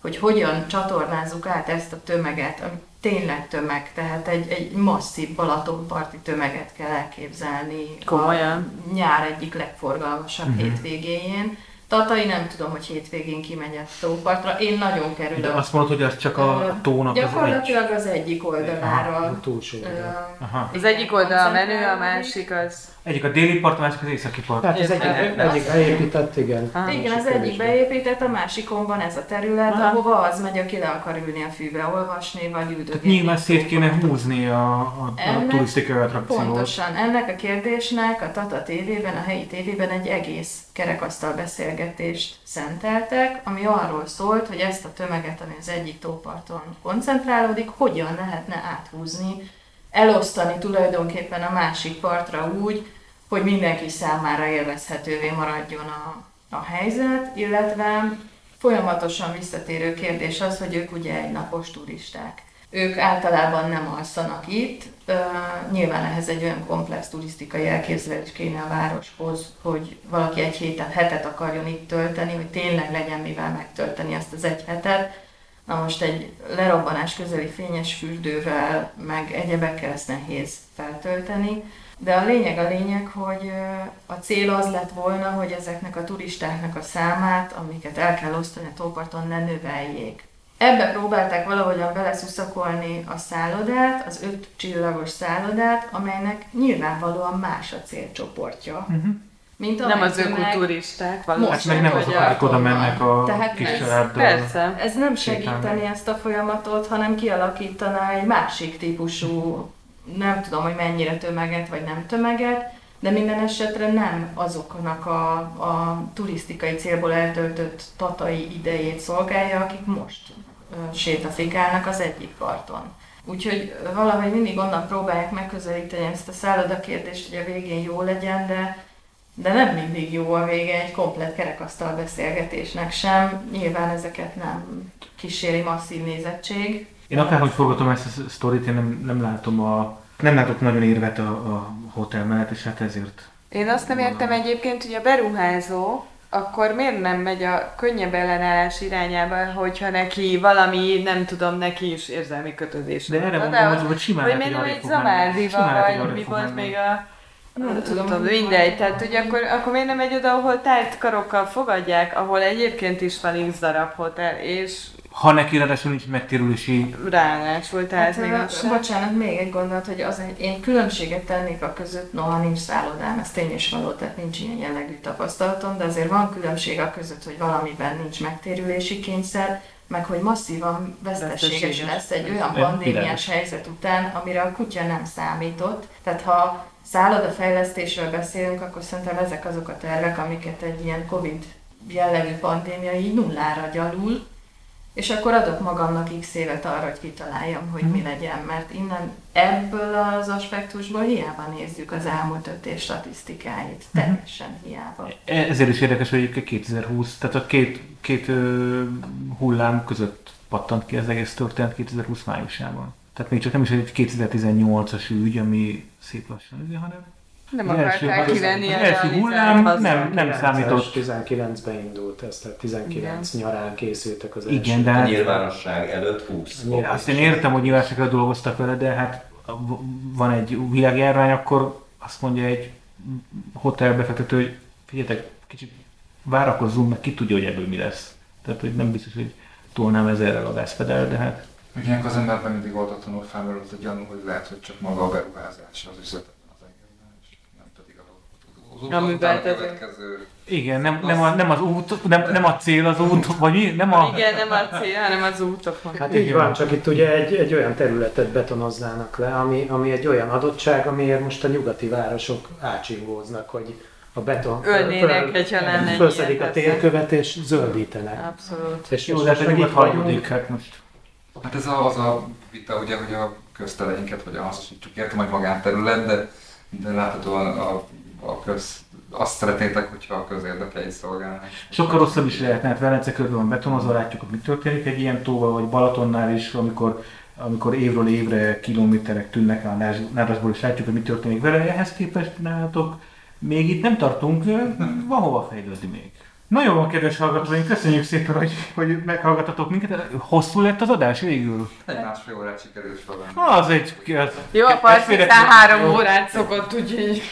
hogy hogyan csatornázzuk át ezt a tömeget, ami tényleg tömeg, tehát egy, egy masszív Balatonparti tömeget kell elképzelni. Komolyan? A nyár egyik legforgalmasabb Mhm. hétvégéjén. Tatai nem tudom, hogy hétvégén kimegy a tópartra, én nagyon kerülök. de azt mondod, hogy az csak a tónak az egy. Gyakorlatilag az egyik A oldalára. túlsó. ö, Aha. Az egyik oldal a menő, a másik az... Egyik a déli part, a másik az északi part. Tehát az egyik, Értem. egyik beépített, igen. Ah. Igen, az egyik beépített, a másikon van ez a terület, Aha. ahova az megy, aki le akar ülni a fűbe, olvasni, vagy üldögélni. Tehát nyilván szét kéne húzni a, a, a Ennek turisztikai attrakciót. Pontosan. Ennek a kérdésnek a Tata TV-ben, a helyi tévében egy egész kerekasztal beszélgetést szenteltek, ami arról szólt, hogy ezt a tömeget, ami az egyik tóparton koncentrálódik, hogyan lehetne áthúzni elosztani tulajdonképpen a másik partra úgy, hogy mindenki számára élvezhetővé maradjon a, a helyzet, illetve folyamatosan visszatérő kérdés az, hogy ők ugye egy napos turisták. Ők általában nem alszanak itt, uh, nyilván ehhez egy olyan komplex turisztikai elképzelés kéne a városhoz, hogy valaki egy héten, hetet akarjon itt tölteni, hogy tényleg legyen mivel megtölteni azt az egy hetet. Na most egy lerobbanás közeli fényes fürdővel, meg egyebekkel ezt nehéz feltölteni. De a lényeg a lényeg, hogy a cél az lett volna, hogy ezeknek a turistáknak a számát, amiket el kell osztani a tóparton, ne növeljék. Ebbe próbálták valahogyan beleszuszakolni a szállodát, az öt csillagos szállodát, amelynek nyilvánvalóan más a célcsoportja. Uh-huh. Mint nem az ökoturisták, valószínűleg. Hát meg nem azok, akik oda mennek a Tehát kis ez, családdal. Persze. Ez nem segíteni ezt a folyamatot, hanem kialakítaná egy másik típusú nem tudom, hogy mennyire tömeget vagy nem tömeget, de minden esetre nem azoknak a, a turisztikai célból eltöltött tatai idejét szolgálja, akik most sétafikálnak az egyik parton. Úgyhogy valahogy mindig onnan próbálják megközelíteni ezt a szállodakérdést, hogy a végén jó legyen, de, de nem mindig jó a vége egy komplet kerekasztal beszélgetésnek sem. Nyilván ezeket nem kíséri masszív nézettség. Én akárhogy forgatom ezt a sztorit, én nem, nem látom a... Nem látok nagyon érvet a, a hotel mellett, és hát ezért... Én azt nem értem egyébként, hogy a beruházó akkor miért nem megy a könnyebb ellenállás irányába, hogyha neki valami, nem tudom, neki is érzelmi kötődés. De erre mondom, hogy, hogy simán Hogy miért nem egy zamárdiva, vagy mi volt még a... Nem tudom, tudom mindegy. Tehát, hogy akkor, akkor miért nem megy oda, ahol tájt karokkal fogadják, ahol egyébként is van x darab hotel, és ha neki ráadásul nincs megtérülési... Ráadásul, tehát hát, még az Bocsánat, még egy gondolat, hogy az egy, én különbséget tennék a között, noha nincs szállodám, ez tény és való, tehát nincs ilyen jellegű tapasztalatom, de azért van különbség a között, hogy valamiben nincs megtérülési kényszer, meg hogy masszívan veszteséges lesz egy olyan pandémiás helyzet után, amire a kutya nem számított. Tehát ha szállodafejlesztésről beszélünk, akkor szerintem ezek azok a tervek, amiket egy ilyen Covid jellegű pandémia így nullára gyalul, és akkor adok magamnak x évet arra, hogy kitaláljam, hogy mi mhm. legyen, mert innen ebből az aspektusból hiába nézzük az elmúlt öt év statisztikáit, mhm. teljesen hiába. E, ezért is érdekes, hogy 2020, tehát a két, két ö, hullám között pattant ki az egész történet 2020 májusában. Tehát még csak nem is egy 2018-as ügy, ami szép lassan, hanem nem akarták kivenni a első hullám nem, nem számított. 19-ben indult ez, tehát 19 Igen. nyarán készültek az első. Igen, de hát, a nyilvánosság előtt 20. Ja, azt én értem, hogy nyilvánosságra dolgoztak vele, de hát van egy világjárvány, akkor azt mondja egy hotel befektető, hogy figyeljetek, kicsit várakozzunk, meg ki tudja, hogy ebből mi lesz. Tehát, hogy nem biztos, hogy tolnám ezerrel a gázpedál, de hát... Ilyenkor az emberben mindig oldatlanul felmerült a gyanú, hogy lehet, hogy csak maga a beruházás az üzlet a műveltető. Igen, nem, nem, a, nem az út, nem, nem a cél az út, vagy mi? Nem a... Igen, nem a cél, hanem az útok. Hát így van, csak itt ugye egy, egy olyan területet betonoznának le, ami, ami egy olyan adottság, amiért most a nyugati városok ácsingóznak, hogy a beton Ölnének, hogyha lenne Felszedik a térkövet és zöldítenek. Abszolút. És jó, de pedig itt vagyunk, hát most. Hát ez a, az a vita, ugye, hogy a közteleinket, vagy a hasznosítsuk, értem, hogy magánterület, de, de láthatóan a a köz, azt szeretnétek, hogyha a közérdekei szolgálnak. Sokkal rosszabb is lehetne, hát Velence körül van betonozva, látjuk, hogy mi történik egy ilyen tóval, vagy Balatonnál is, amikor amikor évről évre kilométerek tűnnek a Nárasból, és látjuk, hogy mi történik vele, ehhez képest nálatok még itt nem tartunk, van hova fejlődni még. Nagyon van, kedves hallgatóink, köszönjük szépen, hogy, hogy meghallgatatok minket. Hosszú lett az adás végül? Egy másfél órát sikerült sorolni. Az egy... Az, Jó, a parcitán három órát szokott, úgyhogy...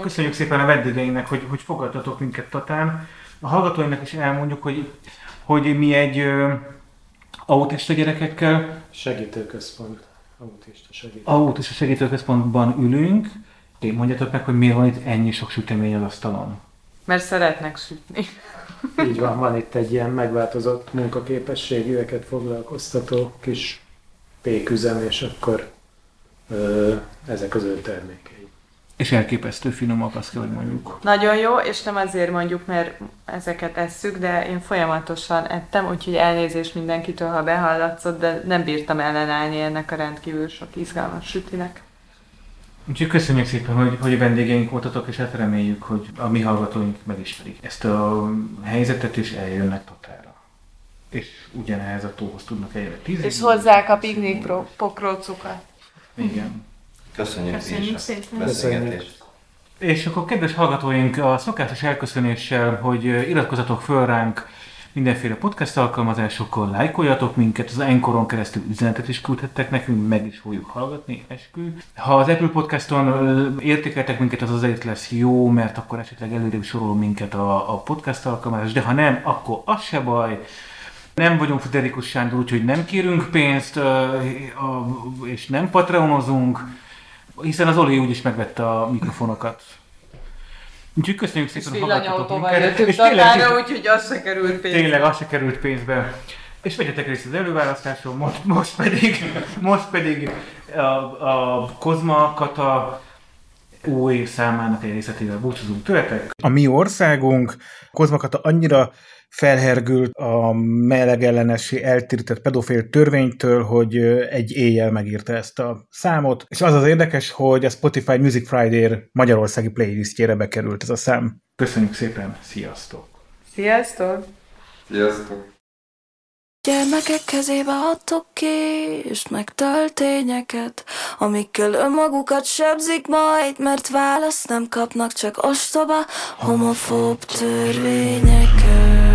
Köszönjük szépen a vendégeinknek, hogy, hogy fogadtatok minket Tatán. A hallgatóinknak is elmondjuk, hogy, hogy mi egy ö, autista gyerekekkel... Segítőközpont. Autista segítőközpont. Autista segítőközpontban ülünk. Mondjátok meg, hogy miért van itt ennyi sok sütemény az asztalon. Mert szeretnek sütni. Így van, van itt egy ilyen megváltozott munkaképességűeket foglalkoztató kis péküzem, és akkor ö, ezek az ő termékei. És elképesztő finomak, azt kell, hogy mondjuk. Nagyon jó, és nem azért mondjuk, mert ezeket esszük, de én folyamatosan ettem, úgyhogy elnézést mindenkitől, ha behallatszott, de nem bírtam ellenállni ennek a rendkívül sok izgalmas sütinek. Úgyhogy köszönjük szépen, hogy, hogy vendégeink voltatok, és hát reméljük, hogy a mi hallgatóink megismerik ezt a helyzetet, és eljönnek Tatára. És ugyanehhez a tóhoz tudnak eljönni. És hozzák a piknik pokrócukat. Igen. Köszönjük, Köszönjük szépen. beszélgetést. És akkor kedves hallgatóink, a szokásos elköszönéssel, hogy iratkozatok föl ránk mindenféle podcast alkalmazásokkal, lájkoljatok minket, az Enkoron keresztül üzenetet is küldhettek nekünk, meg is fogjuk hallgatni, eskü. Ha az Apple Podcaston értékeltek minket, az azért lesz jó, mert akkor esetleg előrébb sorol minket a, a podcast alkalmazás, de ha nem, akkor az se baj. Nem vagyunk Federikus Sándor, úgyhogy nem kérünk pénzt, és nem patreonozunk, hiszen az Oli úgyis megvette a mikrofonokat. Úgyhogy köszönjük szépen, hogy hallgattatok minket. És tényleg, úgyhogy az se került pénzbe. tényleg az se került pénzbe. És vegyetek részt az előválasztáson, most, most pedig, most pedig a, a Kozma Kata új számának egy részletével búcsúzunk tőletek. A mi országunk Kozma Kata annyira felhergült a melegellenesi eltirített pedofil törvénytől, hogy egy éjjel megírta ezt a számot. És az az érdekes, hogy a Spotify Music Friday magyarországi playlistjére bekerült ez a szám. Köszönjük szépen, sziasztok! Sziasztok! Sziasztok! Gyermekek kezébe adtok kést, meg töltényeket, amikkel önmagukat sebzik majd, mert választ nem kapnak, csak ostoba, homofób törvényeket.